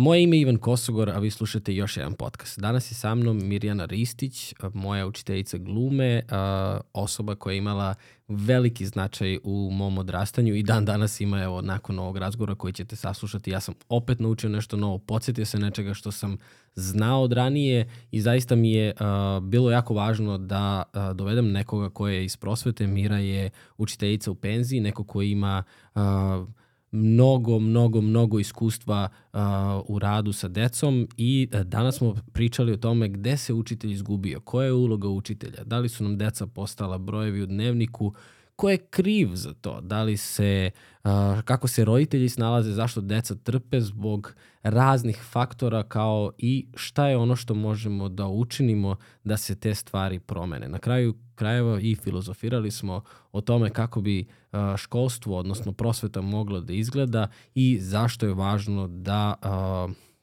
Moje ime je Ivan Kosogor, a vi slušate još jedan podcast. Danas je sa mnom Mirjana Ristić, moja učiteljica glume, osoba koja je imala veliki značaj u mom odrastanju i dan danas ima, evo, nakon ovog razgovora koji ćete saslušati, ja sam opet naučio nešto novo, podsjetio se nečega što sam znao od ranije i zaista mi je bilo jako važno da dovedem nekoga ko je iz prosvete. Mira je učiteljica u penziji, neko ko ima mnogo, mnogo, mnogo iskustva uh, u radu sa decom i uh, danas smo pričali o tome gde se učitelj izgubio, koja je uloga učitelja, da li su nam deca postala brojevi u dnevniku, ko je kriv za to, da li se, uh, kako se roditelji snalaze, zašto deca trpe zbog raznih faktora kao i šta je ono što možemo da učinimo da se te stvari promene. Na kraju krajeva i filozofirali smo o tome kako bi školstvo, odnosno prosveta mogla da izgleda i zašto je važno da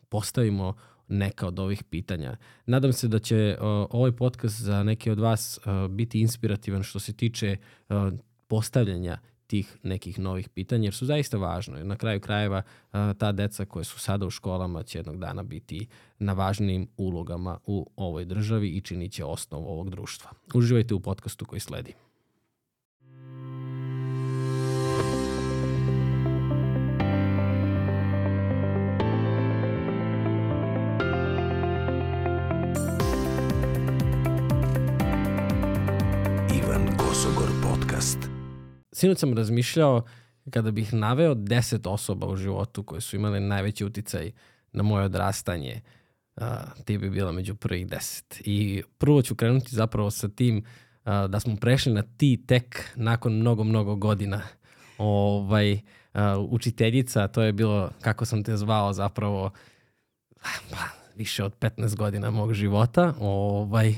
postavimo neka od ovih pitanja. Nadam se da će ovaj podcast za neke od vas biti inspirativan što se tiče postavljanja tih nekih novih pitanja, jer su zaista važno. Na kraju krajeva ta deca koje su sada u školama će jednog dana biti na važnijim ulogama u ovoj državi i činit će osnov ovog društva. Uživajte u podcastu koji sledi. Sinoć sam razmišljao kada bih naveo deset osoba u životu koje su imale najveći uticaj na moje odrastanje, ti bi bila među prvih deset. I prvo ću krenuti zapravo sa tim uh, da smo prešli na ti tek nakon mnogo, mnogo godina. Ovaj, uh, učiteljica, to je bilo, kako sam te zvao zapravo, pa, više od 15 godina mog života. Ovaj,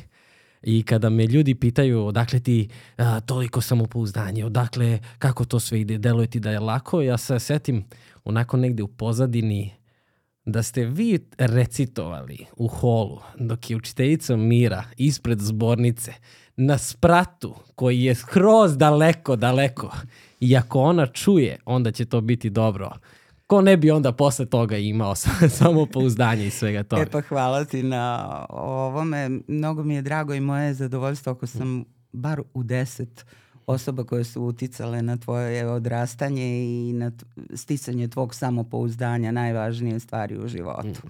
I kada me ljudi pitaju odakle ti a, toliko samopouzdanje, odakle, kako to sve ide, deluje ti da je lako, ja se setim onako negde u pozadini da ste vi recitovali u holu dok je učiteljica Mira ispred zbornice na spratu koji je skroz daleko, daleko. I ako ona čuje, onda će to biti dobro ko ne bi onda posle toga imao samo pouzdanje i svega toga. E pa hvala ti na ovome. Mnogo mi je drago i moje zadovoljstvo ako sam bar u deset osoba koje su uticale na tvoje odrastanje i na sticanje tvog samopouzdanja najvažnije stvari u životu. Mm.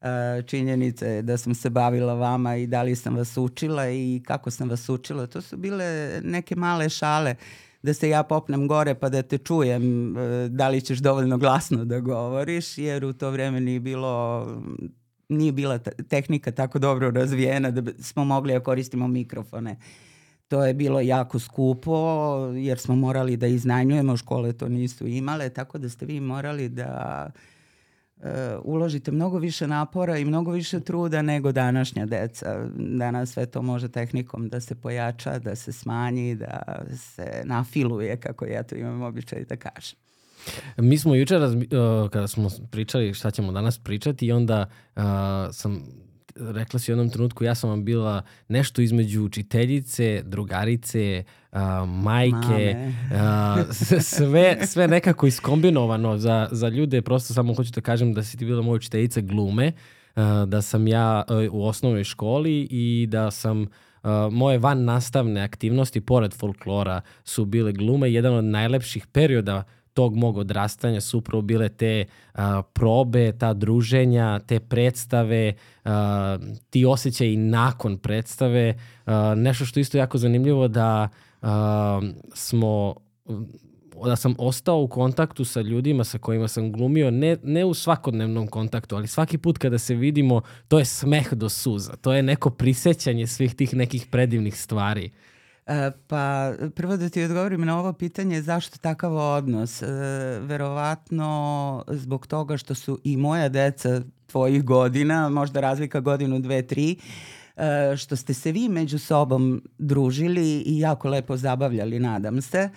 Uh, činjenica je da sam se bavila vama i da li sam vas učila i kako sam vas učila. To su bile neke male šale uh, da se ja popnem gore pa da te čujem e, da li ćeš dovoljno glasno da govoriš, jer u to vreme nije bilo nije bila tehnika tako dobro razvijena da smo mogli da koristimo mikrofone. To je bilo jako skupo jer smo morali da iznajmljujemo, škole to nisu imale, tako da ste vi morali da uh, uložite mnogo više napora i mnogo više truda nego današnja deca. Danas sve to može tehnikom da se pojača, da se smanji, da se nafiluje, kako ja to imam običaj da kažem. Mi smo jučer, razmi, uh, kada smo pričali šta ćemo danas pričati, i onda uh, sam rekla si u jednom trenutku, ja sam vam bila nešto između učiteljice, drugarice, uh, majke, uh, sve, sve nekako iskombinovano za, za ljude. Prosto samo hoću da kažem da si ti bila moja učiteljica glume, uh, da sam ja uh, u osnovnoj školi i da sam Uh, moje van nastavne aktivnosti pored folklora su bile glume. Jedan od najlepših perioda tog mog odrastanja su upravo bile te a, probe, ta druženja, te predstave, a, ti osjećaji nakon predstave. A, nešto što isto jako zanimljivo da a, smo da sam ostao u kontaktu sa ljudima sa kojima sam glumio, ne, ne u svakodnevnom kontaktu, ali svaki put kada se vidimo, to je smeh do suza. To je neko prisećanje svih tih nekih predivnih stvari. E, pa prvo da ti odgovorim na ovo pitanje zašto takav odnos. E, verovatno zbog toga što su i moja deca tvojih godina, možda razlika godinu, dve, tri, e, što ste se vi među sobom družili i jako lepo zabavljali, nadam se.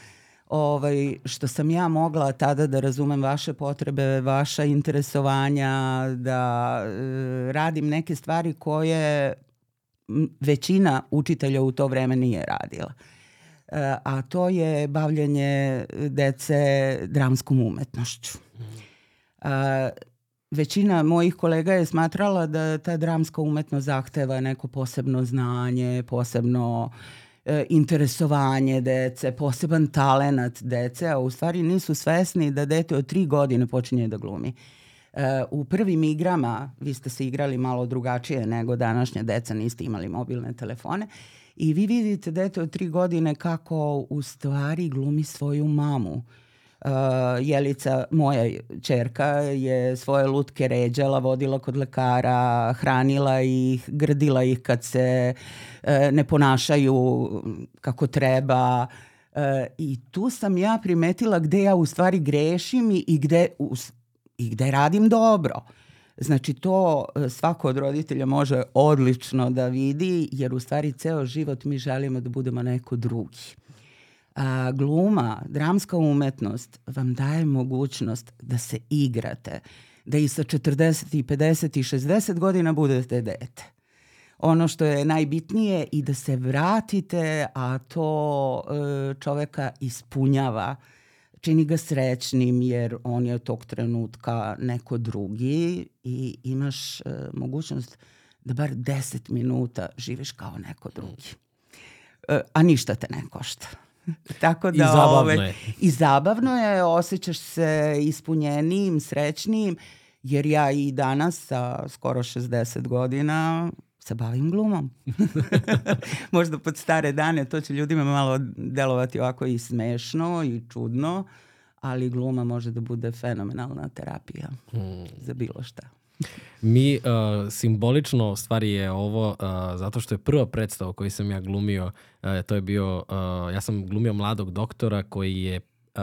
Ovaj, što sam ja mogla tada da razumem vaše potrebe, vaša interesovanja, da e, radim neke stvari koje većina učitelja u to vreme nije radila. E, a to je bavljanje dece dramskom umetnošću. A, većina mojih kolega je smatrala da ta dramska umetnost zahteva neko posebno znanje, posebno e, interesovanje dece, poseban talenat dece, a u stvari nisu svesni da dete od tri godine počinje da glumi. E, u prvim igrama, vi ste se igrali malo drugačije nego današnja deca, niste imali mobilne telefone, i vi vidite dete od tri godine kako u stvari glumi svoju mamu Uh, Jelica, moja čerka, je svoje lutke ređala, vodila kod lekara, hranila ih, grdila ih kad se uh, ne ponašaju kako treba. Uh, I tu sam ja primetila gde ja u stvari grešim i, i, gde, u, i gde radim dobro. Znači to uh, svako od roditelja može odlično da vidi jer u stvari ceo život mi želimo da budemo neko drugi a, gluma, dramska umetnost vam daje mogućnost da se igrate, da i sa 40 i 50 i 60 godina budete dete. Ono što je najbitnije i da se vratite, a to e, čoveka ispunjava, čini ga srećnim jer on je od tog trenutka neko drugi i imaš e, mogućnost da bar 10 minuta živiš kao neko drugi. E, a ništa te ne košta. Tako da, I zabavno ove, je. I zabavno je, osjećaš se ispunjenijim, srećnijim, jer ja i danas sa skoro 60 godina se bavim glumom. Možda pod stare dane to će ljudima malo delovati ovako i smešno i čudno, ali gluma može da bude fenomenalna terapija hmm. za bilo šta. Mi uh, simbolično stvari je ovo uh, zato što je prva predstava koju sam ja glumio, uh, to je bio, uh, ja sam glumio mladog doktora koji je uh,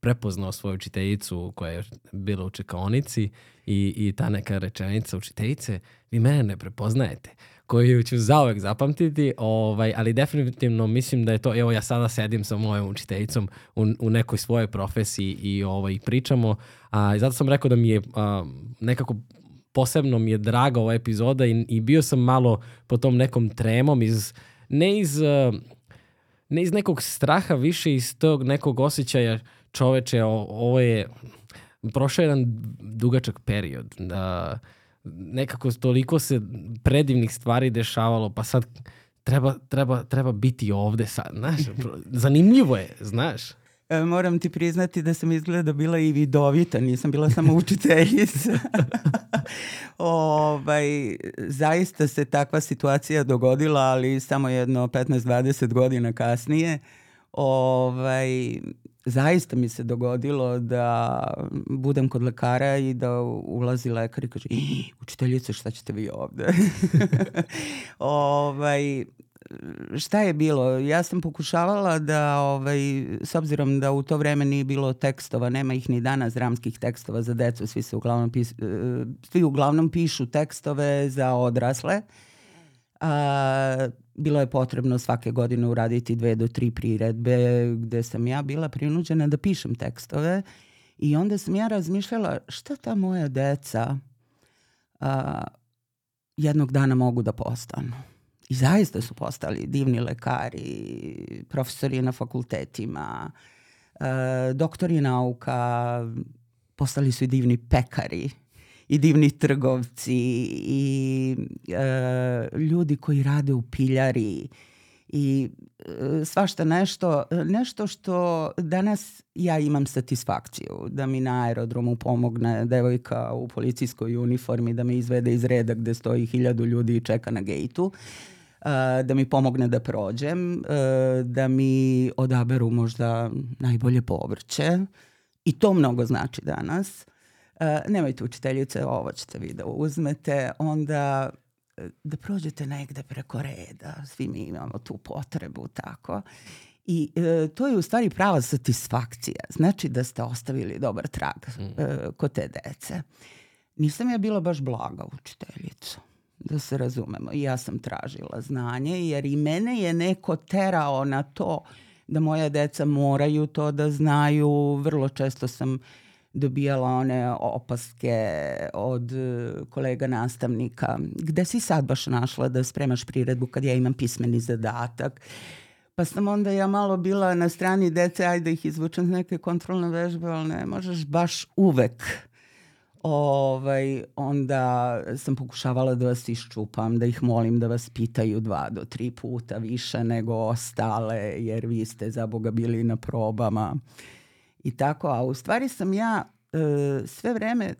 prepoznao svoju učiteljicu koja je bila u čekaonici i, i ta neka rečenica učiteljice, vi mene ne prepoznajete koju ću zauvek zapamtiti, ovaj, ali definitivno mislim da je to, evo ja sada sedim sa mojom učiteljicom u, u nekoj svojoj profesiji i ovaj, pričamo, a zato sam rekao da mi je a, nekako posebno mi je draga ova epizoda i, i bio sam malo po tom nekom tremom iz, ne iz, ne iz nekog straha, više iz tog nekog osjećaja čoveče, o, ovo je prošao jedan dugačak period. Da, nekako toliko se predivnih stvari dešavalo, pa sad treba, treba, treba biti ovde sad, znaš, zanimljivo je, znaš. E, moram ti priznati da sam izgleda bila i vidovita, nisam bila samo učiteljica. ovaj, zaista se takva situacija dogodila, ali samo jedno 15-20 godina kasnije. Ovaj, zaista mi se dogodilo da budem kod lekara i da ulazi lekar i kaže učiteljice šta ćete vi ovde? ovaj, šta je bilo? Ja sam pokušavala da, ovaj, s obzirom da u to vreme nije bilo tekstova, nema ih ni danas dramskih tekstova za decu, svi se uglavnom, pis, e, svi uglavnom pišu tekstove za odrasle. A, bilo je potrebno svake godine uraditi dve do tri priredbe gde sam ja bila prinuđena da pišem tekstove i onda sam ja razmišljala šta ta moja deca a, jednog dana mogu da postanu. I zaista su postali divni lekari, profesori na fakultetima, a, doktori nauka, postali su i divni pekari i divni trgovci i e, ljudi koji rade u piljari i e, svašta nešto, nešto što danas ja imam satisfakciju da mi na aerodromu pomogne devojka u policijskoj uniformi da me izvede iz reda gde stoji hiljadu ljudi i čeka na gejtu e, da mi pomogne da prođem, e, da mi odaberu možda najbolje povrće. I to mnogo znači danas nemojte učiteljice, ovo ćete vi da uzmete, onda e, da prođete negde preko reda, svi mi imamo tu potrebu, tako. I e, to je u stvari prava satisfakcija. Znači da ste ostavili dobar trag mm. e, kod te dece. Nisam ja bila baš blaga učiteljica, da se razumemo. I ja sam tražila znanje, jer i mene je neko terao na to da moja deca moraju to da znaju. Vrlo često sam dobijala one opaske od e, kolega nastavnika. Gde si sad baš našla da spremaš priredbu kad ja imam pismeni zadatak? Pa sam onda ja malo bila na strani dece, ajde ih izvučem neke kontrolne vežbe, ali ne možeš baš uvek ovaj, onda sam pokušavala da vas iščupam, da ih molim da vas pitaju dva do tri puta više nego ostale, jer vi ste za Boga bili na probama. I tako, a u stvari sam ja e, sve vreme e,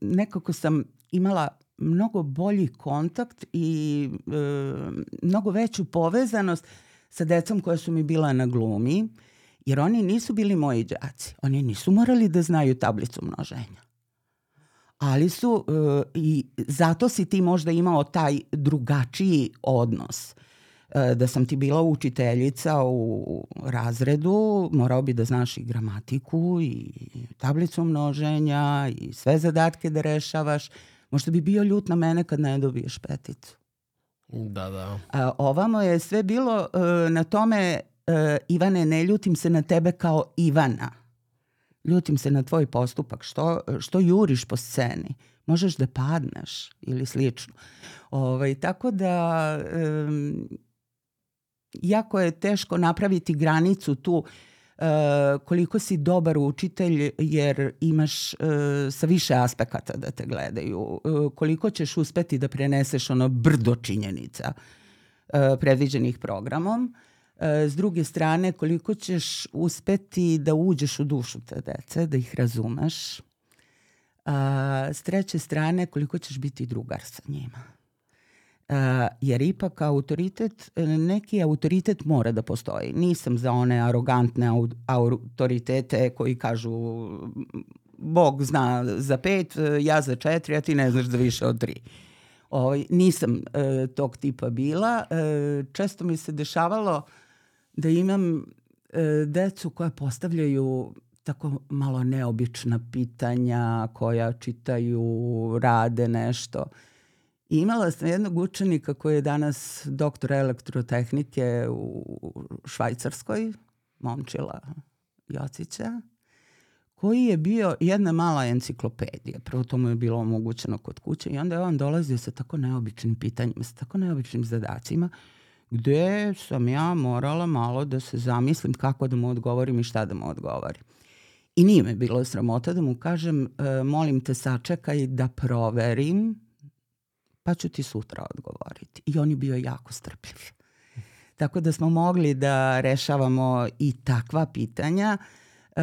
nekako sam imala mnogo bolji kontakt i e, mnogo veću povezanost sa decom koja su mi bila na glumi, jer oni nisu bili moji đaci. Oni nisu morali da znaju tablicu množenja ali su uh, i zato si ti možda imao taj drugačiji odnos. Uh, da sam ti bila učiteljica u razredu, morao bi da znaš i gramatiku i tablicu množenja i sve zadatke da rešavaš. Možda bi bio ljut na mene kad ne dobiješ peticu. Da, da. A, ovamo je sve bilo uh, na tome, Ivane, ne ljutim se na tebe kao Ivana ljutim se na tvoj postupak, što, što juriš po sceni, možeš da padneš ili slično. Ovaj, tako da um, jako je teško napraviti granicu tu uh, koliko si dobar učitelj jer imaš uh, sa više aspekata da te gledaju, uh, koliko ćeš uspeti da preneseš ono brdo činjenica uh, predviđenih programom E, s druge strane, koliko ćeš uspeti da uđeš u dušu te dece, da ih razumeš. A, s treće strane, koliko ćeš biti drugar sa njima. Jer ipak autoritet, neki autoritet mora da postoji. Nisam za one arogantne autoritete koji kažu Bog zna za pet, ja za četiri, a ti ne znaš za više od tri. Ovaj, nisam e, tog tipa bila. E, često mi se dešavalo da imam e, decu koja postavljaju tako malo neobična pitanja, koja čitaju, rade nešto. I imala sam jednog učenika koji je danas doktor elektrotehnike u Švajcarskoj, momčila Jocića, koji je bio jedna mala enciklopedija. Prvo to mu je bilo omogućeno kod kuće i onda je on dolazio sa tako neobičnim pitanjima, sa tako neobičnim zadacima gde sam ja morala malo da se zamislim kako da mu odgovorim i šta da mu odgovorim. I nije me bilo sramota da mu kažem, e, molim te sačekaj da proverim, pa ću ti sutra odgovoriti. I on je bio jako strpljiv. Tako da smo mogli da rešavamo i takva pitanja. E,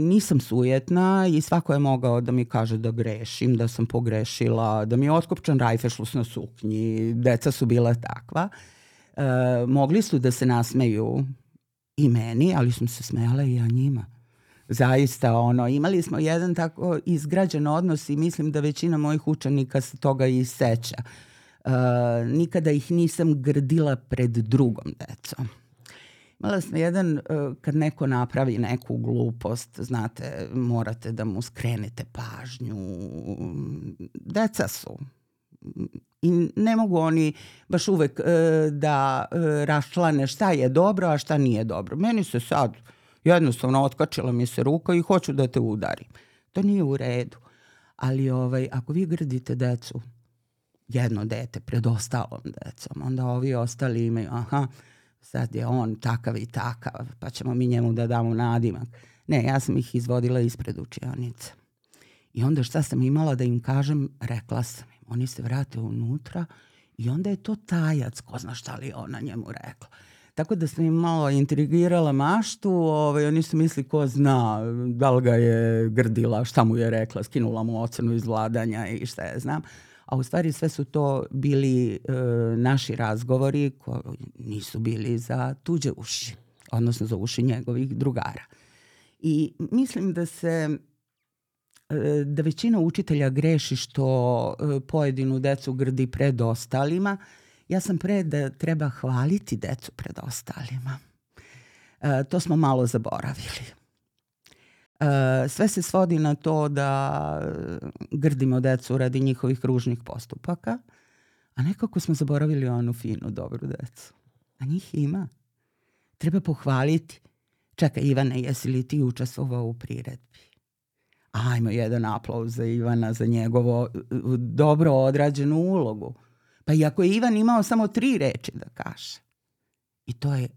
nisam sujetna i svako je mogao da mi kaže da grešim, da sam pogrešila, da mi je otkopčan rajfešlus na suknji, deca su bila takva. E, mogli su da se nasmeju i meni, ali sam se smela i ja njima. Zaista, ono, imali smo jedan tako izgrađen odnos i mislim da većina mojih učenika se toga i seća. E, nikada ih nisam grdila pred drugom decom. Imala sam jedan, e, kad neko napravi neku glupost, znate, morate da mu skrenete pažnju. Deca su i ne mogu oni baš uvek e, da e, raščlane šta je dobro, a šta nije dobro. Meni se sad jednostavno otkačila mi se ruka i hoću da te udarim. To nije u redu. Ali ovaj, ako vi grdite decu, jedno dete pred ostalom decom, onda ovi ostali imaju, aha, sad je on takav i takav, pa ćemo mi njemu da damo nadimak. Ne, ja sam ih izvodila ispred učionice. I onda šta sam imala da im kažem, rekla sam Oni se vrate unutra i onda je to tajac, ko zna šta li ona njemu rekla. Tako da sam im malo intrigirala maštu, ovaj, oni su misli ko zna da li ga je grdila, šta mu je rekla, skinula mu ocenu iz vladanja i šta je znam. A u stvari sve su to bili e, naši razgovori koji nisu bili za tuđe uši, odnosno za uši njegovih drugara. I mislim da se E, da većina učitelja greši što e, pojedinu decu grdi pred ostalima. Ja sam pre da treba hvaliti decu pred ostalima. E, to smo malo zaboravili. Sve se svodi na to da grdimo decu radi njihovih kružnih postupaka, a nekako smo zaboravili onu finu, dobru decu. A njih ima. Treba pohvaliti. Čekaj, Ivane, jesi li ti učestvovao u priredbi? ajmo jedan aplauz za Ivana za njegovo dobro odrađenu ulogu. Pa iako je Ivan imao samo tri reči da kaže. I to je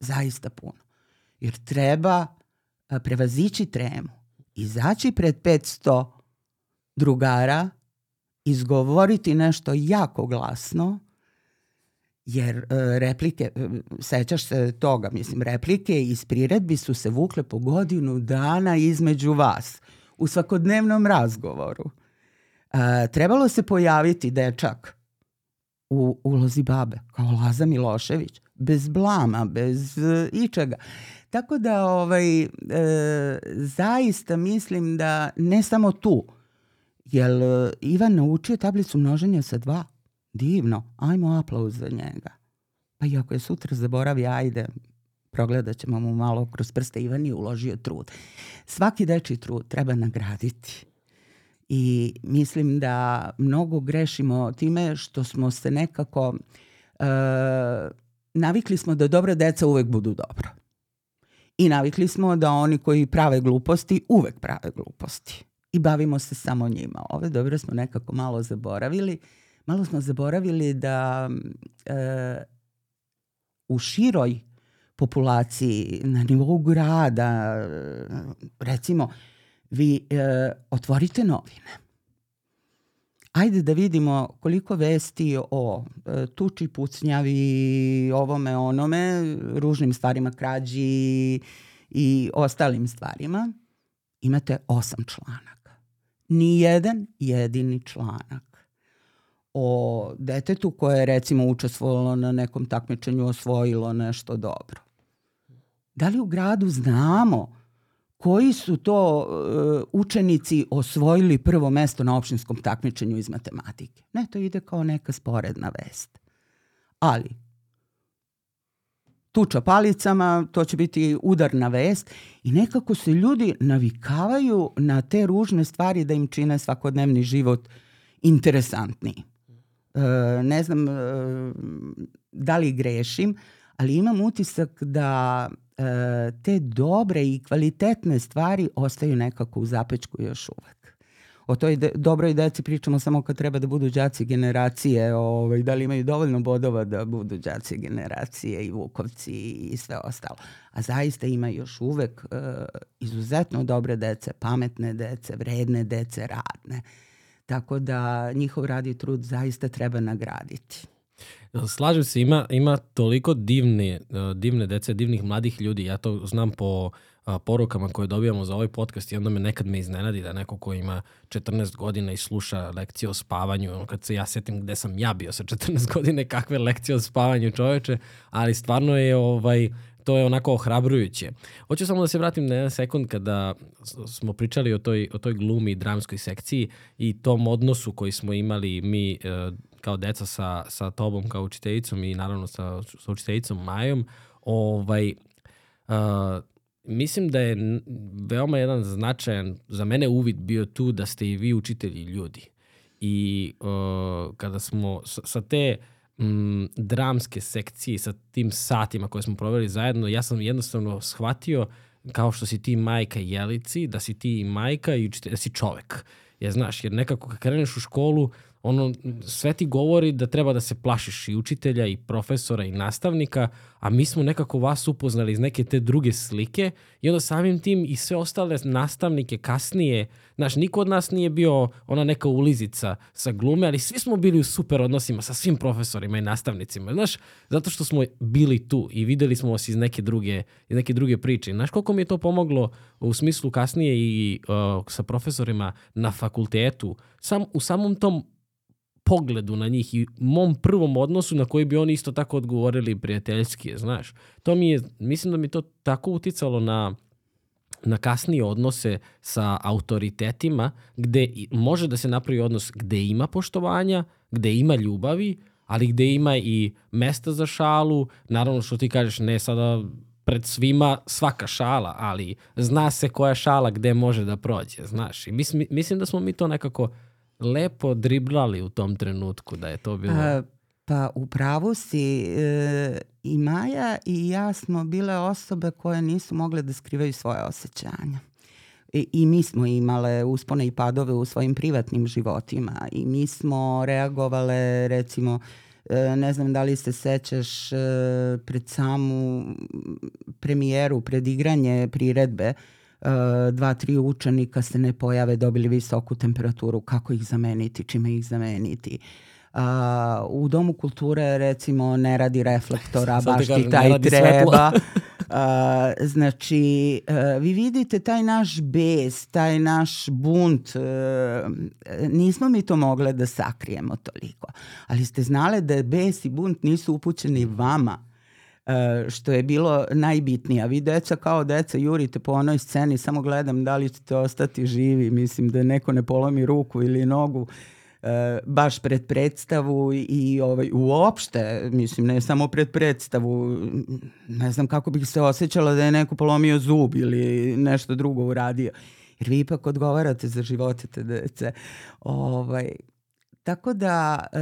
zaista puno. Jer treba prevazići tremu, izaći pred 500 drugara izgovoriti nešto jako glasno, jer e, replike, e, sećaš se toga, mislim, replike iz priredbi su se vukle po godinu dana između vas u svakodnevnom razgovoru. Trebalo se pojaviti dečak u ulozi babe, kao Laza Milošević, bez blama, bez uh, ičega. Tako da ovaj, e, zaista mislim da ne samo tu, Jel e, Ivan naučio tablicu množenja sa dva? Divno, ajmo aplauz za njega. Pa i ako je sutra zaboravi, ajde, progledat ćemo mu malo kroz prste. Ivan je uložio trud. Svaki deči trud treba nagraditi. I mislim da mnogo grešimo time što smo se nekako e, navikli smo da dobra deca uvek budu dobro. I navikli smo da oni koji prave gluposti uvek prave gluposti i bavimo se samo njima. Ove dobro smo nekako malo zaboravili. Malo smo zaboravili da e, u široj populaciji, na nivou grada, recimo, vi e, otvorite novine. Ajde da vidimo koliko vesti o e, tuči, pucnjavi, ovome, onome, ružnim stvarima, krađi i ostalim stvarima. Imate osam člana ni jedan jedini članak o detetu koje je recimo učestvovalo na nekom takmičenju osvojilo nešto dobro. Da li u gradu znamo koji su to uh, učenici osvojili prvo mesto na opštinskom takmičenju iz matematike? Ne, to ide kao neka sporedna vest. Ali tuča palicama, to će biti udarna vest i nekako se ljudi navikavaju na te ružne stvari da im čine svakodnevni život interesantniji. E, ne znam e, da li grešim, ali imam utisak da e, te dobre i kvalitetne stvari ostaju nekako u zapečku još uvek o toj de, dobroj deci pričamo samo kad treba da budu đaci generacije, ovaj, da li imaju dovoljno bodova da budu đaci generacije i vukovci i sve ostalo. A zaista ima još uvek uh, izuzetno dobre dece, pametne dece, vredne dece, radne. Tako da njihov rad i trud zaista treba nagraditi. Slažem se, ima, ima toliko divne, divne dece, divnih mladih ljudi. Ja to znam po porukama koje dobijamo za ovaj podcast i onda me nekad me iznenadi da neko ko ima 14 godina i sluša lekcije o spavanju, kad se ja setim gde sam ja bio sa 14 godine, kakve lekcije o spavanju čoveče, ali stvarno je ovaj, to je onako ohrabrujuće. Hoću samo da se vratim na jedan sekund kada smo pričali o toj, o toj glumi i dramskoj sekciji i tom odnosu koji smo imali mi e, kao deca sa, sa tobom kao učiteljicom i naravno sa, sa učiteljicom Majom, ovaj, uh, mislim da je veoma jedan značajan za mene uvid bio tu da ste i vi učitelji ljudi. I uh, kada smo sa, sa te m, dramske sekcije, sa tim satima koje smo proveli zajedno, ja sam jednostavno shvatio kao što si ti majka Jelici, da si ti majka i učitelj, da si čovek. Ja znaš, jer nekako kad kreneš u školu, ono, sve ti govori da treba da se plašiš i učitelja i profesora i nastavnika, a mi smo nekako vas upoznali iz neke te druge slike i onda samim tim i sve ostale nastavnike kasnije, znaš, niko od nas nije bio ona neka ulizica sa glume, ali svi smo bili u super odnosima sa svim profesorima i nastavnicima, znaš, zato što smo bili tu i videli smo vas iz neke druge, iz neke druge priče. Znaš koliko mi je to pomoglo u smislu kasnije i uh, sa profesorima na fakultetu, sam, u samom tom pogledu na njih i mom prvom odnosu na koji bi oni isto tako odgovorili prijateljski, znaš. To mi je, mislim da mi to tako uticalo na na kasnije odnose sa autoritetima gde može da se napravi odnos gde ima poštovanja, gde ima ljubavi, ali gde ima i mesta za šalu, naravno što ti kažeš ne sada pred svima svaka šala, ali zna se koja šala gde može da prođe, znaš. I mislim, mislim da smo mi to nekako lepo driblali u tom trenutku da je to bilo... A, pa u pravu si e, i Maja i ja smo bile osobe koje nisu mogle da skrivaju svoje osjećanja. I, I mi smo imale uspone i padove u svojim privatnim životima i mi smo reagovale recimo e, ne znam da li se sećaš e, pred samu premijeru, pred igranje priredbe dva, tri učenika se ne pojave, dobili visoku temperaturu, kako ih zameniti, čime ih zameniti. Uh, u Domu kulture recimo ne radi reflektora, baš ti taj treba. Uh, znači, uh, vi vidite taj naš bes, taj naš bunt, uh, nismo mi to mogli da sakrijemo toliko. Ali ste znali da bes i bunt nisu upućeni vama, što je bilo najbitnije. Vi deca kao deca jurite po onoj sceni, samo gledam da li ćete ostati živi, mislim da neko ne polomi ruku ili nogu E, baš pred predstavu i ovaj, uopšte, mislim, ne samo pred predstavu, ne znam kako bih se osjećala da je neko polomio zub ili nešto drugo uradio. Jer vi ipak odgovarate za živote te dece. Ovaj, Tako da e,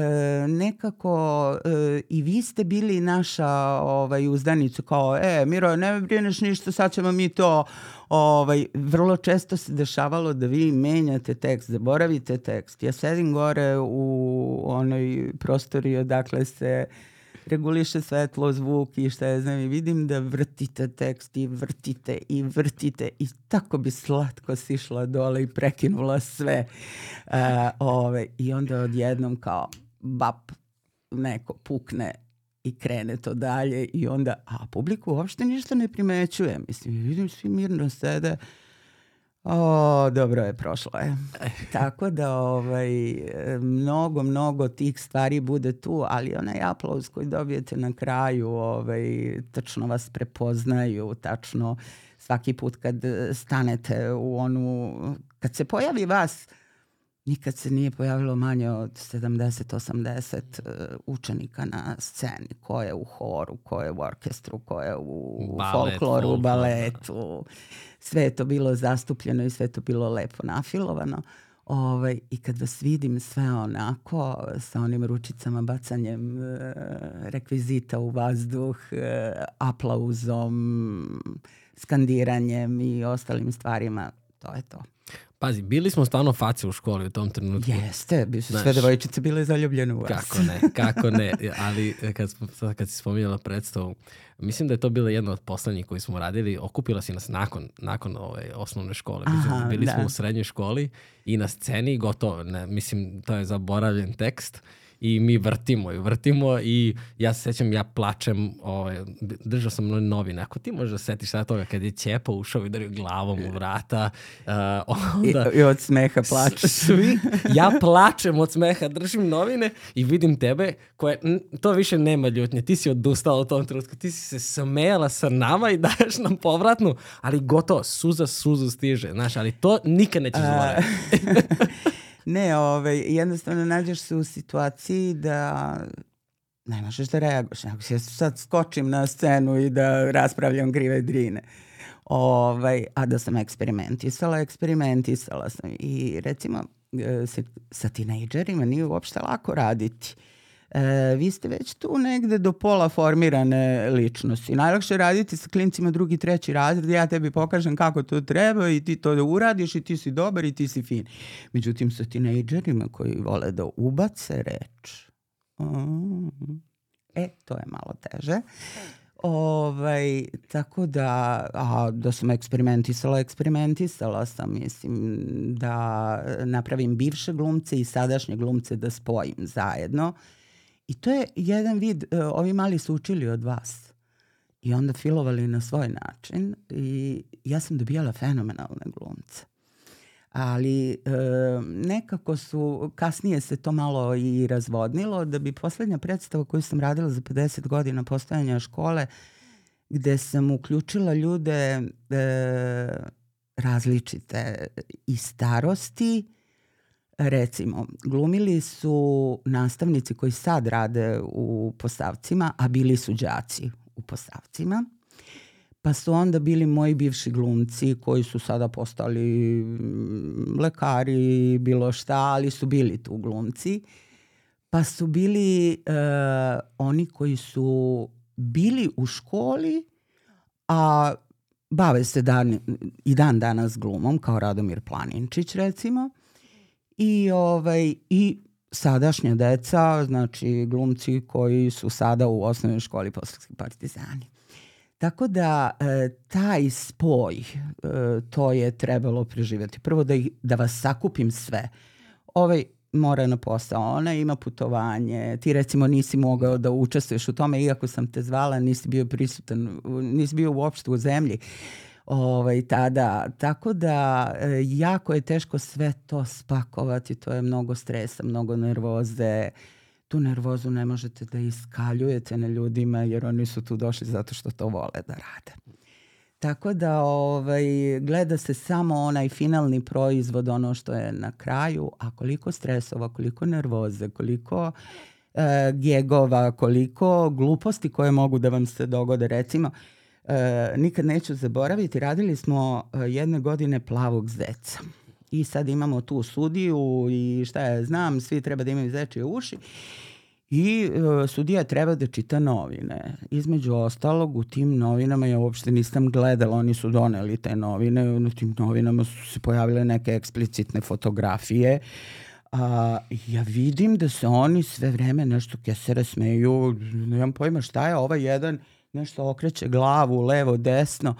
nekako e, i vi ste bili naša ovaj, uzdanica kao, e, Miro, ne brineš ništa, sad ćemo mi to, ovaj, vrlo često se dešavalo da vi menjate tekst, zaboravite tekst. Ja sedim gore u onoj prostori odakle se reguliše svetlo, zvuk i šta je znam i vidim da vrtite tekst i vrtite i vrtite i tako bi slatko sišla dole i prekinula sve. Uh, ove, I onda odjednom kao bap neko pukne i krene to dalje i onda, a publiku uopšte ništa ne primećuje. Mislim, vidim svi mirno sede, O, dobro je, prošlo je. Tako da ovaj, mnogo, mnogo tih stvari bude tu, ali onaj aplauz koji dobijete na kraju, ovaj, tačno vas prepoznaju, tačno svaki put kad stanete u onu, kad se pojavi vas, nikad se nije pojavilo manje od 70-80 uh, učenika na sceni, ko je u horu, ko je u orkestru, ko je u Balet, folkloru, folklor, baletu. Sve je to bilo zastupljeno i sve je to bilo lepo nafilovano. Ovaj, I kad vas vidim sve onako, sa onim ručicama, bacanjem uh, rekvizita u vazduh, uh, aplauzom, skandiranjem i ostalim stvarima, to je to. Pazi, bili smo stvarno face u školi u tom trenutku. Jeste, bi su sve devojčice bile zaljubljene u vas. Kako ne, kako ne. Ali kad, kad si spominjala predstavu, mislim da je to bila jedna od poslednjih koji smo radili. Okupila si nas nakon, nakon ove osnovne škole. Aha, bili da. smo u srednjoj školi i na sceni gotovo. Ne, mislim, to je zaboravljen tekst i mi vrtimo i vrtimo i ja se sećam, ja plačem, ovaj, držao sam novine, ako ti možda setiš sada toga kad je Ćepa ušao i dario glavom u vrata. Uh, onda, I, I od smeha plačeš. Svi, ja plačem od smeha, držim novine i vidim tebe koje, to više nema ljutnje, ti si odustala u tom trenutku, ti si se smejala sa nama i daješ nam povratnu, ali gotovo, suza suzu stiže, znaš, ali to nikad nećeš zaboraviti. Ne, ovaj, jednostavno nađeš se u situaciji da ne možeš da reaguješ. Nego se sad skočim na scenu i da raspravljam grive drine. Ovaj, a da sam eksperimentisala, eksperimentisala sam. I recimo e, sa, sa tinejdžerima nije uopšte lako raditi. Uh, e, vi ste već tu negde do pola formirane ličnosti. Najlakše raditi sa klincima drugi, treći razred, ja tebi pokažem kako to treba i ti to da uradiš i ti si dobar i ti si fin. Međutim, sa tinejdžerima koji vole da ubace reč, mm, e, to je malo teže. Ovaj, tako da, a, da sam eksperimentisala, eksperimentisala sam, mislim, da napravim bivše glumce i sadašnje glumce da spojim zajedno. I to je jedan vid, uh, ovi mali su učili od vas i onda filovali na svoj način i ja sam dobijala fenomenalne glumce. Ali e, nekako su, kasnije se to malo i razvodnilo, da bi poslednja predstava koju sam radila za 50 godina postojanja škole, gde sam uključila ljude e, različite i starosti, recimo, glumili su nastavnici koji sad rade u postavcima, a bili su đaci u postavcima. Pa su onda bili moji bivši glumci koji su sada postali mm, lekari, bilo šta, ali su bili tu glumci. Pa su bili uh, oni koji su bili u školi, a bave se dan, i dan danas glumom, kao Radomir Planinčić recimo i, ovaj, i sadašnja deca, znači glumci koji su sada u osnovnoj školi poslovski partizani. Tako da e, taj spoj, e, to je trebalo preživjeti. Prvo da, ih, da vas sakupim sve. Ovaj mora na posao, ona ima putovanje, ti recimo nisi mogao da učestvuješ u tome, iako sam te zvala, nisi bio prisutan, nisi bio uopšte u zemlji ovaj, tada. Tako da e, jako je teško sve to spakovati, to je mnogo stresa, mnogo nervoze. Tu nervozu ne možete da iskaljujete na ljudima jer oni su tu došli zato što to vole da rade. Tako da ovaj, gleda se samo onaj finalni proizvod, ono što je na kraju, a koliko stresova, koliko nervoze, koliko e, gjegova, koliko gluposti koje mogu da vam se dogode. Recimo, e, nikad neću zaboraviti, radili smo e, jedne godine plavog zeca. I sad imamo tu sudiju i šta ja znam, svi treba da imaju zečije uši. I e, sudija treba da čita novine. Između ostalog, u tim novinama ja uopšte nisam gledala, oni su doneli te novine, u tim novinama su se pojavile neke eksplicitne fotografije. A, ja vidim da se oni sve vreme nešto kesere smeju, nemam pojma šta je, ovaj jedan nešto okreće glavu, levo, desno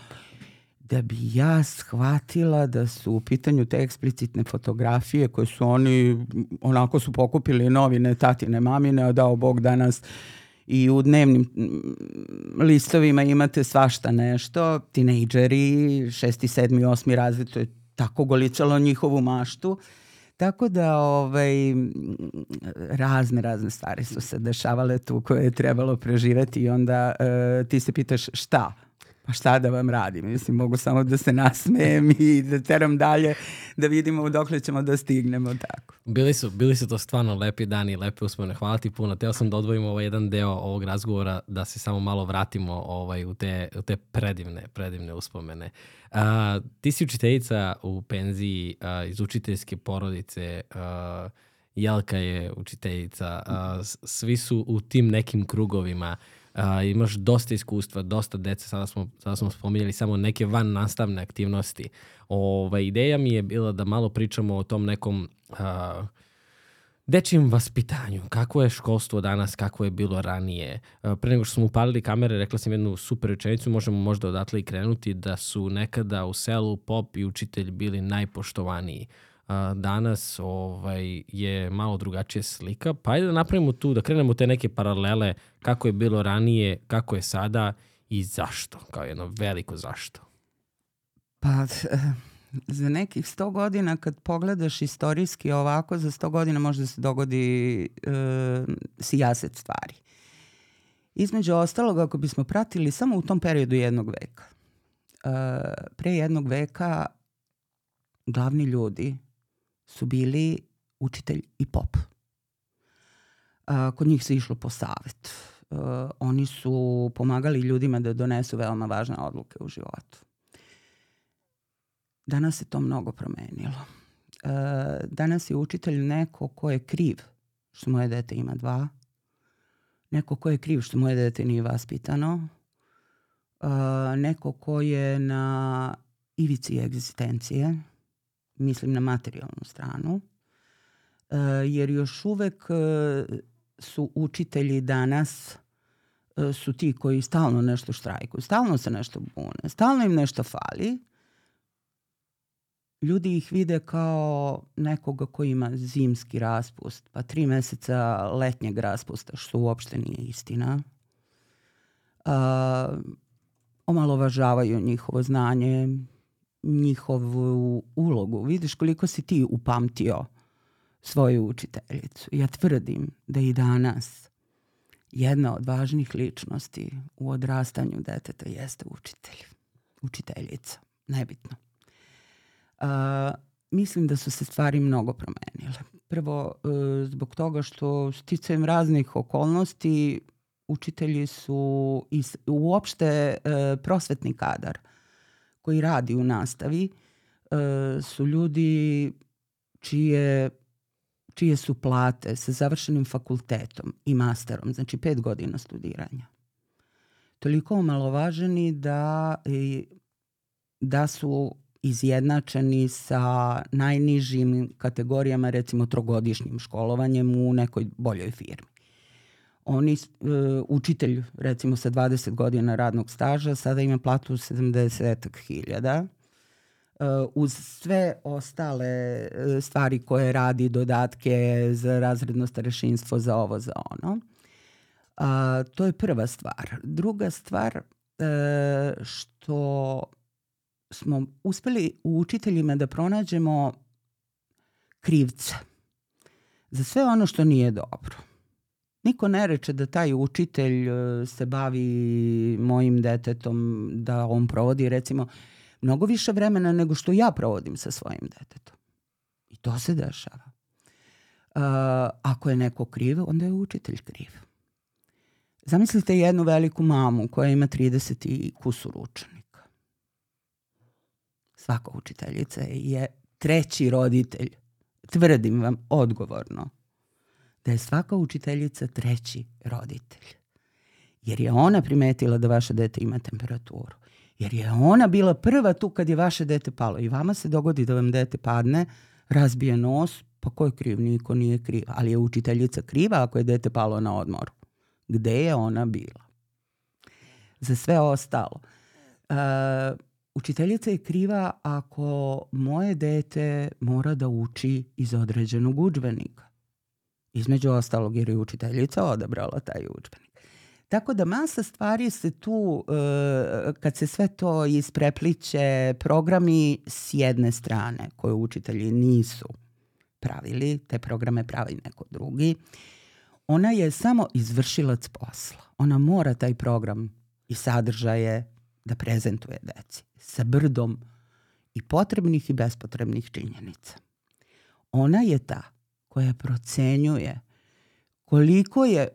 da bi ja shvatila da su u pitanju te eksplicitne fotografije koje su oni onako su pokupili novine tatine mamine, dao Bog danas i u dnevnim listovima imate svašta nešto, tinejdžeri, šesti, sedmi, osmi razred, to je tako golicalo njihovu maštu. Tako da ovaj, razne, razne stvari su se dešavale tu koje je trebalo preživeti i onda uh, ti se pitaš šta? Pa šta da vam radim? Mislim, mogu samo da se nasmejem i da teram dalje, da vidimo dokle ćemo da stignemo tako. Bili su, bili su to stvarno lepi dani lepe uspomene. Hvala ti puno. Teo sam da odvojimo ovaj jedan deo ovog razgovora, da se samo malo vratimo ovaj, u, te, u te predivne, predivne uspomene. Uh, ti si učiteljica u penziji uh, iz učiteljske porodice, uh, Jelka je učiteljica, uh, svi su u tim nekim krugovima. Uh, a, imaš dosta iskustva, dosta dece, sada smo, sada smo spominjali samo neke van nastavne aktivnosti. Ova, ideja mi je bila da malo pričamo o tom nekom a, dečjem vaspitanju. Kako je školstvo danas, kako je bilo ranije. Pre nego što smo upalili kamere, rekla sam jednu super rečenicu, možemo možda odatle i krenuti, da su nekada u selu pop i učitelj bili najpoštovaniji danas ovaj, je malo drugačija slika. Pa ajde da napravimo tu, da krenemo te neke paralele kako je bilo ranije, kako je sada i zašto, kao jedno veliko zašto. Pa, za nekih 100 godina kad pogledaš istorijski ovako, za 100 godina možda se dogodi e, sijaset stvari. Između ostalog, ako bismo pratili samo u tom periodu jednog veka, e, pre jednog veka glavni ljudi su bili učitelj i pop. Kod njih se išlo po savet. Oni su pomagali ljudima da donesu veoma važne odluke u životu. Danas se to mnogo promenilo. Danas je učitelj neko ko je kriv što moje dete ima dva, neko ko je kriv što moje dete nije vaspitano, neko ko je na ivici egzistencije, mislim na materijalnu stranu, e, jer još uvek e, su učitelji danas e, su ti koji stalno nešto štrajkuju, stalno se nešto bune, stalno im nešto fali. Ljudi ih vide kao nekoga koji ima zimski raspust, pa tri meseca letnjeg raspusta, što uopšte nije istina. Uh, omalovažavaju njihovo znanje, njihovu ulogu. Vidiš koliko si ti upamtio svoju učiteljicu. Ja tvrdim da i danas jedna od važnih ličnosti u odrastanju deteta jeste učitelj. Učiteljica. Nebitno. Uh, mislim da su se stvari mnogo promenile. Prvo, uh, zbog toga što sticajem raznih okolnosti učitelji su i uopšte uh, prosvetni kadar – koji radi u nastavi e, su ljudi čije, čije su plate sa završenim fakultetom i masterom, znači pet godina studiranja. Toliko omalovaženi da, da su izjednačeni sa najnižim kategorijama, recimo trogodišnjim školovanjem u nekoj boljoj firmi. Oni, uh, učitelj recimo sa 20 godina radnog staža sada ima platu 70.000 Uh, uz sve ostale uh, stvari koje radi, dodatke za razredno starešinstvo, za ovo, za ono. A, to je prva stvar. Druga stvar, e, što smo uspeli u učiteljima da pronađemo krivca za sve ono što nije dobro. Niko ne reče da taj učitelj e, se bavi mojim detetom, da on provodi recimo mnogo više vremena nego što ja provodim sa svojim detetom. I to se dešava. Uh, ako je neko kriv, onda je učitelj kriv. Zamislite jednu veliku mamu koja ima 30 i kusur učenika. Svaka učiteljica je treći roditelj. Tvrdim vam odgovorno da je svaka učiteljica treći roditelj. Jer je ona primetila da vaše dete ima temperaturu. Jer je ona bila prva tu kad je vaše dete palo. I vama se dogodi da vam dete padne, razbije nos, pa ko je kriv? Niko nije kriv. Ali je učiteljica kriva ako je dete palo na odmoru gde je ona bila. Za sve ostalo. Uh, učiteljica je kriva ako moje dete mora da uči iz određenog učbenika. Između ostalog jer je učiteljica odabrala taj učbenik. Tako da masa stvari se tu, uh, kad se sve to isprepliće, programi s jedne strane koje učitelji nisu pravili, te programe pravi neko drugi, ona je samo izvršilac posla. Ona mora taj program i sadržaje da prezentuje deci sa brdom i potrebnih i bespotrebnih činjenica. Ona je ta koja procenjuje koliko je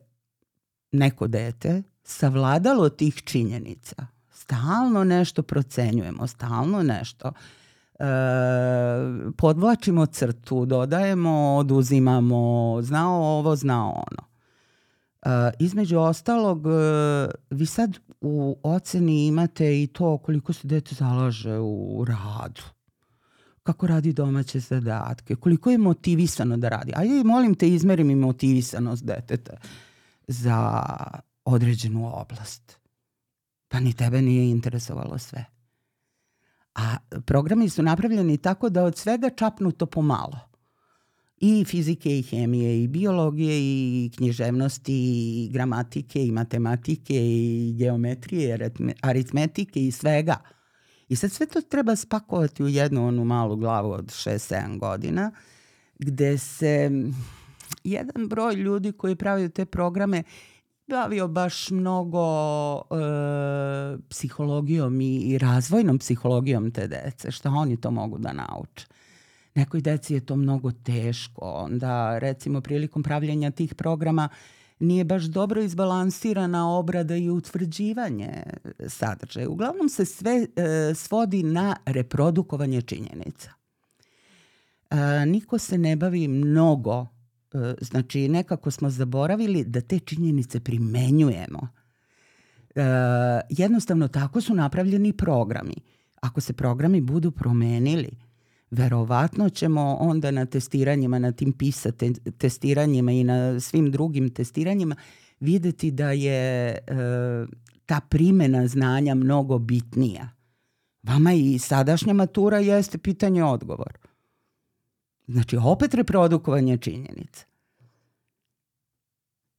neko dete savladalo tih činjenica. Stalno nešto procenjujemo, stalno nešto e, podvlačimo crtu, dodajemo, oduzimamo, znao ovo, znao ono. E, između ostalog, e, vi sad u oceni imate i to koliko se dete zalaže u radu kako radi domaće zadatke, koliko je motivisano da radi. Ajde, molim te, izmeri mi motivisanost deteta za određenu oblast. Pa ni tebe nije interesovalo sve. A programi su napravljeni tako da od svega čapnu to pomalo. I fizike i hemije i biologije i književnosti i gramatike i matematike i geometrije, aritmetike i svega. I sad sve to treba spakovati u jednu onu malu glavu od 6-7 godina gde se jedan broj ljudi koji pravaju te programe bavio baš mnogo e, psihologijom i, i razvojnom psihologijom te dece, što oni to mogu da nauče. Nekoj deci je to mnogo teško, onda recimo prilikom pravljenja tih programa nije baš dobro izbalansirana obrada i utvrđivanje sadržaja. Uglavnom se sve e, svodi na reprodukovanje činjenica. E, niko se ne bavi mnogo E, znači, nekako smo zaboravili da te činjenice primenjujemo. E, jednostavno, tako su napravljeni programi. Ako se programi budu promenili, verovatno ćemo onda na testiranjima, na tim PISA te, testiranjima i na svim drugim testiranjima videti da je e, ta primena znanja mnogo bitnija. Vama i sadašnja matura jeste pitanje odgovor. Znači, opet reprodukovanje činjenica.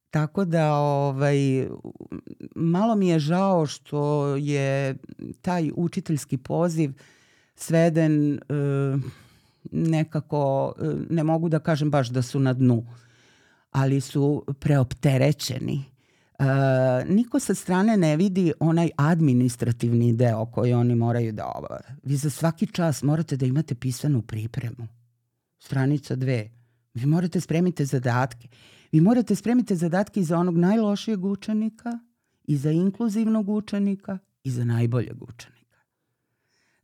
Tako da ovaj, malo mi je žao što je taj učiteljski poziv sveden e, nekako, e, ne mogu da kažem baš da su na dnu, ali su preopterećeni. E, niko sa strane ne vidi onaj administrativni deo koji oni moraju da obave. Vi za svaki čas morate da imate pisanu pripremu stranica dve. Vi morate spremiti zadatke. Vi morate spremiti zadatke i za onog najlošijeg učenika, i za inkluzivnog učenika, i za najboljeg učenika.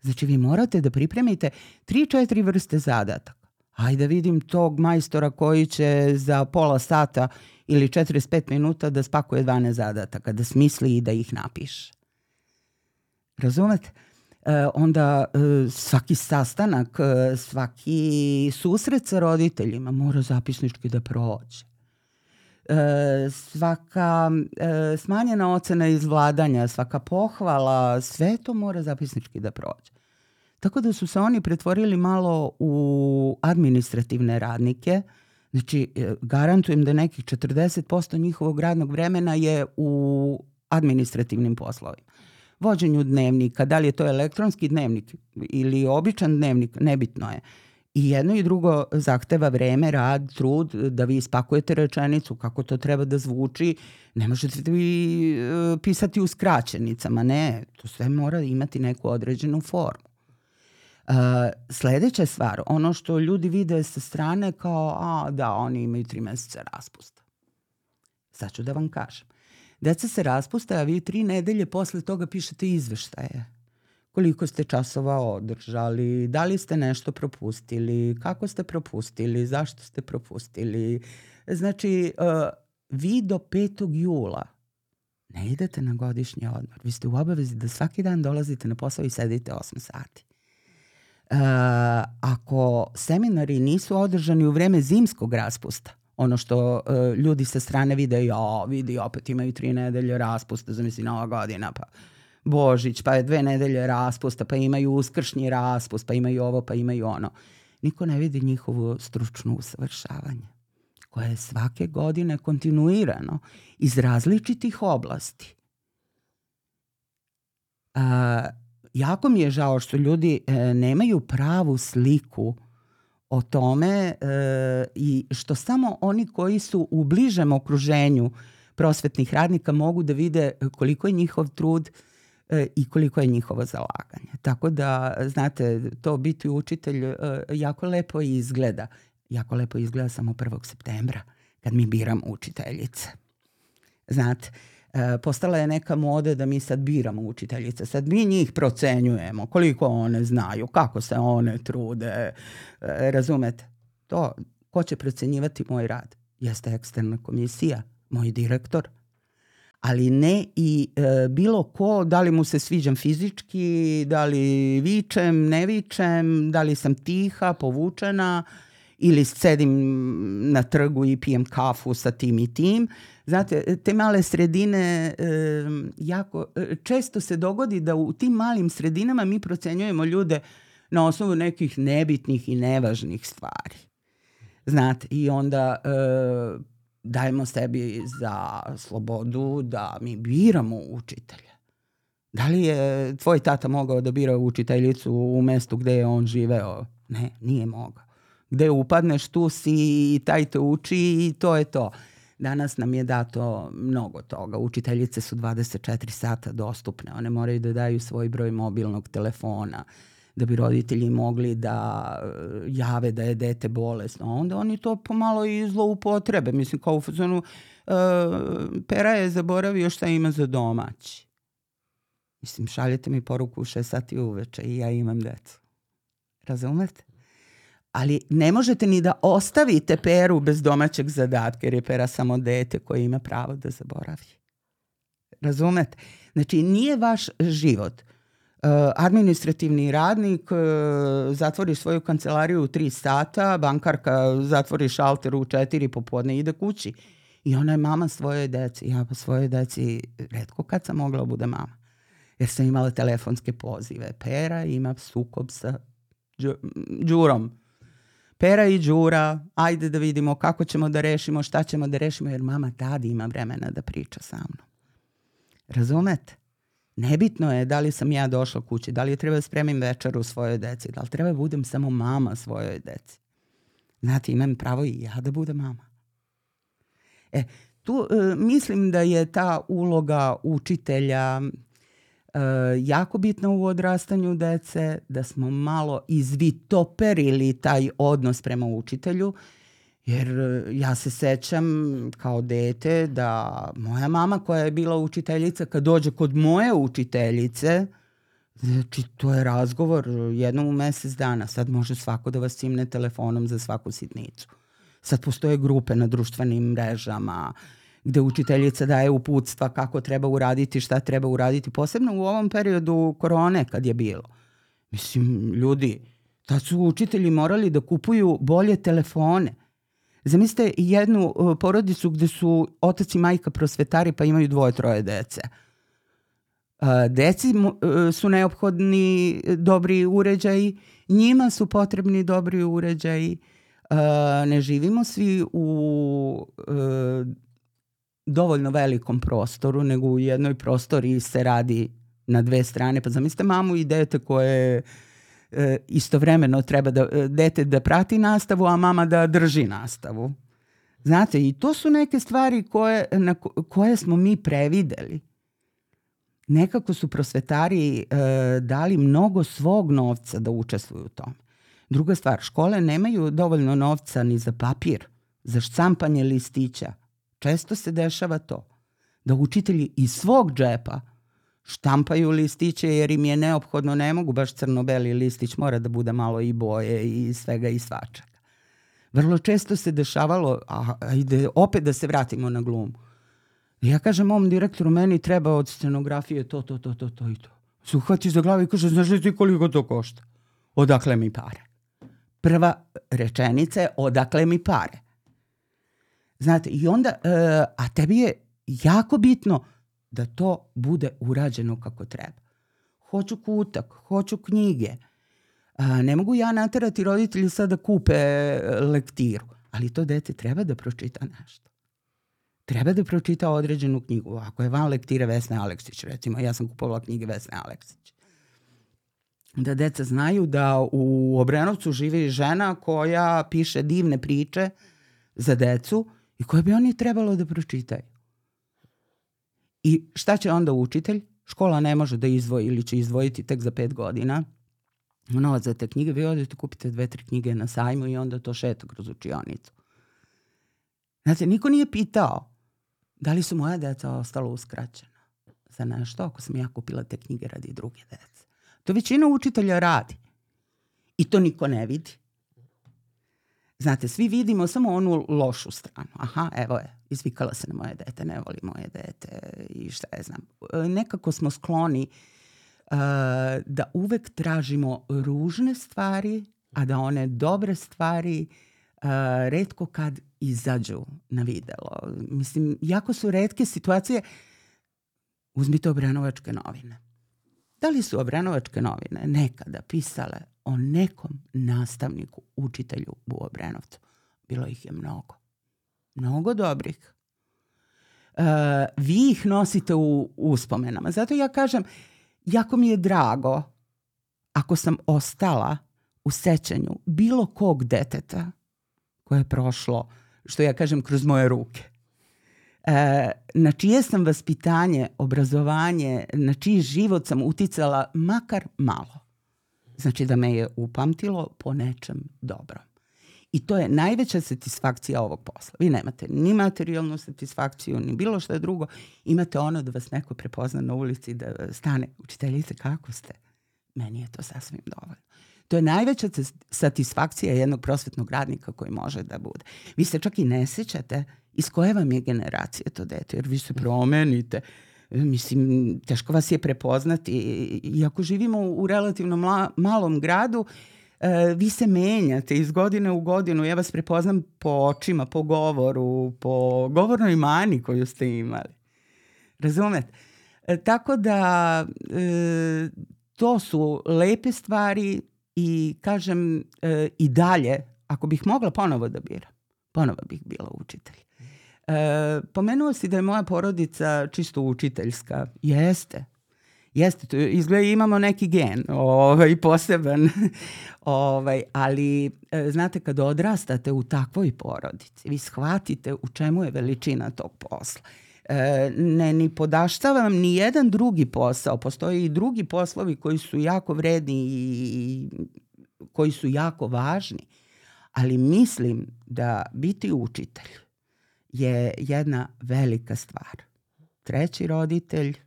Znači, vi morate da pripremite tri, četiri vrste zadataka. Hajde da vidim tog majstora koji će za pola sata ili 45 minuta da spakuje 12 zadataka, da smisli i da ih napiše. Razumete? E, onda e, svaki sastanak, e, svaki susret sa roditeljima mora zapisnički da prođe. e, svaka e, smanjena ocena izvladanja, svaka pohvala, sve to mora zapisnički da prođe. Tako da su se oni pretvorili malo u administrativne radnike, Znači, e, garantujem da nekih 40% njihovog radnog vremena je u administrativnim poslovima. Vođenju dnevnika, da li je to elektronski dnevnik ili običan dnevnik, nebitno je. I jedno i drugo zahteva vreme, rad, trud, da vi spakujete rečenicu, kako to treba da zvuči. Ne možete vi e, pisati u skraćenicama, ne. To sve mora imati neku određenu formu. Uh, sledeća stvar, ono što ljudi vide sa strane kao, a da, oni imaju tri meseca raspusta. Sad ću da vam kažem. Deca se raspuste, a vi tri nedelje posle toga pišete izveštaje. Koliko ste časova održali, da li ste nešto propustili, kako ste propustili, zašto ste propustili. Znači, uh, vi do 5. jula ne idete na godišnji odmor. Vi ste u obavezi da svaki dan dolazite na posao i sedite 8 sati. Uh, ako seminari nisu održani u vreme zimskog raspusta, ono što uh, ljudi sa strane vide, ja, vidi, opet imaju tri nedelje raspusta, zamisli nova godina, pa Božić, pa je dve nedelje raspusta, pa imaju uskršnji raspust, pa imaju ovo, pa imaju ono. Niko ne vidi njihovo stručno usavršavanje koje je svake godine kontinuirano iz različitih oblasti. Uh, jako mi je žao što ljudi e, nemaju pravu sliku o tome e, i što samo oni koji su u bližem okruženju prosvetnih radnika mogu da vide koliko je njihov trud e, i koliko je njihovo zalaganje. Tako da, znate, to biti učitelj e, jako lepo izgleda. Jako lepo izgleda samo 1. septembra kad mi biram učiteljice. Znate, postala je neka moda da mi sad biramo učiteljice. Sad mi njih procenjujemo, koliko one znaju, kako se one trude, e, razumete? To, ko će procenjivati moj rad? Jeste eksterna komisija, moj direktor, ali ne i e, bilo ko, da li mu se sviđam fizički, da li vičem, ne vičem, da li sam tiha, povučena ili sedim na trgu i pijem kafu sa tim i tim. Znate, te male sredine e, jako, često se dogodi da u tim malim sredinama mi procenjujemo ljude na osnovu nekih nebitnih i nevažnih stvari. Znate, i onda e, dajemo sebi za slobodu da mi biramo učitelja. Da li je tvoj tata mogao da bira učiteljicu u mestu gde je on živeo? Ne, nije mogao. Gde upadneš, tu si i taj te uči i to je to. Danas nam je dato mnogo toga. Učiteljice su 24 sata dostupne. One moraju da daju svoj broj mobilnog telefona da bi roditelji mogli da e, jave da je dete bolesno. Onda oni to pomalo i zloupotrebe. Mislim, kao u fazonu, uh, Pera je zaboravio šta ima za domaći. Mislim, šaljete mi poruku u 6 sati uveče i ja imam decu. Razumete? Ali ne možete ni da ostavite Peru bez domaćeg zadatka, jer je Pera samo dete koje ima pravo da zaboravi. Razumete? Znači, nije vaš život. Uh, administrativni radnik uh, zatvori svoju kancelariju u 3 sata, bankarka zatvori šalter u 4 popodne i ide kući. I ona je mama svoje deci. Ja po svojoj deci redko kad sam mogla da bude mama. Jer sam imala telefonske pozive. Pera ima sukob sa Đurom Pera i Đura, ajde da vidimo kako ćemo da rešimo, šta ćemo da rešimo, jer mama tada ima vremena da priča sa mnom. Razumete? Nebitno je da li sam ja došla kući, da li treba da spremim večeru svojoj deci, da li treba da budem samo mama svojoj deci. Znate, imam pravo i ja da budem mama. E, tu e, mislim da je ta uloga učitelja, jako bitna u odrastanju dece, da smo malo izvitoperili taj odnos prema učitelju, jer e, ja se sećam kao dete da moja mama koja je bila učiteljica, kad dođe kod moje učiteljice, Znači, to je razgovor jednom u mesec dana. Sad može svako da vas simne telefonom za svaku sitnicu. Sad postoje grupe na društvenim mrežama, uh, gde učiteljica daje uputstva kako treba uraditi, šta treba uraditi, posebno u ovom periodu korone kad je bilo. Mislim, ljudi, tad su učitelji morali da kupuju bolje telefone. Zamislite jednu uh, porodicu gde su otac i majka prosvetari pa imaju dvoje, troje dece. Uh, deci uh, su neophodni dobri uređaji, njima su potrebni dobri uređaji. Ne živimo svi u dovoljno velikom prostoru, nego u jednoj prostori se radi na dve strane. Pa zamislite mamu i dete koje e, istovremeno treba da e, dete da prati nastavu, a mama da drži nastavu. Znate, i to su neke stvari koje, na koje smo mi prevideli. Nekako su prosvetari e, dali mnogo svog novca da učestvuju u tome. Druga stvar, škole nemaju dovoljno novca ni za papir, za šcampanje listića. Često se dešava to da učitelji iz svog džepa štampaju listiće jer im je neophodno, ne mogu baš crno-beli listić, mora da bude malo i boje i svega i svačaka. Vrlo često se dešavalo, a ide opet da se vratimo na glumu. Ja kažem ovom direktoru, meni treba od scenografije to, to, to, to, to i to. Se uhvati za glavu i kaže, znaš li ti koliko to košta? Odakle mi pare? Prva rečenica je, odakle mi pare? Znate, i onda, uh, a tebi je jako bitno da to bude urađeno kako treba. Hoću kutak, hoću knjige. A, ne mogu ja naterati roditelji sad da kupe e, lektiru, ali to dete treba da pročita nešto. Treba da pročita određenu knjigu. Ako je van lektire Vesne Aleksić, recimo, ja sam kupovala knjige Vesne Aleksić. Da deca znaju da u Obrenovcu živi žena koja piše divne priče za decu i koje bi oni trebalo da pročitaju. I šta će onda učitelj? Škola ne može da izvoji ili će izdvojiti tek za pet godina novac za te knjige. Vi odete kupite dve, tri knjige na sajmu i onda to šeta kroz učionicu. Znate, niko nije pitao da li su moja deca ostala uskraćena za nešto ako sam ja kupila te knjige radi druge dece. To većina učitelja radi. I to niko ne vidi. Znate, svi vidimo samo onu lošu stranu. Aha, evo je, izvikala se na moje dete, ne voli moje dete i šta je znam. E, nekako smo skloni uh, da uvek tražimo ružne stvari, a da one dobre stvari uh, redko kad izađu na videlo. Mislim, jako su redke situacije. Uzmite obranovačke novine. Da li su obranovačke novine nekada pisale o nekom nastavniku, učitelju u Obrenovcu? Bilo ih je mnogo. Mnogo dobrih. Uh, vi ih nosite u uspomenama. Zato ja kažem, jako mi je drago ako sam ostala u sećanju bilo kog deteta koje je prošlo, što ja kažem, kroz moje ruke. E, na čije sam vaspitanje, obrazovanje, na čiji život sam uticala makar malo. Znači da me je upamtilo po nečem dobrom. I to je najveća satisfakcija ovog posla. Vi nemate ni materijalnu satisfakciju, ni bilo što drugo. Imate ono da vas neko prepozna na ulici, da stane, učiteljice, kako ste? Meni je to sasvim dovoljno. To je najveća satisfakcija jednog prosvetnog radnika koji može da bude. Vi se čak i ne sećate iz koje vam je generacije to dete, jer vi se promenite. Mislim, teško vas je prepoznati. Iako živimo u relativno mla, malom gradu, e, vi se menjate iz godine u godinu. Ja vas prepoznam po očima, po govoru, po govornoj mani koju ste imali. Razumete? Tako da e, to su lepe stvari i kažem e, i dalje, ako bih mogla ponovo da biram, ponovo bih bila učitelj. E, pomenuo si da je moja porodica čisto učiteljska. Jeste. Jeste, to izgleda imamo neki gen, ovaj, poseban, ovaj, ali e, znate kad odrastate u takvoj porodici, vi shvatite u čemu je veličina tog posla. E, ne ni podaštavam ni jedan drugi posao, postoje i drugi poslovi koji su jako vredni i koji su jako važni, ali mislim da biti učitelj je jedna velika stvar. Treći roditelj,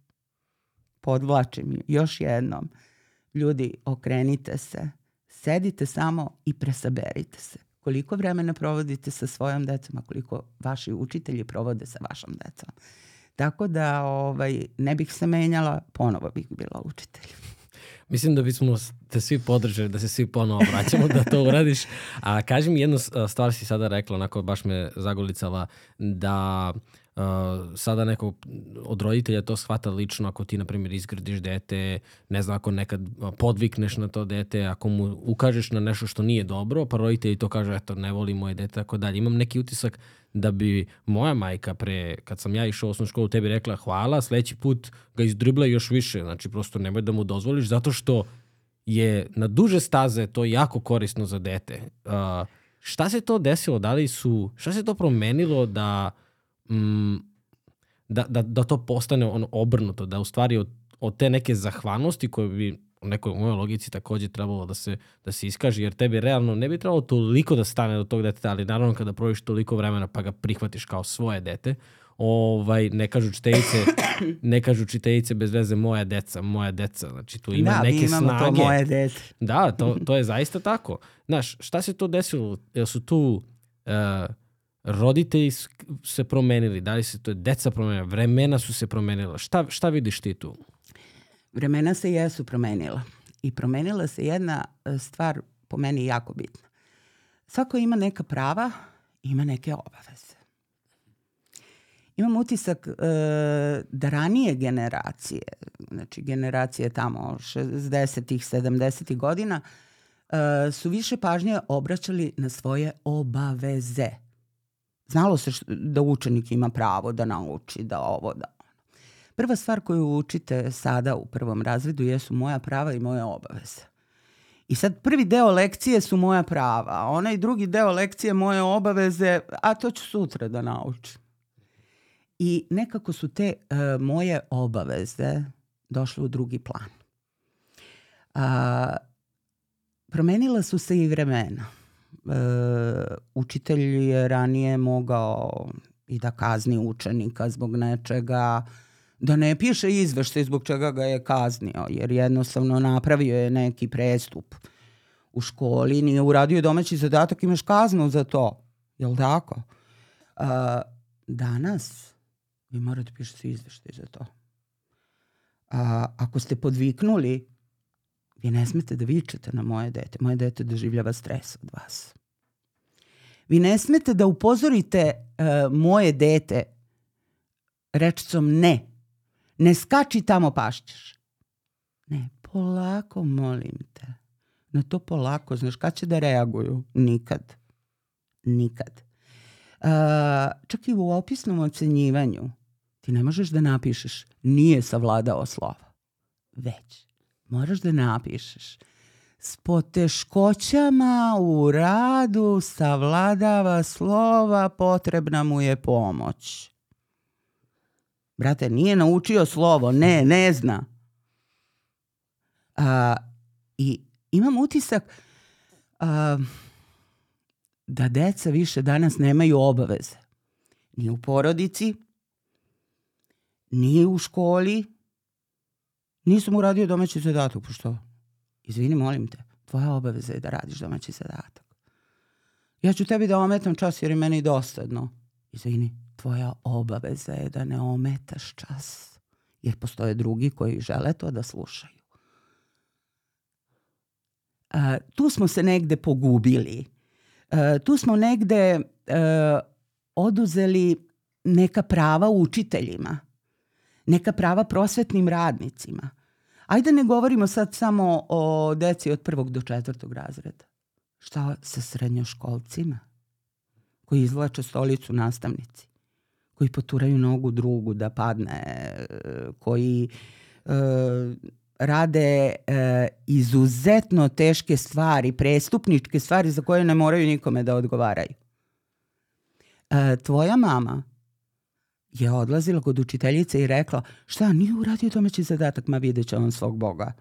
podvlačim još jednom, ljudi okrenite se, sedite samo i presaberite se. Koliko vremena provodite sa svojom decom, a koliko vaši učitelji provode sa vašom decom. Tako da ovaj, ne bih se menjala, ponovo bih bila učitelj. Mislim da bismo te svi podržali, da se svi ponovo vraćamo da to uradiš. A kaži mi jednu stvar si sada rekla, onako baš me zagolicala, da uh, sada neko od roditelja to shvata lično ako ti, na primjer, izgradiš dete, ne znam, ako nekad podvikneš na to dete, ako mu ukažeš na nešto što nije dobro, pa roditelji to kažu, eto, ne voli moje dete, tako dalje. Imam neki utisak da bi moja majka pre, kad sam ja išao u osnovnu školu, tebi rekla hvala, sledeći put ga izdribla još više, znači prosto nemoj da mu dozvoliš, zato što je na duže staze to jako korisno za dete. Uh, šta se to desilo? Da li su, šta se to promenilo da, mm, da, da, da to postane ono obrnuto, da u stvari od, od te neke zahvalnosti koje bi u nekoj mojoj logici takođe trebalo da se, da se iskaže, jer tebi realno ne bi trebalo toliko da stane do tog deteta, ali naravno kada proviš toliko vremena pa ga prihvatiš kao svoje dete, ovaj, ne kažu čiteljice, ne kažu čiteljice bez veze moja deca, moja deca, znači tu ima da, neke snage. Da, to moje dete. Da, to, to je zaista tako. Znaš, šta se to desilo? Jel su tu uh, roditelji se promenili, da li se to deca promenila, vremena su se promenila, šta, šta vidiš ti tu? Vremena se jesu promenila i promenila se jedna e, stvar po meni jako bitna. Svako ima neka prava, ima neke obaveze. Imam utisak e, da ranije generacije, znači generacije tamo 60-ih, 70-ih godina, e, su više pažnje obraćali na svoje obaveze. Znalo se što, da učenik ima pravo da nauči, da ovo, da Prva stvar koju učite sada u prvom razredu jesu moja prava i moje obaveze. I sad prvi deo lekcije su moja prava, a onaj drugi deo lekcije moje obaveze, a to ću sutra da naučim. I nekako su te uh, moje obaveze došle u drugi plan. A, promenila su se i vremena. E, učitelj je ranije mogao i da kazni učenika zbog nečega, da ne piše izveštaj zbog čega ga je kaznio, jer jednostavno napravio je neki prestup u školi, nije uradio domaći zadatak, imaš kaznu za to. Jel tako? A, danas vi morate pišete izveštaj za to. A, ako ste podviknuli, vi ne smete da vičete na moje dete. Moje dete doživljava stres od vas. Vi ne smete da upozorite uh, moje dete rečicom ne Ne skači tamo pašćeš. Ne, polako molim te. Na to polako, znaš, kad će da reaguju? Nikad. Nikad. Uh, čak i u opisnom ocenjivanju ti ne možeš da napišeš nije savladao slova. Već. Moraš da napišeš s poteškoćama u radu savladava slova, potrebna mu je pomoć. Brate, nije naučio slovo, ne, ne zna. A, I imam utisak a, da deca više danas nemaju obaveze. Ni u porodici, ni u školi. Nisam uradio domaći zadatak, pošto, izvini, molim te, tvoja obaveza je da radiš domaći zadatak. Ja ću tebi da ometam čas jer je meni dosadno. Izvini, tvoja obaveza je da ne ometaš čas, jer postoje drugi koji žele to da slušaju. A, tu smo se negde pogubili. A, tu smo negde a, oduzeli neka prava učiteljima, neka prava prosvetnim radnicima. Ajde ne govorimo sad samo o deci od prvog do četvrtog razreda. Šta sa srednjoškolcima koji izvlače stolicu nastavnici? Koji poturaju nogu drugu da padne, koji e, rade e, izuzetno teške stvari, prestupničke stvari za koje ne moraju nikome da odgovaraju. E, tvoja mama je odlazila kod učiteljice i rekla šta, nije uradio domaći zadatak, ma vidjet će on svog Boga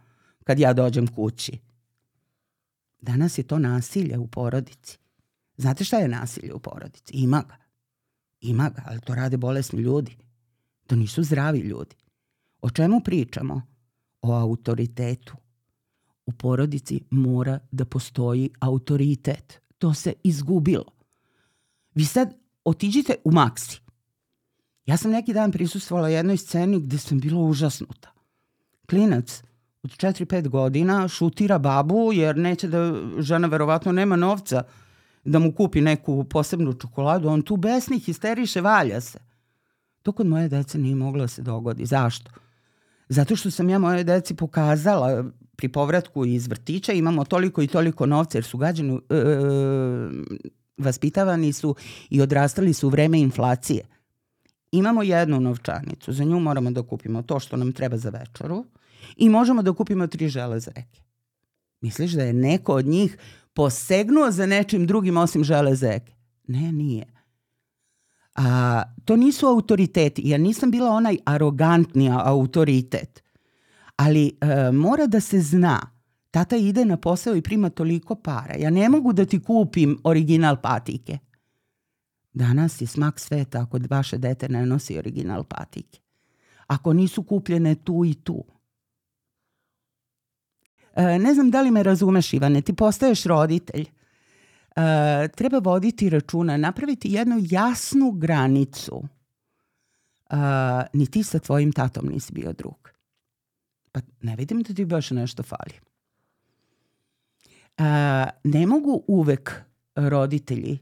kad ja dođem kući. Danas je to nasilje u porodici. Znate šta je nasilje u porodici? Ima ga. Ima ga, ali to rade bolesni ljudi. To nisu zdravi ljudi. O čemu pričamo? O autoritetu. U porodici mora da postoji autoritet. To se izgubilo. Vi sad otiđite u Maksi. Ja sam neki dan prisustvovala jednoj sceni gde sam bila užasnuta. Klinac od 4-5 godina šutira babu jer neće da žena verovatno nema novca da mu kupi neku posebnu čokoladu, on tu besni histeriše, valja se. To kod moje dece nije moglo da se dogodi. Zašto? Zato što sam ja moje deci pokazala pri povratku iz vrtića, imamo toliko i toliko novca jer su gađani, e, vaspitavani su i odrastali su u vreme inflacije. Imamo jednu novčanicu, za nju moramo da kupimo to što nam treba za večeru i možemo da kupimo tri železeke. Misliš da je neko od njih posegnuo za nečim drugim osim železeke? Ne, nije. A, to nisu autoriteti. Ja nisam bila onaj arogantni autoritet. Ali e, mora da se zna. Tata ide na posao i prima toliko para. Ja ne mogu da ti kupim original patike. Danas je smak sveta ako vaše dete ne nosi original patike. Ako nisu kupljene tu i tu. E, ne znam da li me razumeš Ivane, ti postaješ roditelj. E, treba voditi računa, napraviti jednu jasnu granicu. E, ni ti sa tvojim tatom nisi bio drug. Pa ne vidim da ti baš nešto fali. E, ne mogu uvek roditelji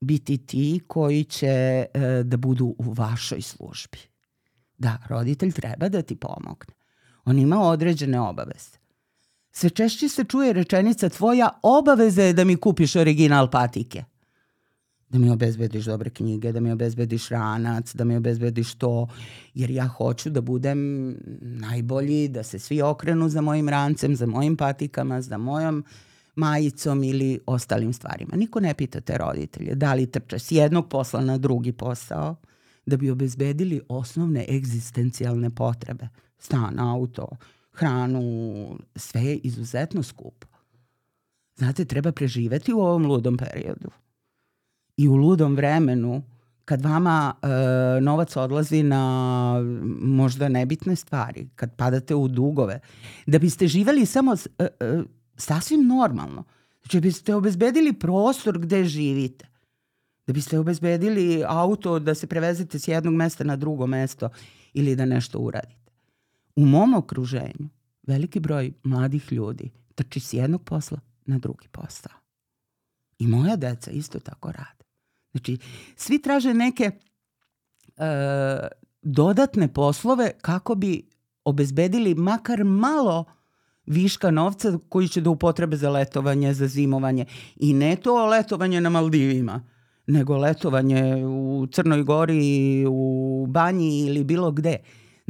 biti ti koji će e, da budu u vašoj službi. Da, roditelj treba da ti pomogne. On ima određene obaveze. Sve češće se čuje rečenica tvoja obaveza je da mi kupiš original patike. Da mi obezbediš dobre knjige, da mi obezbediš ranac, da mi obezbediš to, jer ja hoću da budem najbolji, da se svi okrenu za mojim rancem, za mojim patikama, za mojom majicom ili ostalim stvarima. Niko ne pita te roditelje da li trče s jednog posla na drugi posao da bi obezbedili osnovne egzistencijalne potrebe. Stan, auto, hranu, sve je izuzetno skupo. Znate, treba preživeti u ovom ludom periodu. I u ludom vremenu, kad vama e, novac odlazi na možda nebitne stvari, kad padate u dugove, da biste živeli samo e, e, sasvim normalno. Znači, da biste obezbedili prostor gde živite, da biste obezbedili auto da se prevezete s jednog mesta na drugo mesto ili da nešto uradite. U mom okruženju veliki broj mladih ljudi trči s jednog posla na drugi posao. I moja deca isto tako rade. Znači, svi traže neke e, dodatne poslove kako bi obezbedili makar malo viška novca koji će da upotrebe za letovanje, za zimovanje. I ne to letovanje na Maldivima, nego letovanje u Crnoj Gori, u banji ili bilo gde.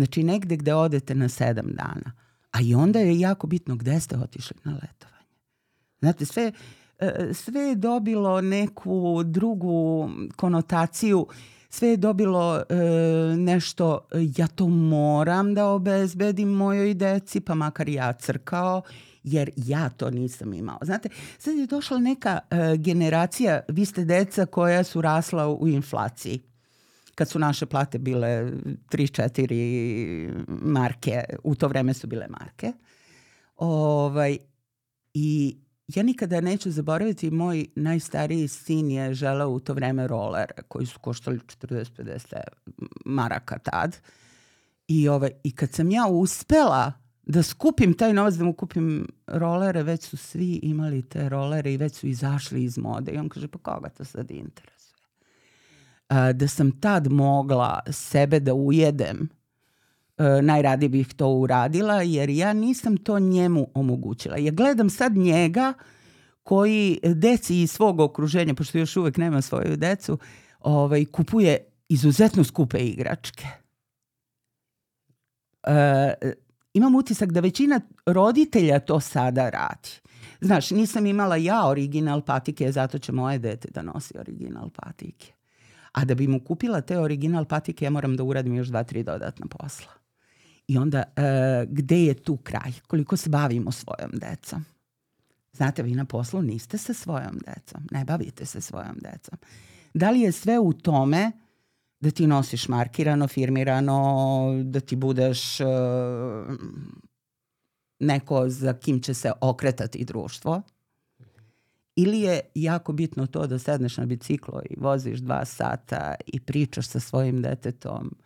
Znači negde gde odete na sedam dana. A i onda je jako bitno gde ste otišli na letovanje. Znate, sve, e, sve je dobilo neku drugu konotaciju, sve je dobilo e, nešto, ja to moram da obezbedim mojoj deci, pa makar ja crkao, jer ja to nisam imao. Znate, sad je došla neka e, generacija, vi ste deca koja su rasla u inflaciji kad su naše plate bile 3-4 marke, u to vreme su bile marke. Ovaj, I ja nikada neću zaboraviti, moj najstariji sin je želeo u to vreme roller koji su koštali 40-50 maraka tad. I, ovaj, I kad sam ja uspela da skupim taj novac da mu kupim rolere, već su svi imali te rolere i već su izašli iz mode. I on kaže, pa koga to sad interes? Da sam tad mogla sebe da ujedem, najradije bih to uradila, jer ja nisam to njemu omogućila. Ja gledam sad njega koji deci iz svog okruženja, pošto još uvek nema svoju decu, ovaj, kupuje izuzetno skupe igračke. E, imam utisak da većina roditelja to sada radi. Znaš, nisam imala ja original patike, zato će moje dete da nosi original patike. A da bi mu kupila te original patike, ja moram da uradim još dva, tri dodatna posla. I onda, e, gde je tu kraj? Koliko se bavimo svojom decom? Znate, vi na poslu niste sa svojom decom. Ne bavite se svojom decom. Da li je sve u tome da ti nosiš markirano, firmirano, da ti budeš uh, neko za kim će se okretati društvo? Ili je jako bitno to da sedneš na biciklo i voziš dva sata i pričaš sa svojim detetom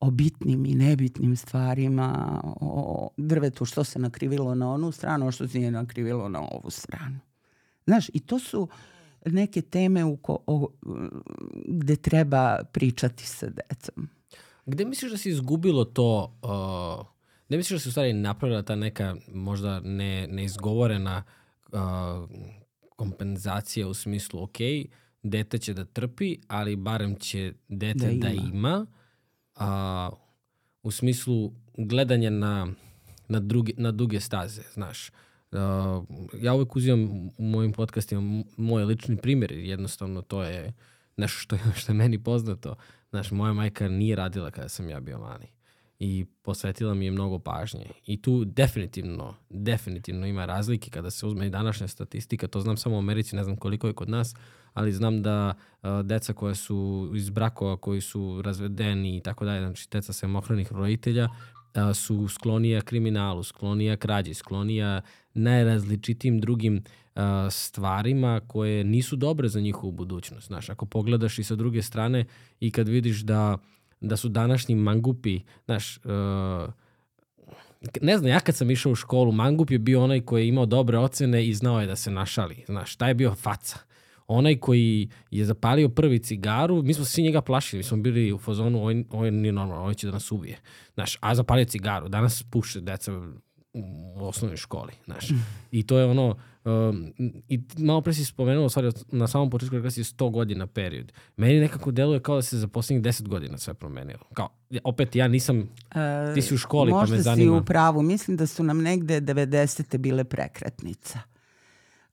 o bitnim i nebitnim stvarima, o drvetu što se nakrivilo na onu stranu, što se nije nakrivilo na ovu stranu. Znaš, i to su neke teme u ko, o, gde treba pričati sa decom. Gde misliš da se izgubilo to, uh, gde misliš da se u stvari napravila ta neka možda ne, neizgovorena uh, kompenzacija u smislu, ok, dete će da trpi, ali barem će dete da ima, da ima a, u smislu gledanja na, na, drugi, na duge staze, znaš. Uh, ja uvek uzimam u mojim podcastima moj lični primjer, jednostavno to je nešto što je, što je meni poznato. Znaš, moja majka nije radila kada sam ja bio mali i posvetila mi je mnogo pažnje. I tu definitivno, definitivno ima razlike kada se uzme i današnja statistika, to znam samo u Americi, ne znam koliko je kod nas, ali znam da uh, deca koja su iz brakova, koji su razvedeni i tako dalje, znači deca samohranih roditelja, uh, su sklonija kriminalu, sklonija krađi, sklonija najrazličitim drugim uh, stvarima koje nisu dobre za njihovu budućnost. Znaš, ako pogledaš i sa druge strane i kad vidiš da, da su današnji mangupi, znaš, uh, ne znam, ja kad sam išao u školu, mangup je bio onaj koji je imao dobre ocene i znao je da se našali. Znaš, taj je bio faca onaj koji je zapalio prvi cigaru, mi smo svi njega plašili, mi smo bili u fazonu, ovo, ovo nije normalno, ovo će da nas ubije. Znaš, a zapalio cigaru, danas puše deca u osnovnoj školi, znaš. I to je ono, um, i malo pre si spomenuo, stvari, na samom početku kada si 100 godina period. Meni nekako deluje kao da se za poslednjih 10 godina sve promenilo. Kao, opet ja nisam, uh, ti si u školi pa me zanima. Možda si u pravu, mislim da su nam negde 90. bile prekretnica.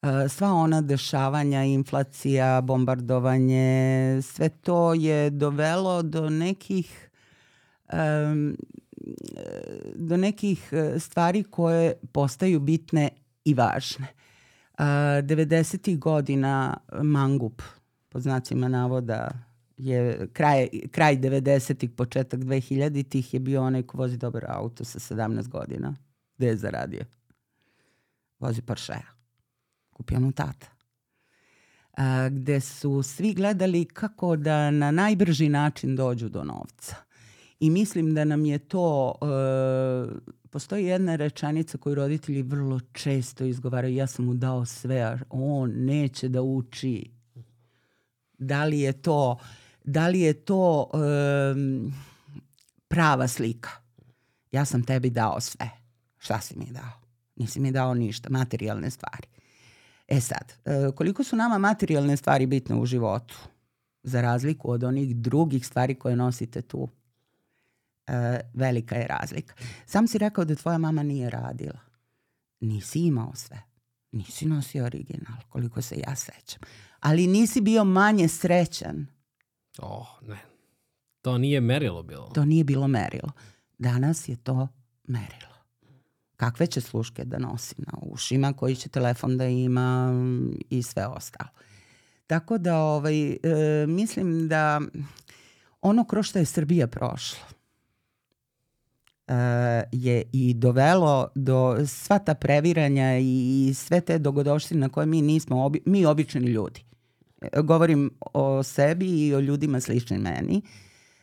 E, sva ona dešavanja, inflacija, bombardovanje, sve to je dovelo do nekih um, do nekih e, stvari koje postaju bitne i važne. Uh, 90. godina Mangup, pod znacima navoda, je kraj, kraj 90-ih, početak 2000-ih je bio onaj ko vozi dobar auto sa 17 godina. Gde je zaradio? Vozi Porsche kupio mu tata. A, gde su svi gledali kako da na najbrži način dođu do novca. I mislim da nam je to, e, postoji jedna rečanica koju roditelji vrlo često izgovaraju, ja sam mu dao sve, a on neće da uči. Da li je to, da li je to e, prava slika? Ja sam tebi dao sve. Šta si mi dao? Nisi mi dao ništa, materijalne stvari. E sad, e, koliko su nama materijalne stvari bitne u životu, za razliku od onih drugih stvari koje nosite tu, velika je razlika. Sam si rekao da tvoja mama nije radila. Nisi imao sve. Nisi nosio original, koliko se ja sećam. Ali nisi bio manje srećan. Oh, ne. To nije merilo bilo. To nije bilo merilo. Danas je to merilo kakve će sluške da nosi na ušima, koji će telefon da ima i sve ostalo. Tako da ovaj, e, mislim da ono kroz što je Srbija prošla e, je i dovelo do sva ta previranja i sve te dogodoštine na koje mi nismo, obi, mi obični ljudi. E, govorim o sebi i o ljudima sličnim meni.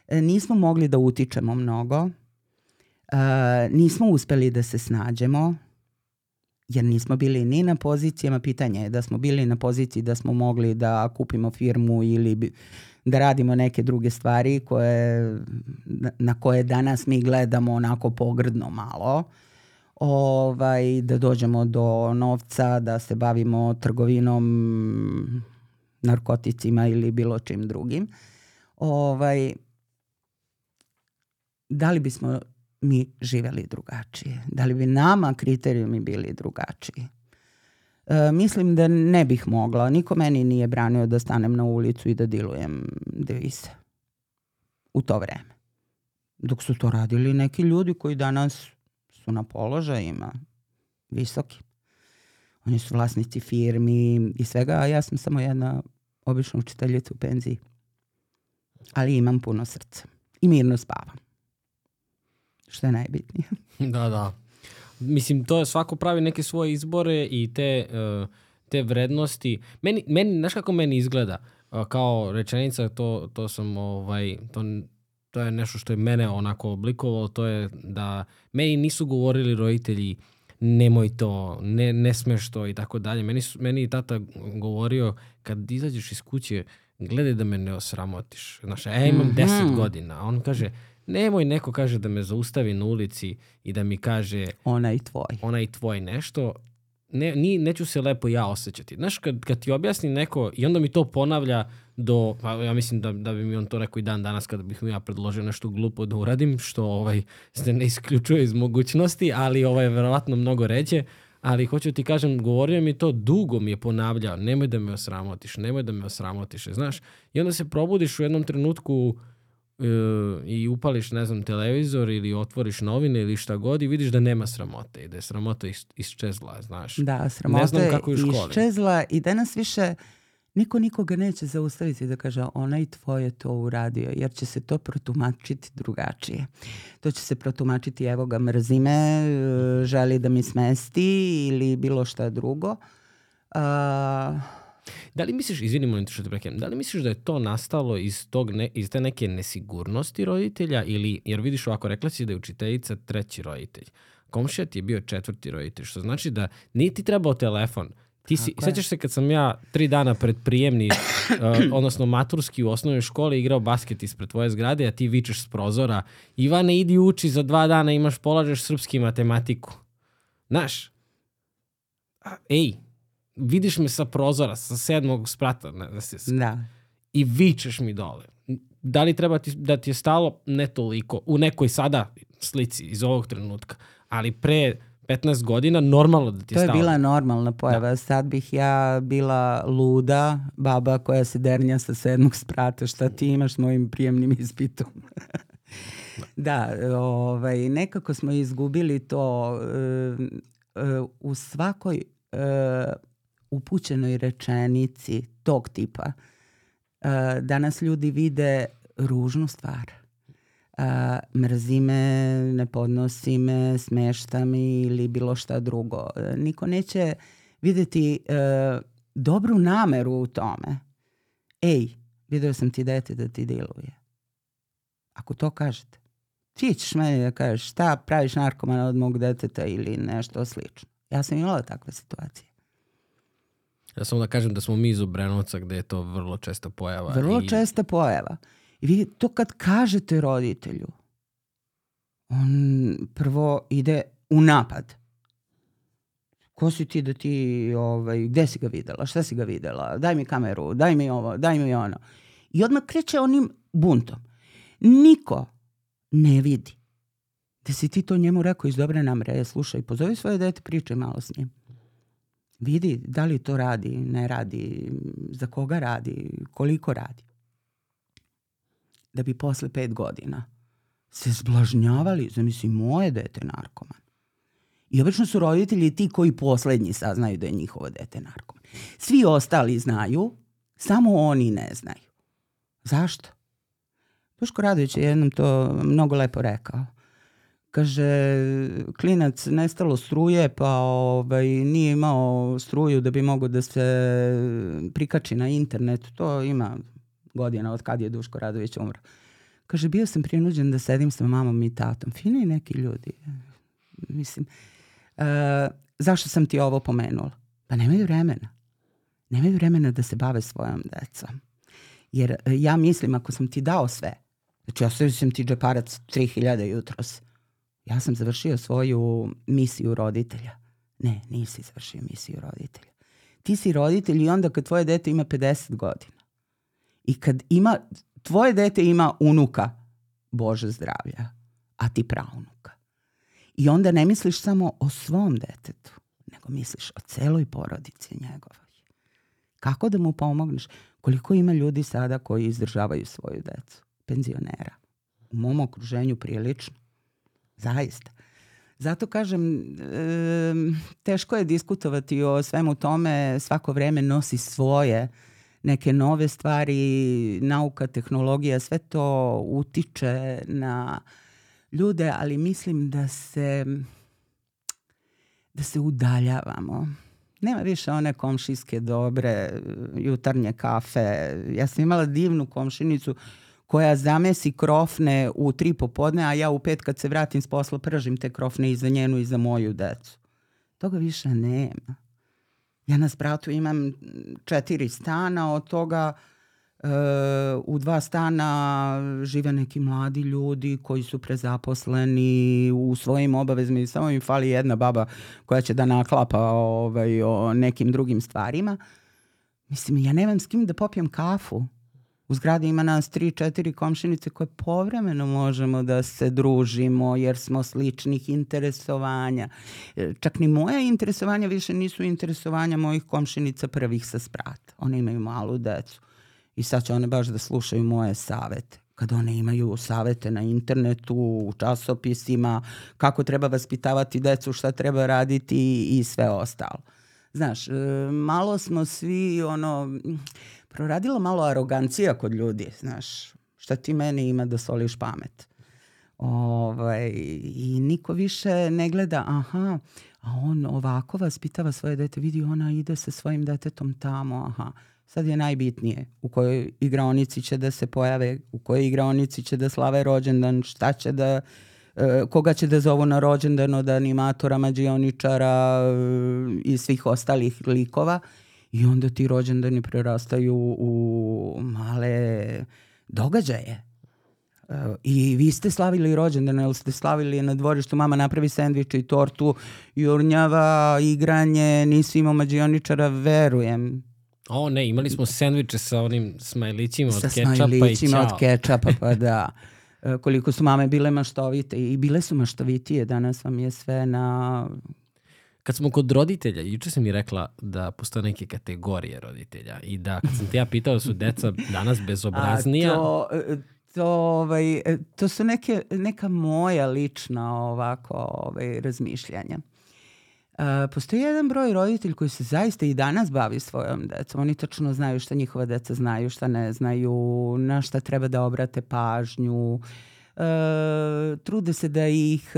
E, nismo mogli da utičemo mnogo nismo uspeli da se snađemo, jer nismo bili ni na pozicijama, pitanje je da smo bili na poziciji da smo mogli da kupimo firmu ili da radimo neke druge stvari koje, na koje danas mi gledamo onako pogrdno malo, ovaj, da dođemo do novca, da se bavimo trgovinom, narkoticima ili bilo čim drugim. Ovaj, da li bismo mi živeli drugačije? Da li bi nama kriterijumi bili drugačiji? E, mislim da ne bih mogla. Niko meni nije branio da stanem na ulicu i da dilujem devise. U to vreme. Dok su to radili neki ljudi koji danas su na položajima visoki. Oni su vlasnici firmi i svega, a ja sam samo jedna obična učiteljica u penziji. Ali imam puno srca i mirno spavam što je najbitnije. da, da. Mislim, to je svako pravi neke svoje izbore i te, uh, te vrednosti. Meni, meni, znaš kako meni izgleda? Uh, kao rečenica, to, to sam, ovaj, to to je nešto što je mene onako oblikovalo, to je da meni nisu govorili roditelji nemoj to, ne, ne smeš to i tako dalje. Meni, su, meni je tata govorio kad izađeš iz kuće, gledaj da me ne osramotiš. Znaš, ja imam mm -hmm. 10 godina, a on kaže, nemoj neko kaže da me zaustavi na ulici i da mi kaže ona i tvoj. Ona i tvoj nešto. Ne, ni, neću se lepo ja osjećati. Znaš, kad, kad ti objasni neko i onda mi to ponavlja do, pa ja mislim da, da bi mi on to rekao i dan danas kada bih mi ja predložio nešto glupo da uradim, što ovaj, se ne isključuje iz mogućnosti, ali ovaj, verovatno mnogo ređe. Ali hoću ti kažem, govorio mi to, dugo mi je ponavljao, nemoj da me osramotiš, nemoj da me osramotiš, znaš. I onda se probudiš u jednom trenutku i upališ, ne znam, televizor ili otvoriš novine ili šta god i vidiš da nema sramote i da je sramota is, isčezla, znaš. Da, sramota ne znam kako je iščezla i danas više niko nikoga neće zaustaviti da kaže onaj tvoj je to uradio, jer će se to protumačiti drugačije. To će se protumačiti evo ga mrzime, želi da mi smesti ili bilo šta drugo. Uh, Da li misliš, izvini molim te što te prekinem, da li misliš da je to nastalo iz, tog ne, iz te neke nesigurnosti roditelja ili, jer vidiš ovako, rekla si da je učiteljica treći roditelj. Komšija ti je bio četvrti roditelj, što znači da niti trebao telefon, Ti si, sećaš se kad sam ja tri dana pred prijemni, uh, odnosno maturski u osnovnoj školi igrao basket ispred tvoje zgrade, a ti vičeš s prozora, Ivane, idi uči, za dva dana imaš, polažeš srpski matematiku. Znaš, ej, vidiš me sa prozora, sa sedmog sprata, ne, da, se, da. i vičeš mi dole. Da li treba ti, da ti je stalo? Ne toliko. U nekoj sada slici iz ovog trenutka. Ali pre 15 godina normalno da ti je To je bila normalna pojava. Da. Sad bih ja bila luda, baba koja se dernja sa sedmog sprata. Šta ti imaš s mojim prijemnim ispitom? da, ovaj, nekako smo izgubili to uh, uh, u svakoj uh, upućenoj rečenici tog tipa. Uh, danas ljudi vide ružnu stvar a, mrzi me, ne podnosi me, smešta mi ili bilo šta drugo. E, niko neće videti e, dobru nameru u tome. Ej, video sam ti dete da ti diluje. Ako to kažete, ti ćeš meni da kažeš šta praviš narkomana od mog deteta ili nešto slično. Ja sam imala takve situacije. Ja samo da kažem da smo mi iz Obrenovca gde je to vrlo česta pojava. Vrlo i... česta pojava. I vi to kad kažete roditelju, on prvo ide u napad. Ko si ti da ti, ovaj, gde si ga videla, šta si ga videla, daj mi kameru, daj mi ovo, daj mi ono. I odmah kreće onim buntom. Niko ne vidi da si ti to njemu rekao iz dobre namere, je slušaj, pozovi svoje dete, pričaj malo s njim. Vidi da li to radi, ne radi, za koga radi, koliko radi da bi posle pet godina se zblažnjavali, zamisli moje dete narkoman. I obično su roditelji ti koji poslednji saznaju da je njihovo dete narkoman. Svi ostali znaju, samo oni ne znaju. Zašto? Duško Radović je jednom to mnogo lepo rekao. Kaže, klinac nestalo struje, pa ovaj, nije imao struju da bi mogo da se prikači na internet. To ima godina od kad je Duško Radović umro. Kaže, bio sam prinuđen da sedim sa mamom i tatom. Fini neki ljudi. Mislim, uh, zašto sam ti ovo pomenula? Pa nemaju vremena. Nemaju vremena da se bave svojom decom. Jer uh, ja mislim, ako sam ti dao sve, znači ostavio sam ti džeparac 3000 jutros, ja sam završio svoju misiju roditelja. Ne, nisi završio misiju roditelja. Ti si roditelj i onda kad tvoje dete ima 50 godina I kad ima, tvoje dete ima unuka, Bože zdravlja, a ti praunuka. I onda ne misliš samo o svom detetu, nego misliš o celoj porodici njegovoj. Kako da mu pomogneš? Koliko ima ljudi sada koji izdržavaju svoju decu? Penzionera. U mom okruženju prilično. Zaista. Zato kažem, teško je diskutovati o svemu tome, svako vreme nosi svoje neke nove stvari, nauka, tehnologija, sve to utiče na ljude, ali mislim da se da se udaljavamo. Nema više one komšijske dobre jutarnje kafe. Ja sam imala divnu komšinicu koja zamesi krofne u tri popodne, a ja u pet kad se vratim s posla pržim te krofne i za njenu i za moju decu. Toga više nema. Ja na spratu imam četiri stana, od toga e, u dva stana žive neki mladi ljudi koji su prezaposleni u svojim obavezima i samo im fali jedna baba koja će da naklapa ovaj, o nekim drugim stvarima. Mislim, ja nemam s kim da popijem kafu. U zgradi ima nas tri, četiri komšinice koje povremeno možemo da se družimo jer smo sličnih interesovanja. E, čak ni moja interesovanja više nisu interesovanja mojih komšinica prvih sa sprata. One imaju malu decu i sad će one baš da slušaju moje savete kad one imaju savete na internetu, u časopisima, kako treba vaspitavati decu, šta treba raditi i sve ostalo. Znaš, e, malo smo svi ono proradila malo arogancija kod ljudi, znaš, šta ti meni ima da soliš pamet. Ovaj, I niko više ne gleda, aha, a on ovako vaspitava svoje dete, vidi ona ide sa svojim detetom tamo, aha. Sad je najbitnije u kojoj igraonici će da se pojave, u kojoj igraonici će da slave rođendan, šta će da, e, koga će da zovu na rođendan od animatora, mađioničara e, i svih ostalih likova i onda ti rođendani prerastaju u male događaje. Uh, I vi ste slavili rođendan, ili ste slavili na dvorištu, mama napravi sendvič i tortu, jurnjava, igranje, nisi imao mađioničara, verujem. O ne, imali smo sendviče sa onim smajlićima od sa kečapa i čao. Sa smajlićima od kečapa, pa da. E, koliko su mame bile maštovite i bile su maštovitije, danas vam je sve na Kad smo kod roditelja, juče sam mi rekla da postoje neke kategorije roditelja i da kad sam te ja pitao da su deca danas bezobraznija... A to, to, ovaj, to su neke, neka moja lična ovako ovaj, razmišljanja. Uh, postoji jedan broj roditelj koji se zaista i danas bavi svojom decom. Oni tačno znaju šta njihova deca znaju, šta ne znaju, na šta treba da obrate pažnju. Uh, e, trude se da ih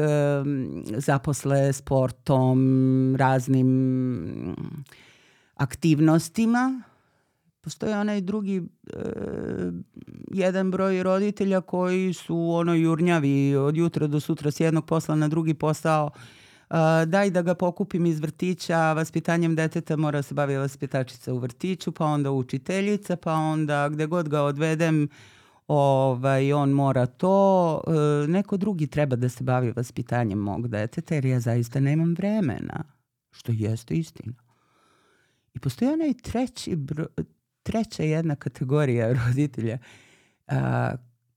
zaposle sportom, raznim aktivnostima. Postoji onaj drugi e, jedan broj roditelja koji su ono jurnjavi od jutra do sutra s jednog posla na drugi posao Uh, daj da ga pokupim iz vrtića, vaspitanjem deteta mora se bavi vaspitačica u vrtiću, pa onda učiteljica, pa onda gde god ga odvedem ovaj, on mora to, e, neko drugi treba da se bavi vaspitanjem mog deteta jer ja zaista nemam vremena, što jeste istina. I postoji onaj treći treća jedna kategorija roditelja a,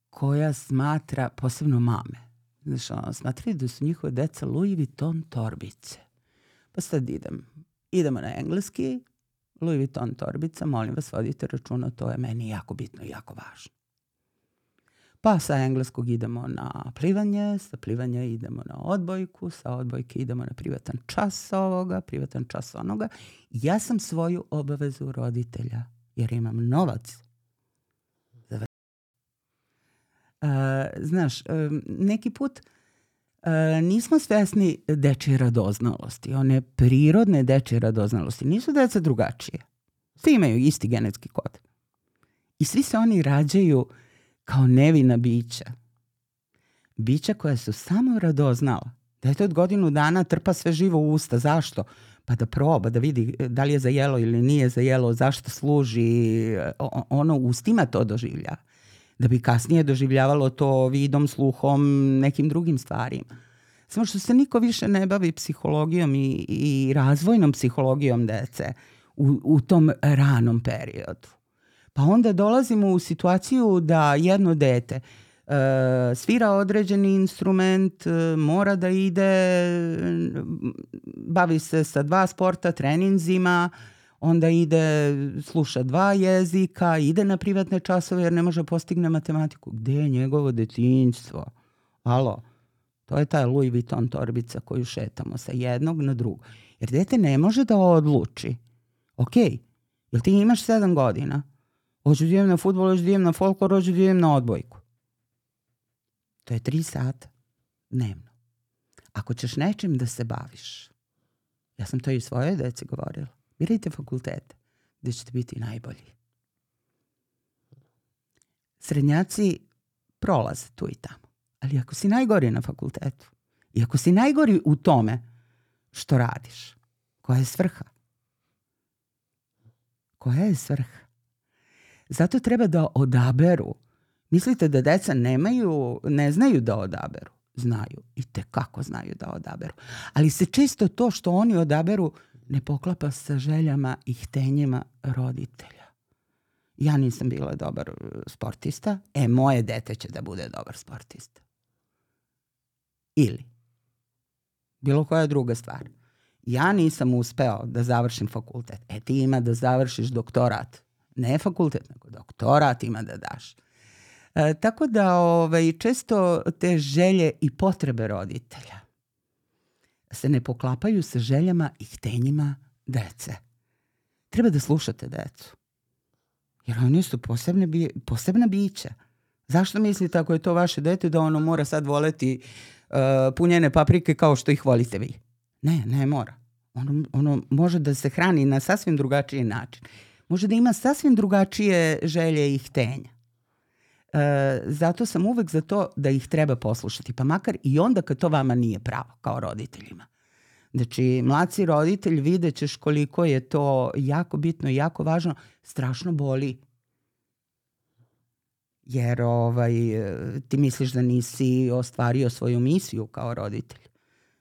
koja smatra, posebno mame, znaš, ono, smatraju da su njihove deca Louis Vuitton torbice. Pa sad idem, idemo na engleski, Louis Vuitton torbica, molim vas, vodite računa, to je meni jako bitno i jako važno. Pa sa engleskog idemo na plivanje, sa plivanja idemo na odbojku, sa odbojke idemo na privatan čas ovoga, privatan čas onoga. Ja sam svoju obavezu roditelja, jer imam novac. Uh, znaš, um, neki put uh, nismo svesni dečje radoznalosti, one prirodne dečje radoznalosti. Nisu deca drugačije. Svi imaju isti genetski kod. I svi se oni rađaju uh, kao nevina bića. Bića koja su samo radoznala. Dete od godinu dana trpa sve živo u usta. Zašto? Pa da proba, da vidi da li je za jelo ili nije za jelo, zašto služi, ono ustima to doživlja. Da bi kasnije doživljavalo to vidom, sluhom, nekim drugim stvarima. Samo što se niko više ne bavi psihologijom i, i razvojnom psihologijom dece u, u tom ranom periodu. Pa onda dolazimo u situaciju da jedno dete uh, svira određeni instrument, uh, mora da ide, bavi se sa dva sporta, treninzima, onda ide, sluša dva jezika, ide na privatne časove jer ne može da postigne matematiku. Gde je njegovo detinjstvo? Alo, to je ta Louis Vuitton torbica koju šetamo sa jednog na drugo. Jer dete ne može da odluči. Ok, jel ti imaš sedam godina? Hoću da idem na futbol, hoću da idem na folklor, hoću da idem na odbojku. To je tri sata dnevno. Ako ćeš nečim da se baviš, ja sam to i svoje dece govorila, birajte fakultete gde ćete biti najbolji. srednjaci prolaze tu i tamo. Ali ako si najgori na fakultetu i ako si najgori u tome što radiš, koja je svrha? Koja je svrha? Zato treba da odaberu. Mislite da deca nemaju, ne znaju da odaberu? Znaju. I te kako znaju da odaberu. Ali se često to što oni odaberu ne poklapa sa željama i htenjima roditelja. Ja nisam bila dobar uh, sportista, e, moje dete će da bude dobar sportista. Ili bilo koja druga stvar. Ja nisam uspeo da završim fakultet. E, ti ima da završiš doktorat. Ne fakultet, nego doktorat ima da daš. E, tako da ovaj, često te želje i potrebe roditelja se ne poklapaju sa željama i htenjima dece. Treba da slušate decu. Jer oni su posebne, posebna bića. Zašto mislite ako je to vaše dete da ono mora sad voleti uh, punjene paprike kao što ih volite vi? Ne, ne mora. Ono, ono može da se hrani na sasvim drugačiji način. Može da ima sasvim drugačije želje i htenja. E, zato sam uvek za to da ih treba poslušati, pa makar i onda kad to vama nije pravo, kao roditeljima. Znači, mladci roditelj videćeš koliko je to jako bitno i jako važno, strašno boli. Jer ovaj, ti misliš da nisi ostvario svoju misiju kao roditelj.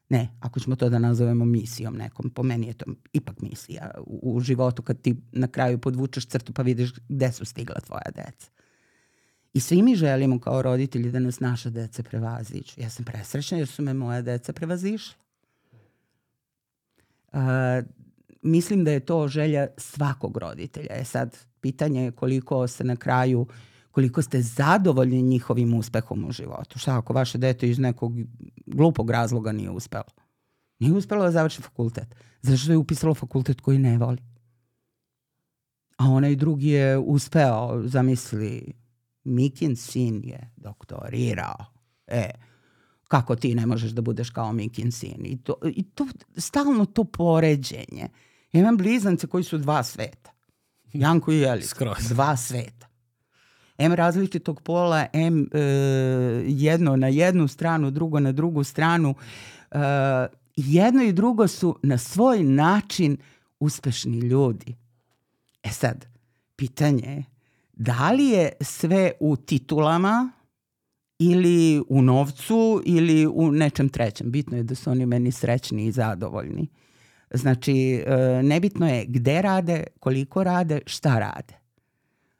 Ne, ako ćemo to da nazovemo misijom nekom, po meni je to ipak misija u, u životu kad ti na kraju podvučeš crtu pa vidiš gde su stigla tvoja deca. I svi mi želimo kao roditelji da nas naša deca prevaziću. Ja sam presrećna jer su me moja deca prevazišla. Uh, mislim da je to želja svakog roditelja. E sad, pitanje je koliko se na kraju, koliko ste zadovoljni njihovim uspehom u životu. Šta ako vaše dete iz nekog glupog razloga nije uspelo? Nije uspelo da završi fakultet. Zašto je upisalo fakultet koji ne voli? A onaj drugi je uspeo, zamisli, Mikin sin je doktorirao. E, kako ti ne možeš da budeš kao Mikin sin? I to, i to stalno to poređenje. Ja imam blizance koji su dva sveta. Janko i Jelica. Skroz. Dva sveta. M različitog pola, M e, jedno na jednu stranu, drugo na drugu stranu. E, jedno i drugo su na svoj način uspešni ljudi. E sad, pitanje je da li je sve u titulama ili u novcu ili u nečem trećem. Bitno je da su oni meni srećni i zadovoljni. Znači, e, nebitno je gde rade, koliko rade, šta rade.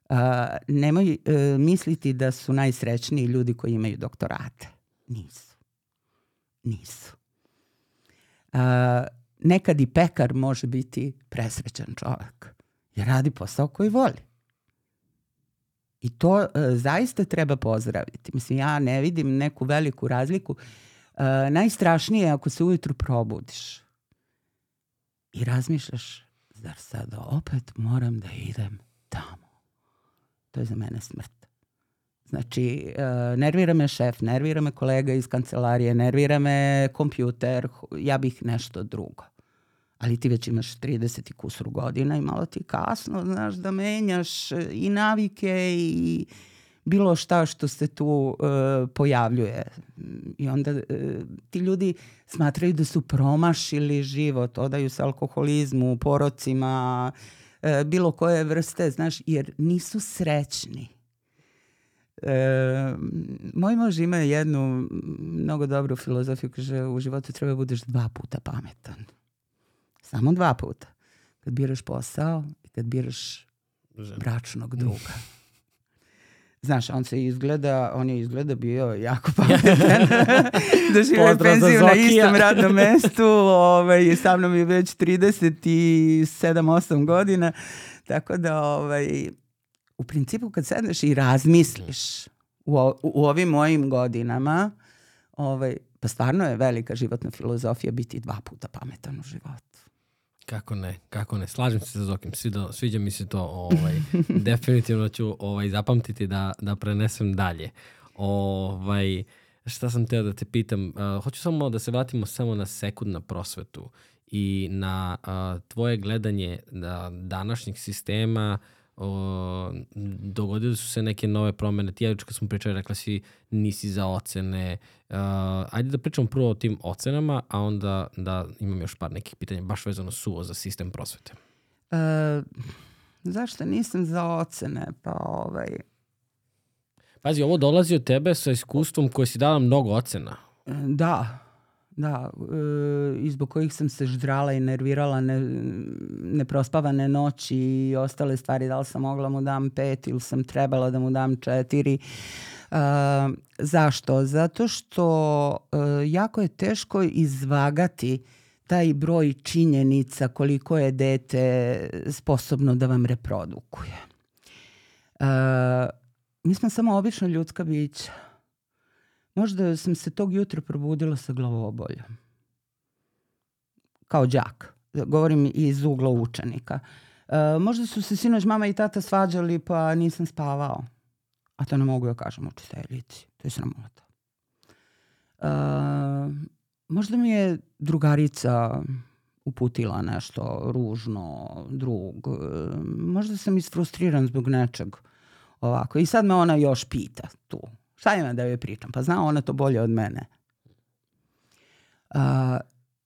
E, nemoj e, misliti da su najsrećniji ljudi koji imaju doktorate. Nisu. Nisu. Nekad i pekar može biti presrećan čovek. Jer radi posao koji voli. I to uh, zaista treba pozdraviti. Mislim, ja ne vidim neku veliku razliku. Uh, najstrašnije je ako se ujutru probudiš i razmišljaš, zar sad opet moram da idem tamo? To je za mene smrt. Znači, uh, nervira me šef, nervira me kolega iz kancelarije, nervira me kompjuter, ja bih nešto drugo ali ti već imaš 30 i kusru godina i malo ti kasno, znaš, da menjaš e, i navike i bilo šta što se tu uh, pojavljuje. I onda uh, ti ljudi smatraju da su promašili život, odaju se alkoholizmu, porocima, uh, bilo koje vrste, znaš, jer nisu srećni. E, moj mož ima jednu mnogo dobru filozofiju, kaže u životu treba budeš dva puta pametan. Samo dva puta. Kad biraš posao i kad biraš bračnog druga. Znaš, on se izgleda, on je izgleda bio jako pametan da žive penziju na istom radnom mestu. Ovaj, sa mnom je već 37-8 godina. Tako da, ovaj, u principu kad sedneš i razmisliš u, u ovim mojim godinama, ovaj, pa stvarno je velika životna filozofija biti dva puta pametan u životu. Kako ne, kako ne. Slažem se sa Zokim, sviđa, sviđa mi se to. Ovaj, definitivno ću ovaj, zapamtiti da, da prenesem dalje. Ovaj, šta sam teo da te pitam? Uh, hoću samo da se vratimo samo na sekund na prosvetu i na uh, tvoje gledanje na današnjeg sistema o, dogodile su se neke nove promene. Ti ja kad smo pričali, rekla si nisi za ocene. Uh, ajde da pričamo prvo o tim ocenama, a onda da imam još par nekih pitanja, baš vezano suvo za sistem prosvete. Uh, zašto nisam za ocene? Pa ovaj... Pazi, ovo dolazi od tebe sa iskustvom koje si dala mnogo ocena. Da, Da, e, i zbog kojih sam se ždrala i nervirala ne, neprospavane noći i ostale stvari, da li sam mogla mu dam pet ili sam trebala da mu dam četiri. E, zašto? Zato što e, jako je teško izvagati taj broj činjenica koliko je dete sposobno da vam reprodukuje. E, mi smo samo obično ljudska bića Možda sam se tog jutra probudila sa glavoboljom. Kao đak. Govorim iz ugla učenika. E, možda su se sinoć mama i tata svađali pa nisam spavao. A to ne mogu ja kažem učiteljici. To je sramota. E, možda mi je drugarica uputila nešto ružno, drug. E, možda sam isfrustriran zbog nečeg ovako. I sad me ona još pita tu Šta ima da joj pričam? Pa zna ona to bolje od mene. Uh,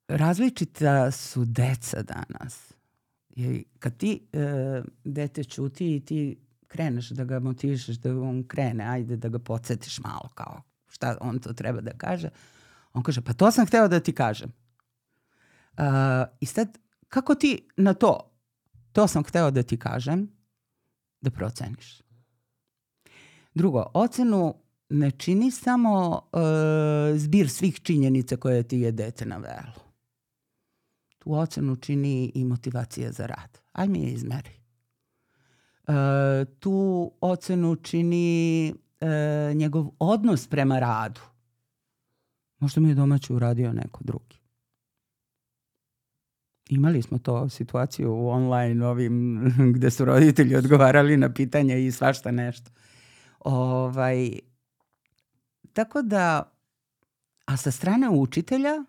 različita su deca danas. I kad ti uh, dete čuti i ti kreneš da ga motivišeš da on krene, ajde da ga podsjetiš malo kao šta on to treba da kaže, on kaže pa to sam hteo da ti kažem. Uh, I sad kako ti na to, to sam hteo da ti kažem, da proceniš. Drugo, ocenu ne čini samo uh, zbir svih činjenica koje ti je dete navelo. Tu ocenu čini i motivacija za rad. Aj mi je izmeri. Uh, tu ocenu čini uh, njegov odnos prema radu. Možda mi je domaći uradio neko drugi. Imali smo to situaciju u online ovim gde su roditelji odgovarali na pitanja i svašta nešto. Ovaj, Tako da, a sa strane učitelja,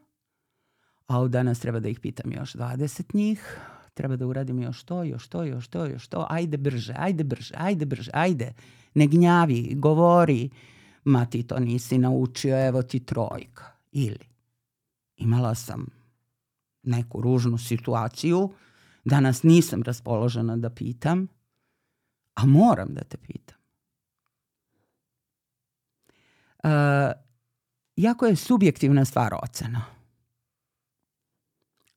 a danas treba da ih pitam još 20 njih, treba da uradim još to, još to, još to, još to, ajde brže, ajde brže, ajde brže, ajde, ne gnjavi, govori, ma ti to nisi naučio, evo ti trojka. Ili, imala sam neku ružnu situaciju, danas nisam raspoložena da pitam, a moram da te pitam. uh, jako je subjektivna stvar ocena.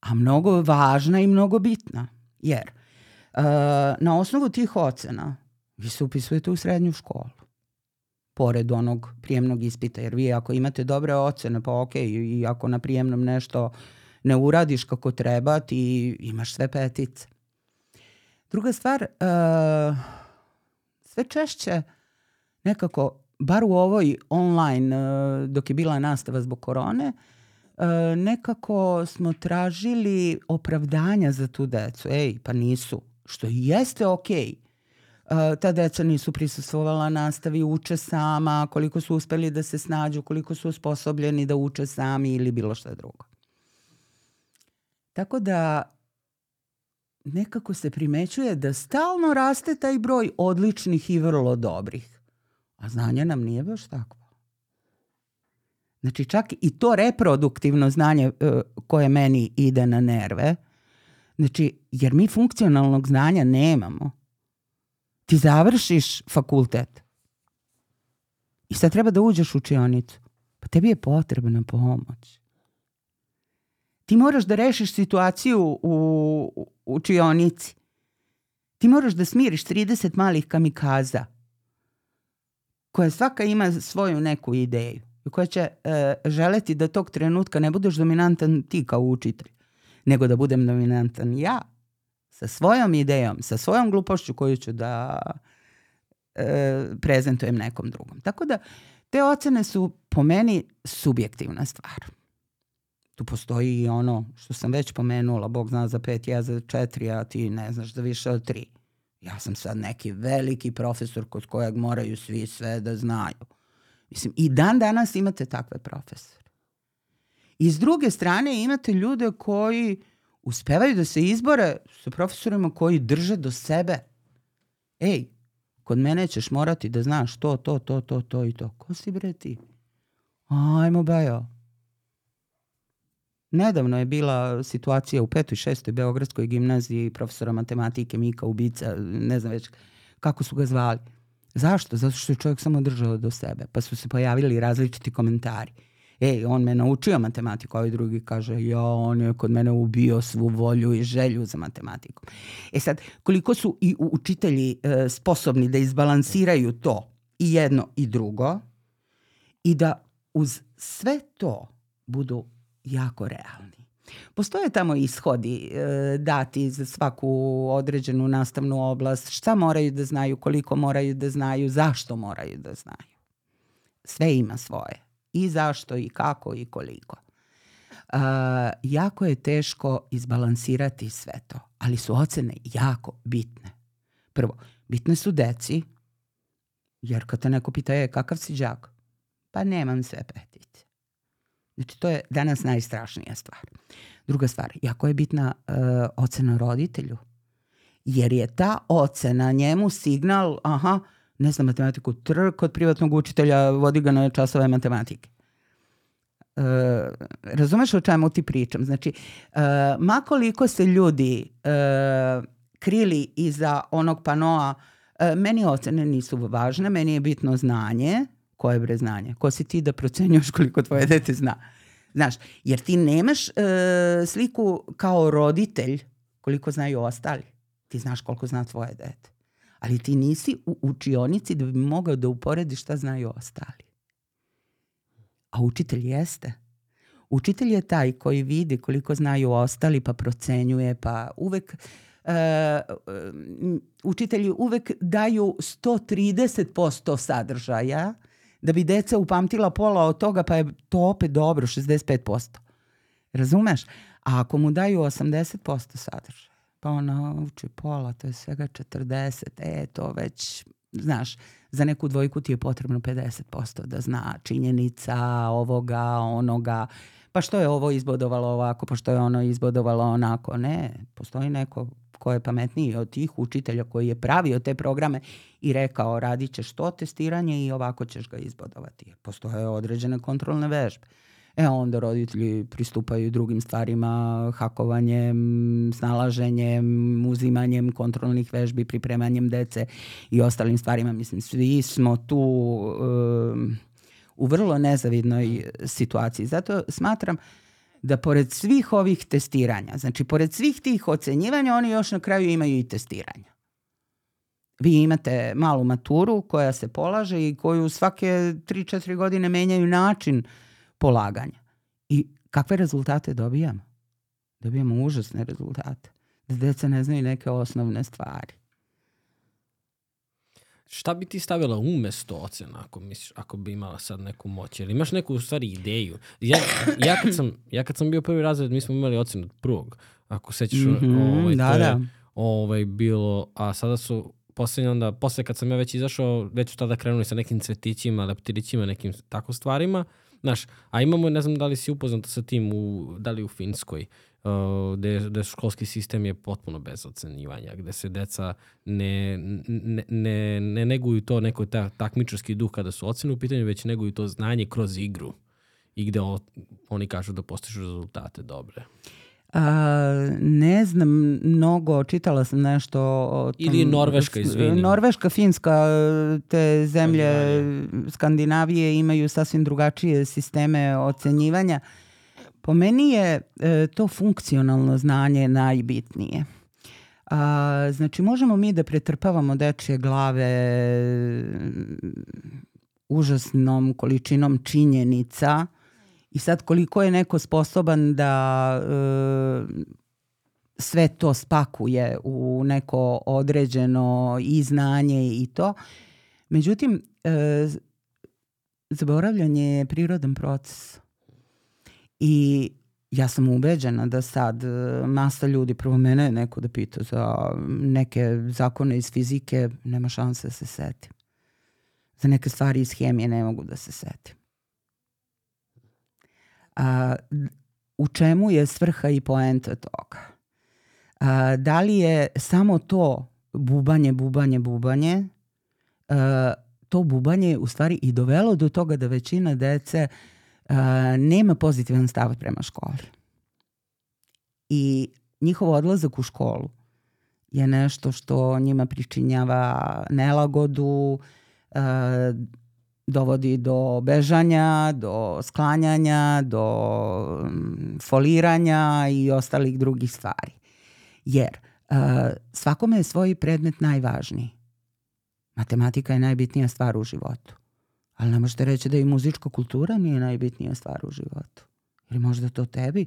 A mnogo važna i mnogo bitna. Jer uh, na osnovu tih ocena vi se upisujete u srednju školu. Pored onog prijemnog ispita. Jer vi ako imate dobre ocene, pa ok, i ako na prijemnom nešto ne uradiš kako treba, ti imaš sve petice. Druga stvar, uh, sve češće nekako bar u ovoj online, e, dok je bila nastava zbog korone, e, nekako smo tražili opravdanja za tu decu. Ej, pa nisu. Što jeste okej. Okay. Ta deca nisu prisustvovala nastavi, uče sama, koliko su uspeli da se snađu, koliko su osposobljeni da uče sami ili bilo šta drugo. Tako da nekako se primećuje da stalno raste taj broj odličnih i vrlo dobrih. A znanje nam nije baš tako. Znači čak i to reproduktivno znanje uh, koje meni ide na nerve, znači jer mi funkcionalnog znanja nemamo. Ti završiš fakultet i sad treba da uđeš u učionicu. Pa tebi je potrebna pomoć. Ti moraš da rešiš situaciju u učionici. Ti moraš da smiriš 30 malih kamikaza koja svaka ima svoju neku ideju i koja će e, želeti da tog trenutka ne budeš dominantan ti kao učitelj, nego da budem dominantan ja sa svojom idejom, sa svojom glupošću koju ću da e, prezentujem nekom drugom. Tako da te ocene su po meni subjektivna stvar. Tu postoji i ono što sam već pomenula, Bog zna za pet, ja za četiri, a ti ne znaš za više od tri. Ja sam sad neki veliki profesor kod kojeg moraju svi sve da znaju. Mislim, i dan danas imate takve profesore. I s druge strane imate ljude koji uspevaju da se izbore sa profesorima koji drže do sebe. ej, kod mene ćeš morati da znaš to, to, to, to, to i to. Ko si bre ti? Ajmo bajo. Nedavno je bila situacija u petoj, šestoj Beogradskoj gimnaziji profesora matematike Mika Ubica, ne znam već kako su ga zvali. Zašto? Zato što je čovjek samo držao do sebe. Pa su se pojavili različiti komentari. Ej, on me naučio matematiku, a ovaj drugi kaže, ja, on je kod mene ubio svu volju i želju za matematiku. E sad, koliko su i učitelji e, sposobni da izbalansiraju to i jedno i drugo i da uz sve to budu jako realni. Postoje tamo ishodi e, dati za svaku određenu nastavnu oblast, šta moraju da znaju, koliko moraju da znaju, zašto moraju da znaju. Sve ima svoje. I zašto, i kako, i koliko. Uh, jako je teško izbalansirati sve to, ali su ocene jako bitne. Prvo, bitne su deci, jer kad te neko pita, je, kakav si džak? Pa nemam sve petice. Znači, to je danas najstrašnija stvar. Druga stvar, jako je bitna uh, ocena roditelju. Jer je ta ocena njemu signal, aha, ne znam matematiku, tr kod privatnog učitelja, vodi ga na časove matematike. Uh, razumeš o čemu ti pričam? Znači, uh, makoliko se ljudi uh, krili iza onog panoa, uh, meni ocene nisu važne, meni je bitno znanje, koje bre znanje? Ko si ti da procenjuješ koliko tvoje dete zna? Znaš, jer ti nemaš uh, sliku kao roditelj koliko znaju ostali. Ti znaš koliko zna tvoje dete. Ali ti nisi u učionici da bi mogao da uporediš šta znaju ostali. A učitelj jeste. Učitelj je taj koji vidi koliko znaju ostali pa procenjuje pa uvek uh, učitelji uvek daju 130% sadržaja da bi deca upamtila pola od toga, pa je to opet dobro, 65%. Razumeš? A ako mu daju 80% sadržaja, pa on nauči pola, to je svega 40, e, to već, znaš, za neku dvojku ti je potrebno 50% da zna činjenica ovoga, onoga, pa što je ovo izbodovalo ovako, pa što je ono izbodovalo onako. Ne, postoji neko ko je pametniji od tih učitelja koji je pravio te programe i rekao radit ćeš to testiranje i ovako ćeš ga izbodovati. Postoje određene kontrolne vežbe. E onda roditelji pristupaju drugim stvarima, hakovanjem, snalaženjem, uzimanjem kontrolnih vežbi, pripremanjem dece i ostalim stvarima. Mislim, svi smo tu um, u vrlo nezavidnoj situaciji. Zato smatram da pored svih ovih testiranja, znači pored svih tih ocenjivanja, oni još na kraju imaju i testiranja. Vi imate malu maturu koja se polaže i koju svake 3-4 godine menjaju način polaganja. I kakve rezultate dobijamo? Dobijamo užasne rezultate. Da deca ne znaju neke osnovne stvari. Šta bi ti stavila umesto ocena ako, misliš, ako bi imala sad neku moć? Ili imaš neku u stvari ideju? Ja, ja, kad sam, ja kad sam bio prvi razred, mi smo imali ocenu od prvog. Ako sećaš, mm -hmm, ovaj, da, to da. je ovaj, bilo, a sada su poslednje onda, posle kad sam ja već izašao, već su tada krenuli sa nekim cvetićima, leptirićima, nekim tako stvarima. Znaš, a imamo, ne znam da li si upoznata sa tim, u, da li u Finskoj, uh, gde, gde školski sistem je potpuno bez ocenjivanja, gde se deca ne, ne, ne, ne neguju to neko ta, takmičarski duh kada su ocene u pitanju, već neguju to znanje kroz igru i gde o, oni kažu da postižu rezultate dobre. A, ne znam mnogo, čitala sam nešto o tom, Ili Norveška, izvini. Norveška, Finska, te zemlje Skandinavije. Skandinavije imaju sasvim drugačije sisteme ocenjivanja. Po meni je e, to funkcionalno znanje najbitnije. A, znači, možemo mi da pretrpavamo dečje glave užasnom količinom činjenica, I sad koliko je neko sposoban da e, sve to spakuje u neko određeno i znanje i to. Međutim, e, zaboravljanje je prirodan proces. I ja sam ubeđena da sad e, masa ljudi, prvo mene je neko da pita za neke zakone iz fizike, nema šanse da se setim. Za neke stvari iz hemije ne mogu da se setim a, u čemu je svrha i poenta toga. A, da li je samo to bubanje, bubanje, bubanje, uh, to bubanje je u stvari i dovelo do toga da većina dece uh, nema pozitivan stav prema školi. I njihov odlazak u školu je nešto što njima pričinjava nelagodu, uh, dovodi do bežanja, do sklanjanja, do foliranja i ostalih drugih stvari. Jer uh, svakome je svoj predmet najvažniji. Matematika je najbitnija stvar u životu. Ali ne možete reći da i muzička kultura nije najbitnija stvar u životu. Ili možda to tebi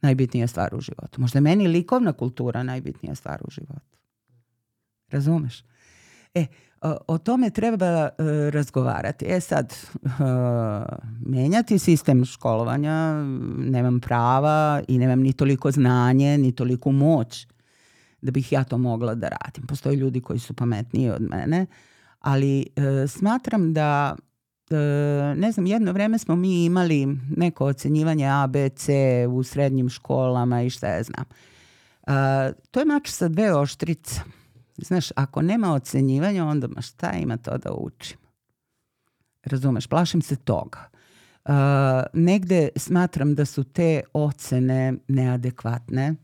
najbitnija stvar u životu. Možda meni likovna kultura najbitnija stvar u životu. Razumeš? E, o tome treba uh, razgovarati. E sad, uh, menjati sistem školovanja, nemam prava i nemam ni toliko znanje, ni toliko moć da bih ja to mogla da radim. Postoje ljudi koji su pametniji od mene, ali uh, smatram da ne znam, jedno vreme smo mi imali neko ocenjivanje A, B, C u srednjim školama i šta ja znam. Uh, to je mač sa dve oštrice. Znaš, ako nema ocenjivanja, onda ma šta ima to da učim? Razumeš, plašim se toga. Uh, negde smatram da su te ocene neadekvatne,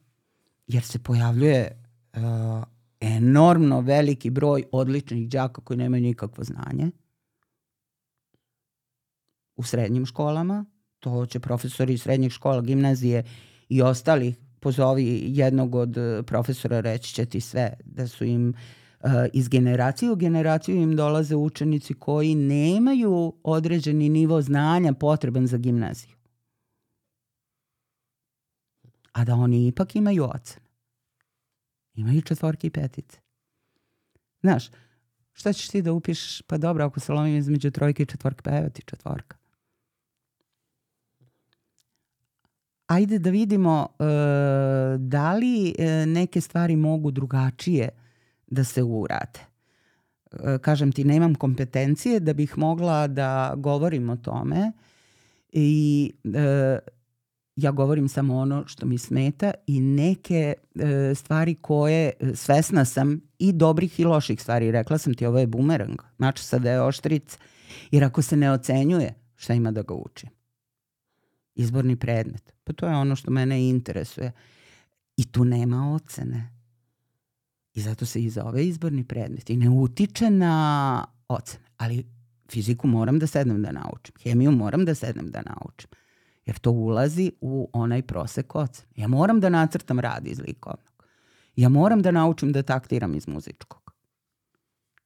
jer se pojavljuje uh, enormno veliki broj odličnih đaka koji nemaju nikakvo znanje u srednjim školama. To će profesori srednjih škola, gimnazije i ostalih pozovi jednog od e, profesora, reći će ti sve, da su im uh, iz generacije u generaciju im dolaze učenici koji nemaju određeni nivo znanja potreban za gimnaziju. A da oni ipak imaju ocene. Imaju četvorke i petice. Znaš, šta ćeš ti da upišeš? Pa dobro, ako se lomim između trojke i četvorke, pa evo ti četvorka. ajde da vidimo uh, da li uh, neke stvari mogu drugačije da se urade. Uh, kažem ti, nemam kompetencije da bih mogla da govorim o tome i uh, ja govorim samo ono što mi smeta i neke uh, stvari koje svesna sam i dobrih i loših stvari. Rekla sam ti, ovo je bumerang, mač sa da je oštric, jer ako se ne ocenjuje, šta ima da ga učim? Izborni predmet Pa to je ono što mene interesuje. I tu nema ocene. I zato se i zove izborni predmet. I ne utiče na ocene. Ali fiziku moram da sednem da naučim. Hemiju moram da sednem da naučim. Jer to ulazi u onaj prosek ocene. Ja moram da nacrtam rad iz likovnog. Ja moram da naučim da taktiram iz muzičkog.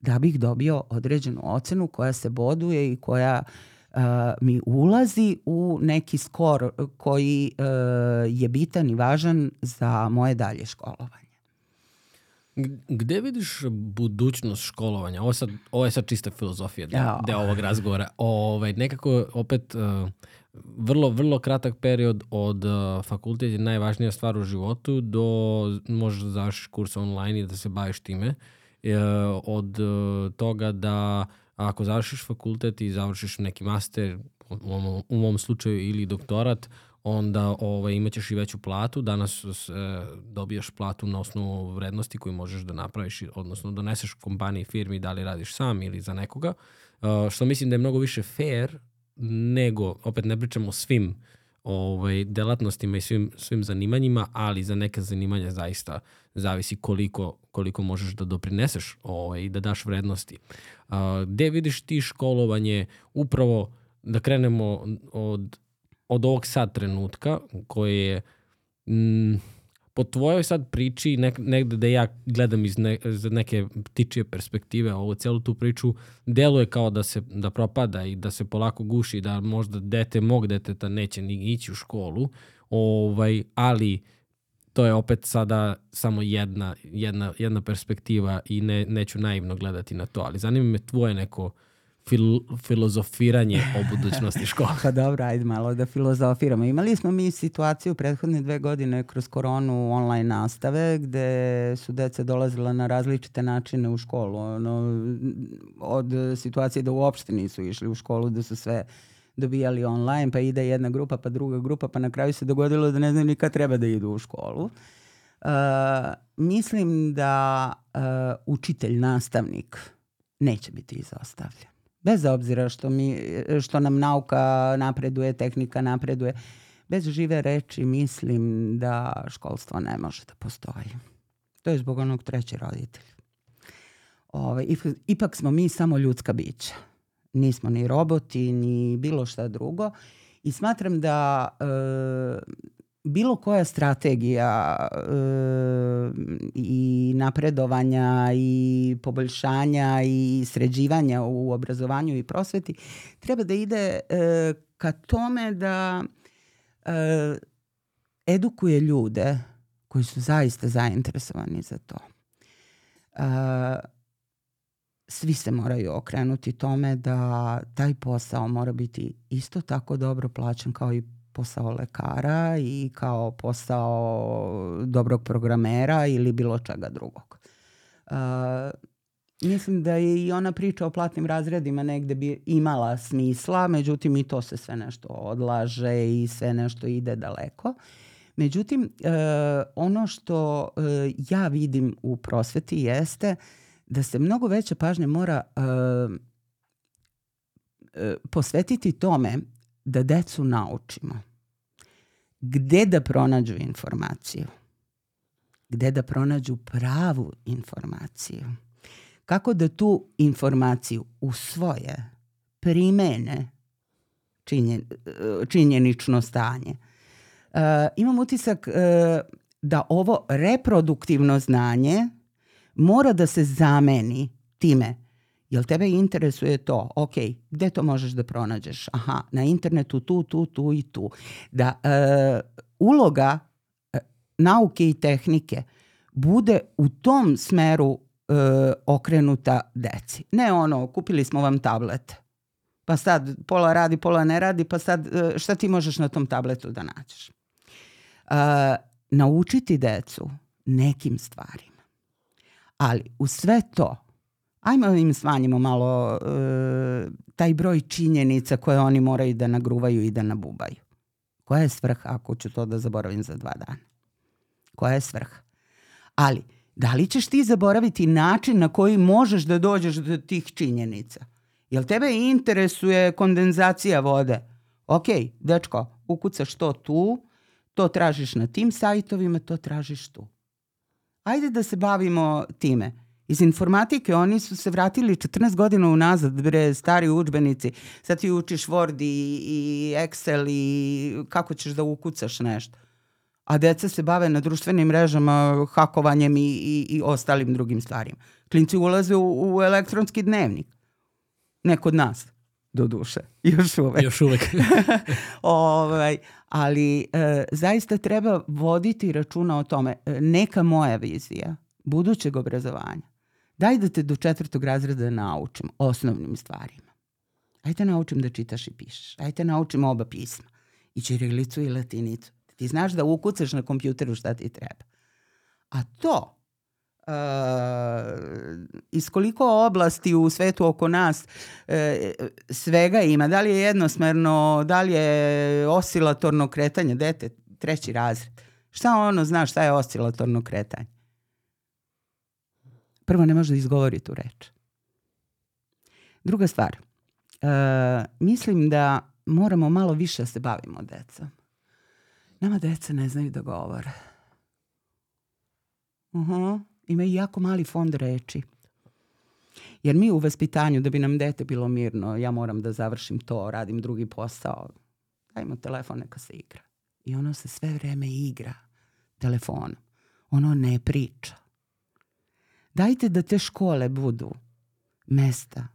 Da bih dobio određenu ocenu koja se boduje i koja uh, mi ulazi u neki skor koji uh, je bitan i važan za moje dalje školovanje. Gde vidiš budućnost školovanja? Ovo, sad, ovo je sad čista filozofija deo, deo ovog razgovora. Ovaj, nekako opet uh, vrlo, vrlo kratak period od uh, fakultet je najvažnija stvar u životu do možeš da završiš kurs online i da se baviš time. Uh, od uh, toga da uh, ako završiš fakultet i završiš neki master, u mom, u mom slučaju ili doktorat, onda ovaj, imaćeš i veću platu. Danas e, dobijaš platu na osnovu vrednosti koju možeš da napraviš, odnosno doneseš kompaniji, firmi, da li radiš sam ili za nekoga. E, što mislim da je mnogo više fair nego, opet ne pričamo o svim ovaj, delatnostima i svim, svim zanimanjima, ali za neke zanimanja zaista zavisi koliko, koliko možeš da doprineseš ovaj, i da daš vrednosti. A, gde vidiš ti školovanje upravo da krenemo od, od ovog sad trenutka koje je mm, po tvojoj sad priči, nek, negde da ja gledam iz ne, neke ptičije perspektive ovu celu tu priču, deluje kao da se da propada i da se polako guši, da možda dete mog deteta neće ni ići u školu, ovaj, ali to je opet sada samo jedna, jedna, jedna perspektiva i ne, neću naivno gledati na to, ali zanima me tvoje neko fil, filozofiranje o budućnosti škole. pa dobro, ajde malo da filozofiramo. Imali smo mi situaciju prethodne dve godine kroz koronu online nastave gde su deca dolazila na različite načine u školu. Ono, od situacije da uopšte nisu išli u školu, da su sve dobijali online, pa ide jedna grupa, pa druga grupa, pa na kraju se dogodilo da ne znaju ni kad treba da idu u školu. mislim da uh, učitelj, nastavnik neće biti izostavljen. Bez obzira što, mi, što nam nauka napreduje, tehnika napreduje, bez žive reči mislim da školstvo ne može da postoji. To je zbog onog treći roditelj. Ove, ovaj, ipak smo mi samo ljudska bića. Nismo ni roboti, ni bilo šta drugo. I smatram da e, bilo koja strategija e, i napredovanja i poboljšanja i sređivanja u obrazovanju i prosveti treba da ide e, ka tome da e, edukuje ljude koji su zaista zainteresovani za to. E, svi se moraju okrenuti tome da taj posao mora biti isto tako dobro plaćen kao i posao lekara i kao posao dobrog programera ili bilo čega drugog. Uh, mislim da je i ona priča o platnim razredima negde bi imala smisla, međutim i to se sve nešto odlaže i sve nešto ide daleko. Međutim, uh, ono što uh, ja vidim u prosveti jeste da se mnogo veća pažnja mora uh, posvetiti tome da decu naučimo. Gde da pronađu informaciju, gde da pronađu pravu informaciju, kako da tu informaciju usvoje, primene činjen, činjenično stanje. Uh, imam utisak uh, da ovo reproduktivno znanje mora da se zameni time Jel tebe interesuje to? Ok, gde to možeš da pronađeš? Aha, na internetu tu, tu, tu i tu. Da e, uloga e, nauke i tehnike bude u tom smeru e, okrenuta deci. Ne ono, kupili smo vam tablet, pa sad pola radi, pola ne radi, pa sad e, šta ti možeš na tom tabletu da nađeš? E, naučiti decu nekim stvarima. Ali u sve to ajmo im smanjimo malo uh, taj broj činjenica koje oni moraju da nagruvaju i da nabubaju. Koja je svrha ako ću to da zaboravim za dva dana? Koja je svrha? Ali, da li ćeš ti zaboraviti način na koji možeš da dođeš do tih činjenica? Jel tebe interesuje kondenzacija vode? Ok, dečko, ukucaš to tu, to tražiš na tim sajtovima, to tražiš tu. Ajde da se bavimo time iz informatike, oni su se vratili 14 godina unazad, bre, stari učbenici, sad ti učiš Word i, i Excel i kako ćeš da ukucaš nešto. A deca se bave na društvenim mrežama, hakovanjem i, i, i ostalim drugim stvarima. Klinci ulaze u, u elektronski dnevnik. Ne kod nas, do duše. Još uvek. Još uvek. ovaj, ali e, zaista treba voditi računa o tome. E, neka moja vizija budućeg obrazovanja Daj da te do četvrtog razreda naučim osnovnim stvarima. Ajde naučim da čitaš i pišeš. Ajde naučim oba pisma. I ćirilicu i latinicu. Ti znaš da ukucaš na kompjuteru šta ti treba. A to Uh, iz koliko oblasti u svetu oko nas uh, svega ima, da li je jednosmerno, da li je oscilatorno kretanje, dete, treći razred. Šta ono zna šta je oscilatorno kretanje? Prvo, ne može da izgovori tu reč. Druga stvar, uh, mislim da moramo malo više da se bavimo decom. Nama deca ne znaju da govore. Uh -huh. Imaju jako mali fond reči. Jer mi u vaspitanju, da bi nam dete bilo mirno, ja moram da završim to, radim drugi posao, dajmo telefon neka se igra. I ono se sve vreme igra telefonom. Ono ne priča. Dajte da te škole budu mesta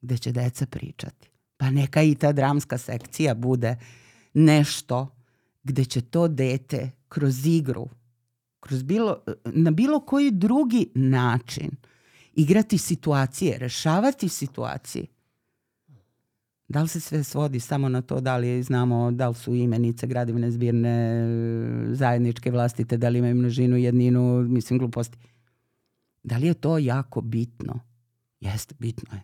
gde će deca pričati. Pa neka i ta dramska sekcija bude nešto gde će to dete kroz igru, kroz bilo, na bilo koji drugi način igrati situacije, rešavati situacije. Da li se sve svodi samo na to da li znamo da li su imenice, gradivne zbirne, zajedničke vlastite, da li imaju množinu, jedninu, mislim gluposti. Da li je to jako bitno? Jeste, bitno je.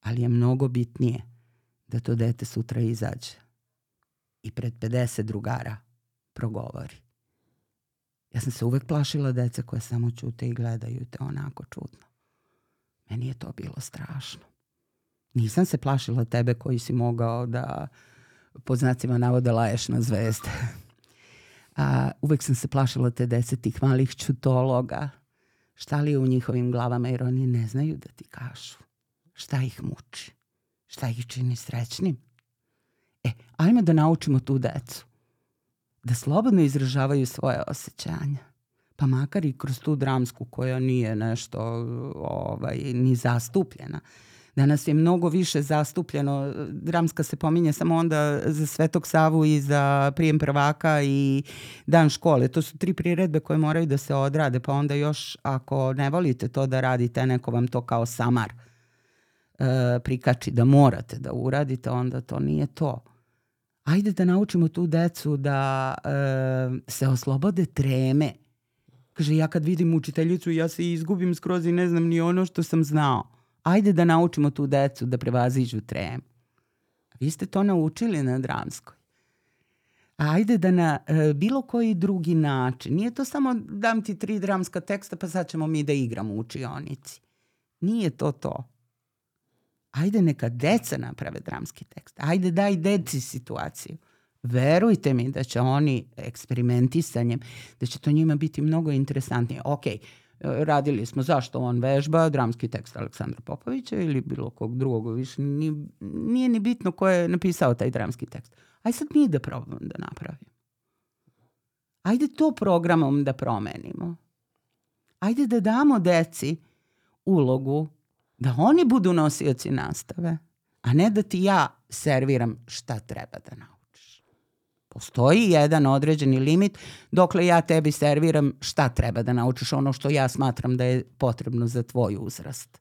Ali je mnogo bitnije da to dete sutra izađe i pred 50 drugara progovori. Ja sam se uvek plašila dece koje samo čute i gledaju te onako čudno. Meni je to bilo strašno. Nisam se plašila tebe koji si mogao da pod znacima navoda laješ na zvezde. A, uvek sam se plašila te dece tih malih čutologa. Šta li je u njihovim glavama jer oni ne znaju da ti kažu. Šta ih muči? Šta ih čini srećnim? E, ajmo da naučimo tu decu. Da slobodno izražavaju svoje osjećanja. Pa makar i kroz tu dramsku koja nije nešto ovaj, ni zastupljena. Danas je mnogo više zastupljeno. Dramska se pominje samo onda za Svetog Savu i za prijem prvaka i dan škole. To su tri priredbe koje moraju da se odrade, pa onda još ako ne volite to da radite, neko vam to kao samar e, prikači da morate da uradite, onda to nije to. Ajde da naučimo tu decu da e, se oslobode treme. Kaže, ja kad vidim učiteljicu, ja se izgubim skroz i ne znam ni ono što sam znao. Ajde da naučimo tu decu da prevaziđu tremu. Vi ste to naučili na dramskoj. Ajde da na e, bilo koji drugi način, nije to samo dam ti tri dramska teksta pa sad ćemo mi da igramo u učionici. Nije to to. Ajde neka deca naprave dramski tekst. Ajde daj deci situaciju. Verujte mi da će oni eksperimentisanjem, da će to njima biti mnogo interesantnije. Okej, okay, radili smo zašto on vežba, dramski tekst Aleksandra Popovića ili bilo kog drugog, više nije, nije ni bitno ko je napisao taj dramski tekst. Aj sad mi da probamo da napravimo. Ajde to programom da promenimo. Ajde da damo deci ulogu da oni budu nosioci nastave, a ne da ti ja serviram šta treba da naučim. Postoji jedan određeni limit dokle ja tebi serviram šta treba da naučiš, ono što ja smatram da je potrebno za tvoj uzrast.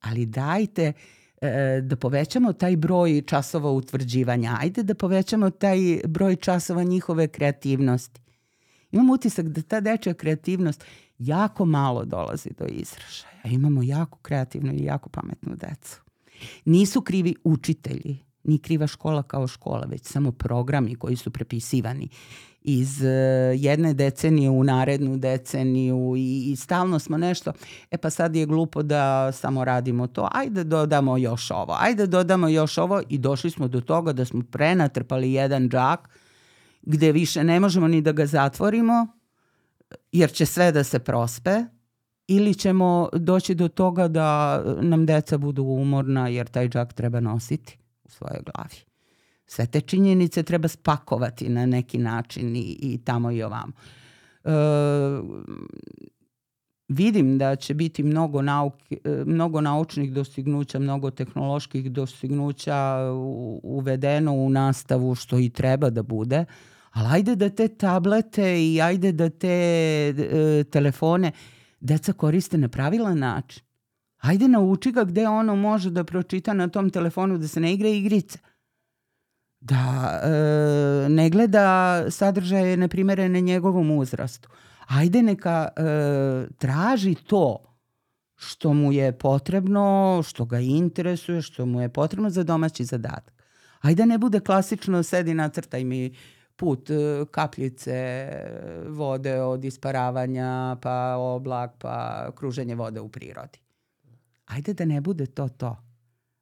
Ali dajte e, da povećamo taj broj časova utvrđivanja. Ajde da povećamo taj broj časova njihove kreativnosti. Imam utisak da ta dečja kreativnost jako malo dolazi do izražaja. Imamo jako kreativnu i jako pametnu decu. Nisu krivi učitelji ni kriva škola kao škola, već samo programi koji su prepisivani iz uh, jedne decenije u narednu deceniju i, i stalno smo nešto, e pa sad je glupo da samo radimo to, ajde dodamo još ovo, ajde dodamo još ovo i došli smo do toga da smo prenatrpali jedan džak gde više ne možemo ni da ga zatvorimo jer će sve da se prospe ili ćemo doći do toga da nam deca budu umorna jer taj džak treba nositi svojoj glavi. Sve te činjenice treba spakovati na neki način i, i tamo i ovamo. E, vidim da će biti mnogo, nauke, mnogo naučnih dostignuća, mnogo tehnoloških dostignuća uvedeno u nastavu što i treba da bude, ali ajde da te tablete i ajde da te e, telefone deca koriste na pravilan način. Ajde nauči ga gde ono može da pročita na tom telefonu da se ne igra igrice. Da e, ne gleda sadržaje neprimerene njegovom uzrastu. Ajde neka e, traži to što mu je potrebno, što ga interesuje, što mu je potrebno za domaći zadatak. Ajde ne bude klasično sedi nacrtaj mi put e, kapljice vode od isparavanja, pa oblak, pa kruženje vode u prirodi. Ajde da ne bude to to.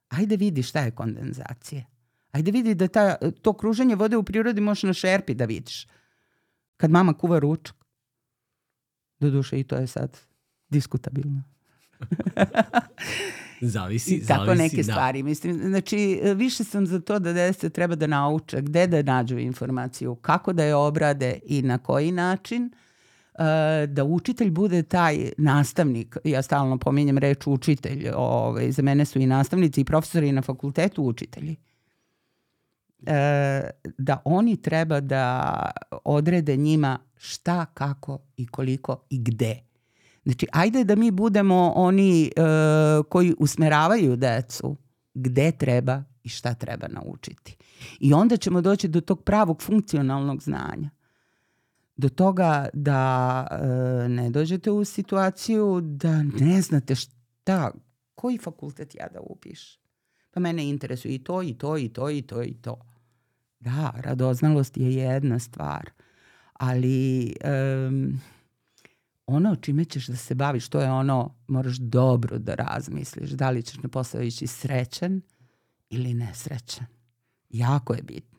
Ajde vidi šta je kondenzacija. Ajde vidi da ta, to kruženje vode u prirodi možeš na šerpi da vidiš. Kad mama kuva ručak. Doduše i to je sad diskutabilno. zavisi, Tako zavisi, neke da. stvari. Mislim, znači, više sam za to da dece treba da nauče gde da nađu informaciju, kako da je obrade i na koji način da učitelj bude taj nastavnik, ja stalno pominjem reč učitelj, ovaj, za mene su i nastavnici i profesori na fakultetu učitelji, e, da oni treba da odrede njima šta, kako i koliko i gde. Znači, ajde da mi budemo oni e, koji usmeravaju decu gde treba i šta treba naučiti. I onda ćemo doći do tog pravog funkcionalnog znanja do toga da e, ne dođete u situaciju da ne znate šta, koji fakultet ja da upiš. Pa mene interesuje i to, i to, i to, i to, i to. Da, radoznalost je jedna stvar. ali um, ono čime ćeš da se baviš, to je ono, moraš dobro da razmisliš, da li ćeš na posao ići srećan ili nesrećan. Jako je bitno.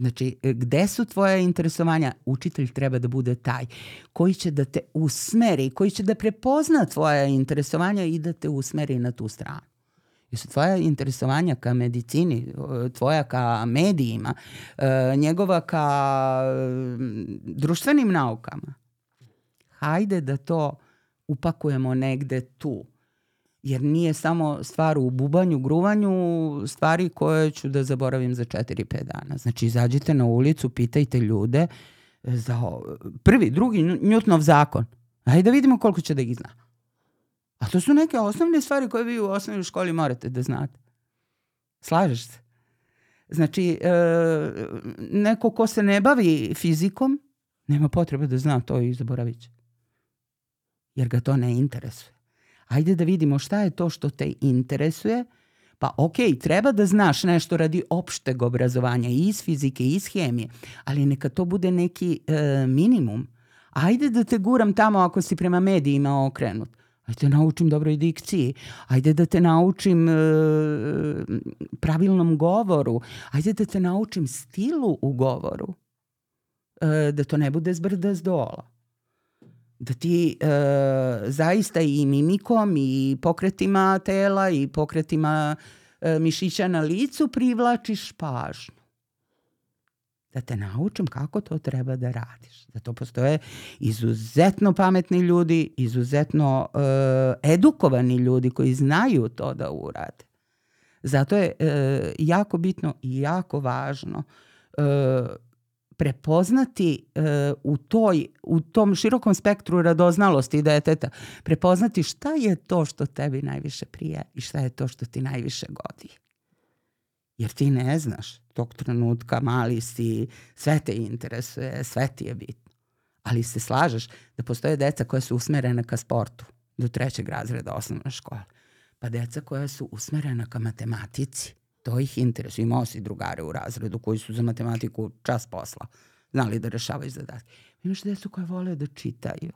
Znači, gde su tvoje interesovanja? Učitelj treba da bude taj koji će da te usmeri, koji će da prepozna tvoje interesovanja i da te usmeri na tu stranu. Jesu tvoja interesovanja ka medicini, tvoja ka medijima, e, njegova ka društvenim naukama. Hajde da to upakujemo negde tu. Jer nije samo stvar u bubanju, gruvanju, stvari koje ću da zaboravim za 4-5 dana. Znači, izađite na ulicu, pitajte ljude za prvi, drugi Newtonov zakon. Hajde da vidimo koliko će da ih zna. A to su neke osnovne stvari koje vi u osnovnoj školi morate da znate. Slažeš se? Znači, e, neko ko se ne bavi fizikom, nema potrebe da zna to i zaboravit će. Jer ga to ne interesuje. Ajde da vidimo šta je to što te interesuje, pa ok, treba da znaš nešto radi opšteg obrazovanja i iz fizike i iz hemije, ali neka to bude neki e, minimum. Ajde da te guram tamo ako si prema medijima okrenut. Ajde da naučim dobroj dikciji, ajde da te naučim e, pravilnom govoru, ajde da te naučim stilu u govoru, e, da to ne bude zbrda z dola. Da ti e, zaista i mimikom i pokretima tela i pokretima e, mišića na licu privlačiš pažnju da te naučim kako to treba da radiš. Da to postoje izuzetno pametni ljudi, izuzetno uh, edukovani ljudi koji znaju to da urade. Zato je uh, jako bitno i jako važno uh, prepoznati uh, u, toj, u tom širokom spektru radoznalosti deteta, prepoznati šta je to što tebi najviše prije i šta je to što ti najviše godi. Jer ti ne znaš tog trenutka, mali si, sve te interesuje, sve ti je bitno. Ali se slažeš da postoje deca koja su usmerena ka sportu do trećeg razreda osnovne škole. Pa deca koja su usmerena ka matematici, to ih interesuje. Imao si drugare u razredu koji su za matematiku čas posla znali da rešavaju zadatke. Imaš decu koje vole da čitaju,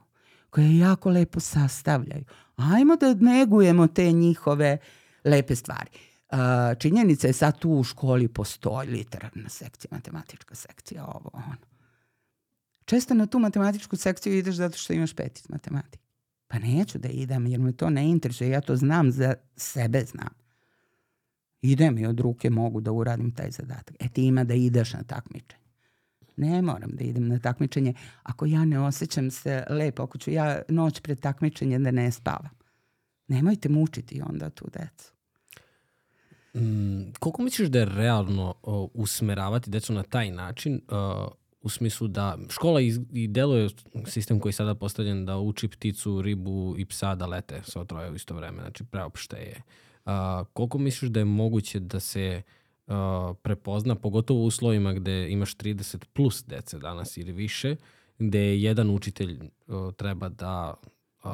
koje jako lepo sastavljaju. Ajmo da negujemo te njihove lepe stvari činjenica je sad tu u školi postoji literarna sekcija, matematička sekcija, ovo, ono. Često na tu matematičku sekciju ideš zato što imaš pet iz matematike. Pa neću da idem jer me to ne interesuje, ja to znam za sebe znam. Idem i od ruke mogu da uradim taj zadatak. E ti ima da ideš na takmičenje. Ne moram da idem na takmičenje ako ja ne osjećam se lepo, ako ću ja noć pred takmičenjem da ne spavam. Nemojte mučiti onda tu decu. Mm, koliko misliš da je realno uh, usmeravati decu na taj način uh, u smislu da škola iz, i deluje sistem koji je sada postavljen da uči pticu, ribu i psa da lete sa troje u isto vreme, znači preopšte je. Uh, koliko misliš da je moguće da se uh, prepozna, pogotovo u uslovima gde imaš 30 plus dece danas ili više, gde jedan učitelj uh, treba da uh,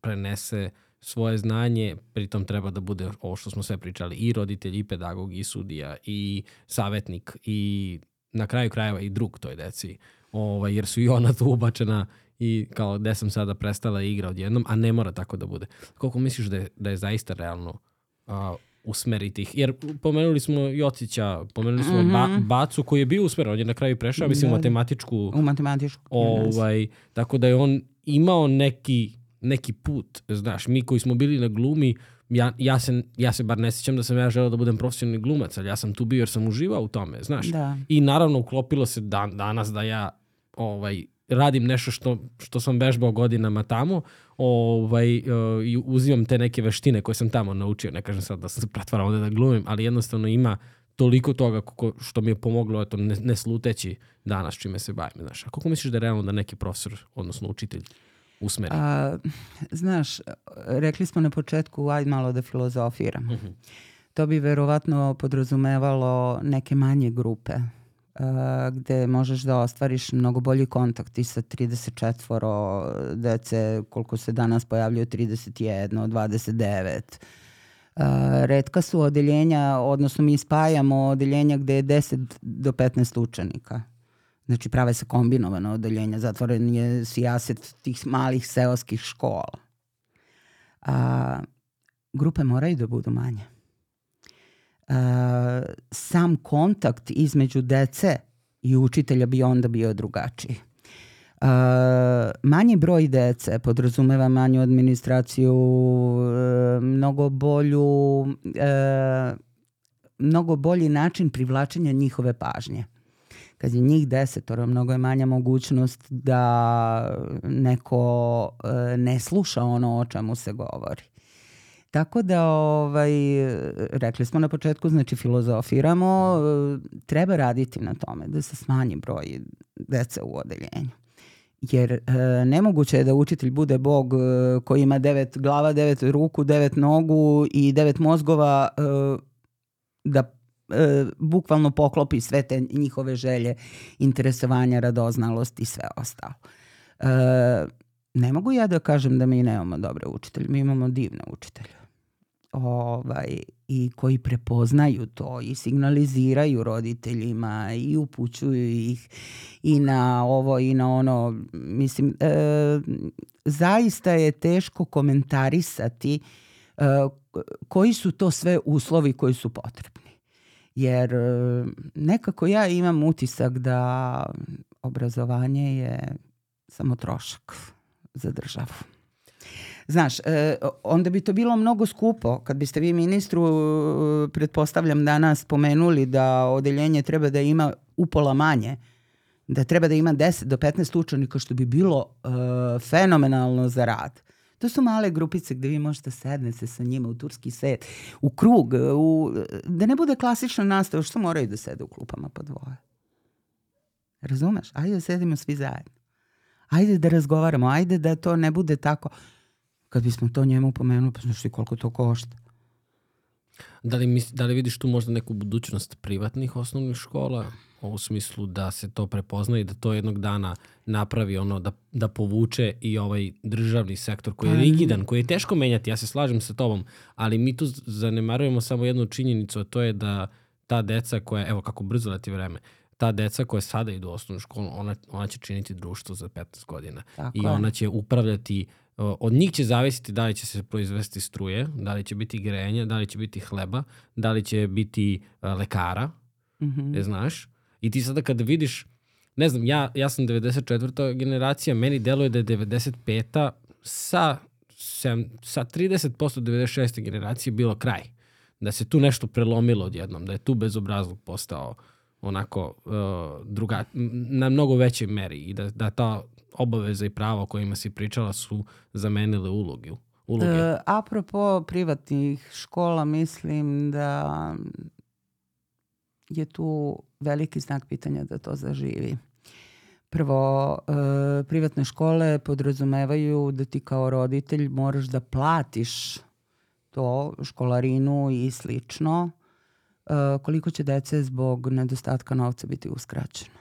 prenese svoje znanje, pritom treba da bude ovo što smo sve pričali, i roditelj, i pedagog, i sudija, i savetnik, i na kraju krajeva i drug toj deci, ovaj, jer su i ona tu ubačena i kao gde sam sada prestala igra odjednom, a ne mora tako da bude. Koliko misliš da je, da je zaista realno a, usmeriti ih? Jer pomenuli smo Jocića, pomenuli smo mm -hmm. ba, mhm. Bacu koji je bio usmeren, on je na kraju prešao, mislim, da, u matematičku. U matematičku. Ovaj, tako da je on imao neki neki put, znaš, mi koji smo bili na glumi, ja, ja, se, ja se bar ne sjećam da sam ja želeo da budem profesionalni glumac, ali ja sam tu bio jer sam uživao u tome, znaš. Da. I naravno uklopilo se dan, danas da ja ovaj, radim nešto što, što sam vežbao godinama tamo ovaj, uh, i uzimam te neke veštine koje sam tamo naučio. Ne kažem sad da se pretvarao da glumim, ali jednostavno ima toliko toga kako, što mi je pomoglo eto, ne, ne sluteći danas čime se bavim. Znaš. A kako misliš da je realno da neki profesor, odnosno učitelj, usmeri? A, znaš, rekli smo na početku, aj malo da filozofiram. Uh mhm. -huh. To bi verovatno podrazumevalo neke manje grupe gde možeš da ostvariš mnogo bolji kontakt i sa 34 dece, koliko se danas pojavljaju 31, 29. Uh, redka su odeljenja, odnosno mi spajamo odeljenja gde je 10 do 15 učenika Znači prave se kombinovano odeljenja, zatvoren je sijaset tih malih seoskih škola. A, grupe moraju da budu manje. A, sam kontakt između dece i učitelja bi onda bio drugačiji. Uh, manji broj dece podrazumeva manju administraciju, uh, mnogo bolju, uh, mnogo bolji način privlačenja njihove pažnje. Kad je njih desetoro, mnogo je manja mogućnost da neko ne sluša ono o čemu se govori. Tako da, ovaj, rekli smo na početku, znači filozofiramo, treba raditi na tome da se smanji broj dece u odeljenju. Jer e, nemoguće je da učitelj bude bog e, koji ima devet glava, devet ruku, devet nogu i devet mozgova e, da e, bukvalno poklopi sve te njihove želje, interesovanja, radoznalost i sve ostalo. E, ne mogu ja da kažem da mi nemamo dobre učitelje, mi imamo divne učitelje ovaj, i koji prepoznaju to i signaliziraju roditeljima i upućuju ih i na ovo i na ono. Mislim, e, zaista je teško komentarisati e, koji su to sve uslovi koji su potrebni. Jer e, nekako ja imam utisak da obrazovanje je samo trošak za državu. Znaš, e, onda bi to bilo mnogo skupo kad biste vi ministru, e, pretpostavljam danas spomenuli da odeljenje treba da ima upola manje, da treba da ima 10 do 15 učenika što bi bilo e, fenomenalno za rad. To su male grupice gde vi možete sednete sa njima u turski set, u krug, u, da ne bude klasična nastava, što moraju da sede u klupama po dvoje. Razumeš? Ajde da sedimo svi zajedno. Ajde da razgovaramo, ajde da to ne bude tako kad bismo to njemu pomenuli, pa znaš ti koliko to košta. Da li, misli, da li vidiš tu možda neku budućnost privatnih osnovnih škola? u smislu da se to prepozna i da to jednog dana napravi ono da, da povuče i ovaj državni sektor koji je pa, rigidan, koji je teško menjati, ja se slažem sa tobom, ali mi tu zanemarujemo samo jednu činjenicu, a to je da ta deca koja, evo kako brzo leti vreme, ta deca koja sada idu u osnovnu školu, ona, ona će činiti društvo za 15 godina. Tako I ona će upravljati uh, od njih će zavisiti da li će se proizvesti struje, da li će biti grejanja, da li će biti hleba, da li će biti uh, lekara, mm -hmm. znaš. I ti sada kada vidiš, ne znam, ja, ja sam 94. generacija, meni deluje da je 95. sa, sem, sa 30% 96. generacije bilo kraj. Da se tu nešto prelomilo odjednom, da je tu bezobrazluk postao onako uh, druga, na mnogo većoj meri i da, da ta obaveza i prava o kojima si pričala su zamenile uloge. uloge. E, apropo privatnih škola, mislim da je tu veliki znak pitanja da to zaživi. Prvo, e, privatne škole podrazumevaju da ti kao roditelj moraš da platiš to, školarinu i slično, e, koliko će dece zbog nedostatka novca biti uskraćeno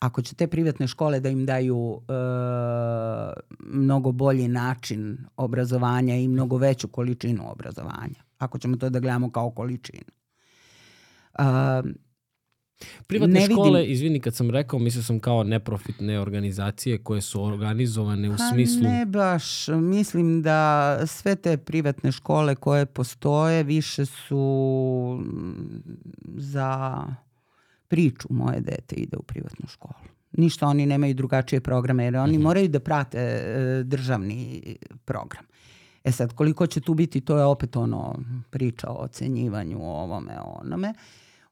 ako će te privatne škole da im daju e, mnogo bolji način obrazovanja i mnogo veću količinu obrazovanja, ako ćemo to da gledamo kao količinu. E, Privatne ne škole, vidim... izvini kad sam rekao, mislio sam kao neprofitne organizacije koje su organizovane u ha, smislu... Ne baš, mislim da sve te privatne škole koje postoje više su za priču moje dete ide u privatnu školu. Ništa oni nemaju drugačije programe jer oni mm -hmm. moraju da prate e, državni program. E sad, koliko će tu biti, to je opet ono priča o ocenjivanju, o ovome, o onome.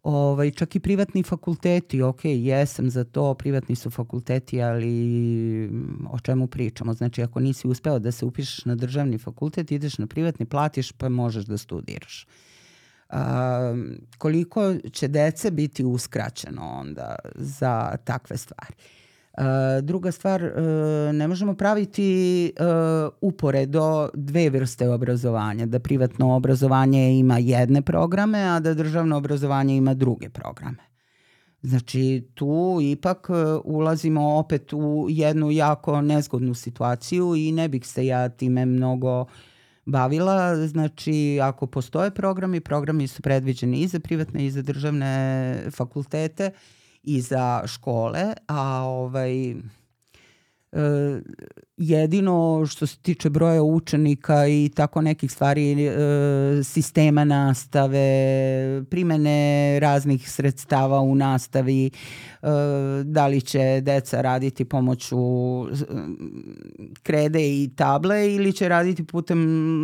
Ovaj, čak i privatni fakulteti, ok, jesam za to, privatni su fakulteti, ali o čemu pričamo? Znači, ako nisi uspeo da se upišeš na državni fakultet, ideš na privatni, platiš, pa možeš da studiraš a, koliko će dece biti uskraćeno onda za takve stvari. Uh, druga stvar, uh, ne možemo praviti uh, uporedo dve vrste obrazovanja, da privatno obrazovanje ima jedne programe, a da državno obrazovanje ima druge programe. Znači, tu ipak ulazimo opet u jednu jako nezgodnu situaciju i ne bih se ja time mnogo uh, bavila. Znači, ako postoje programi, programi su predviđeni i za privatne i za državne fakultete i za škole, a ovaj E, jedino što se tiče broja učenika i tako nekih stvari e, sistema nastave, primene raznih sredstava u nastavi, e, da li će deca raditi pomoću krede i table ili će raditi putem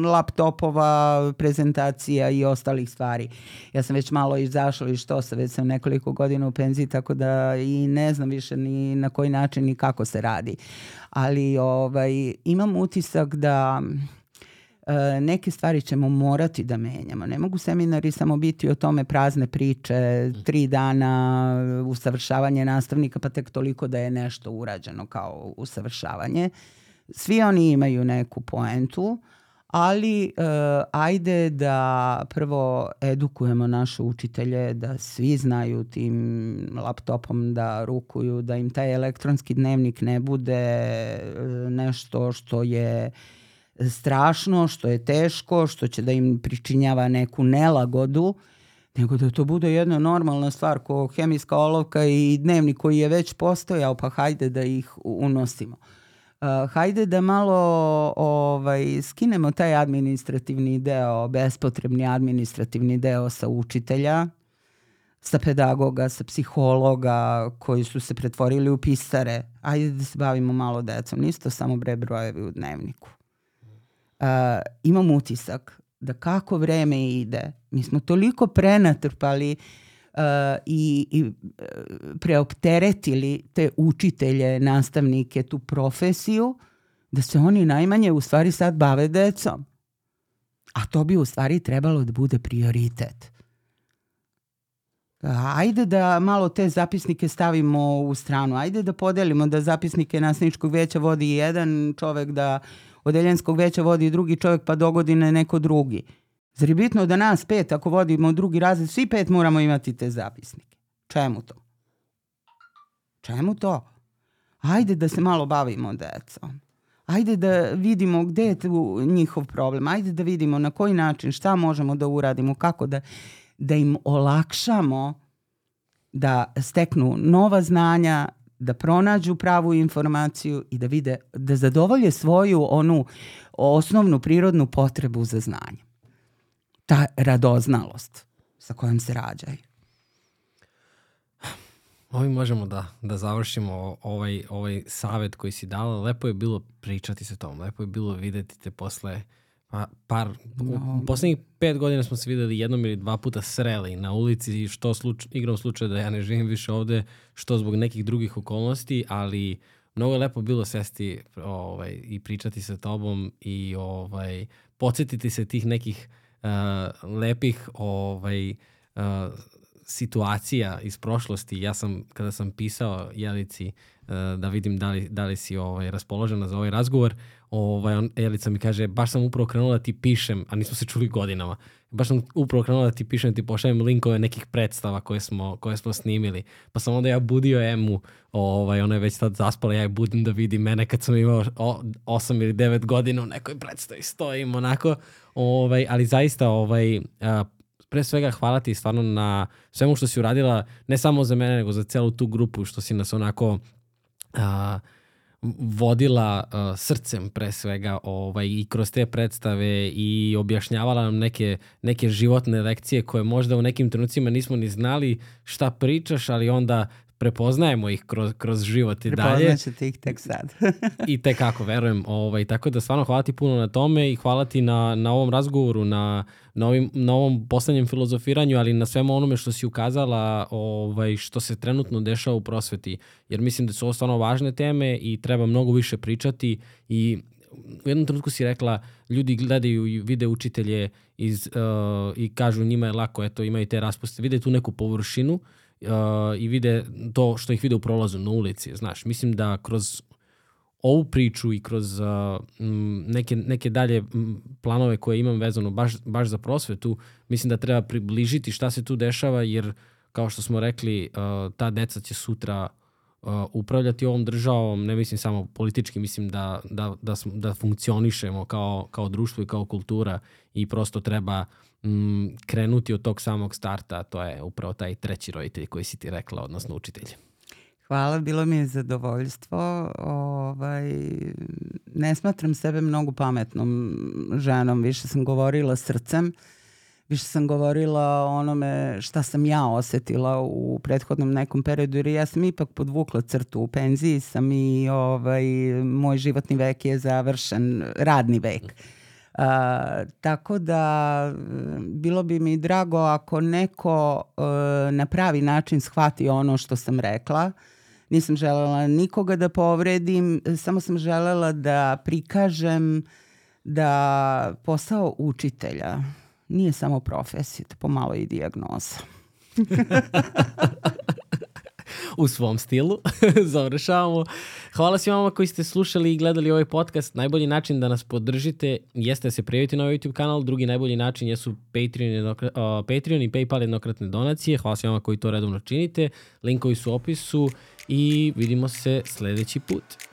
laptopova, prezentacija i ostalih stvari. Ja sam već malo izašla iz što se, već sam nekoliko godina u penziji, tako da i ne znam više ni na koji način ni kako se radi. Ali ovaj, imam utisak da e, neke stvari ćemo morati da menjamo. Ne mogu seminari samo biti o tome prazne priče, tri dana usavršavanje nastavnika, pa tek toliko da je nešto urađeno kao usavršavanje. Svi oni imaju neku poentu, ali uh, ajde da prvo edukujemo naše učitelje da svi znaju tim laptopom da rukuju, da im taj elektronski dnevnik ne bude uh, nešto što je strašno, što je teško, što će da im pričinjava neku nelagodu, nego da to bude jedna normalna stvar ko hemijska olovka i dnevnik koji je već postojao, pa hajde da ih unosimo. Uh, Uh, hajde da malo ovaj, skinemo taj administrativni deo, bespotrebni administrativni deo sa učitelja, sa pedagoga, sa psihologa koji su se pretvorili u pisare. Ajde da se bavimo malo decom. Nisu to samo bre brojevi u dnevniku. Uh, imam utisak da kako vreme ide, mi smo toliko prenatrpali uh, i, i uh, preopteretili te učitelje, nastavnike, tu profesiju, da se oni najmanje u stvari sad bave decom. A to bi u stvari trebalo da bude prioritet. Ajde da malo te zapisnike stavimo u stranu. Ajde da podelimo da zapisnike nasničkog veća vodi jedan čovek, da odeljenskog veća vodi drugi čovek, pa dogodine neko drugi. Zar je bitno da nas pet, ako vodimo drugi razred, svi pet moramo imati te zapisnike? Čemu to? Čemu to? Ajde da se malo bavimo decom. Ajde da vidimo gde je tu njihov problem. Ajde da vidimo na koji način, šta možemo da uradimo, kako da, da im olakšamo da steknu nova znanja, da pronađu pravu informaciju i da vide, da zadovolje svoju onu osnovnu prirodnu potrebu za znanje ta radoznalost sa kojom se rađaju. Ovim možemo da, da završimo ovaj, ovaj savet koji si dala. Lepo je bilo pričati sa tom. Lepo je bilo videti te posle pa, par... No. U poslednjih pet godina smo se videli jednom ili dva puta sreli na ulici, što sluč, igrom slučaja da ja ne živim više ovde, što zbog nekih drugih okolnosti, ali mnogo je lepo bilo sesti ovaj, i pričati sa tobom i ovaj, podsjetiti se tih nekih uh, lepih ovaj, uh, situacija iz prošlosti. Ja sam, kada sam pisao Jelici uh, da vidim da li, da li si ovaj, raspoložena za ovaj razgovor, ovaj, on, Jelica mi kaže, baš sam upravo krenula da ti pišem, a nismo se čuli godinama, baš sam upravo krenula da ti pišem, da ti pošaljem linkove nekih predstava koje smo, koje smo snimili. Pa sam onda ja budio Emu, ovaj, ona je već tad zaspala, ja je budim da vidi mene kad sam imao 8 ili 9 godina u nekoj predstavi, stojim onako, ovaj, ali zaista ovaj, a, pre svega hvala ti stvarno na svemu što si uradila, ne samo za mene, nego za celu tu grupu, što si nas onako a, vodila uh, srcem pre svega ovaj, i kroz te predstave i objašnjavala nam neke, neke životne lekcije koje možda u nekim trenucima nismo ni znali šta pričaš, ali onda prepoznajemo ih kroz, kroz život i dalje. Prepoznaćete ih tek sad. I tek kako, verujem. Ovaj, tako da stvarno hvala ti puno na tome i hvala ti na, na ovom razgovoru, na, na, ovim, na ovom poslednjem filozofiranju, ali na svemu onome što si ukazala ovaj, što se trenutno dešava u prosveti. Jer mislim da su ovo stvarno važne teme i treba mnogo više pričati i u jednom trenutku si rekla ljudi gledaju i vide učitelje iz, uh, i kažu njima je lako, eto imaju te raspuste, vide tu neku površinu uh, i vide to što ih vide u prolazu na ulici, znaš. Mislim da kroz ovu priču i kroz uh, neke, neke dalje planove koje imam vezano baš, baš za prosvetu, mislim da treba približiti šta se tu dešava, jer kao što smo rekli, uh, ta deca će sutra uh, upravljati ovom državom, ne mislim samo politički, mislim da, da, da, da funkcionišemo kao, kao društvo i kao kultura i prosto treba m, krenuti od tog samog starta, to je upravo taj treći roditelj koji si ti rekla, odnosno učitelj. Hvala, bilo mi je zadovoljstvo. Ovaj, ne smatram sebe mnogo pametnom ženom, više sam govorila srcem, više sam govorila onome šta sam ja osetila u prethodnom nekom periodu, jer ja sam ipak podvukla crtu u penziji sam i ovaj, moj životni vek je završen, radni vek. A, tako da bilo bi mi drago ako neko e, na pravi način shvati ono što sam rekla, nisam želela nikoga da povredim, samo sam želela da prikažem da posao učitelja nije samo profesija, to pomalo i dijagnoza. u svom stilu. Završavamo. Hvala svima vama koji ste slušali i gledali ovaj podcast. Najbolji način da nas podržite jeste da se prijavite na ovaj YouTube kanal. Drugi najbolji način jesu Patreon, jednokrat, uh, Patreon i Paypal jednokratne donacije. Hvala svima vama koji to redovno činite. Linkovi su u opisu i vidimo se sledeći put.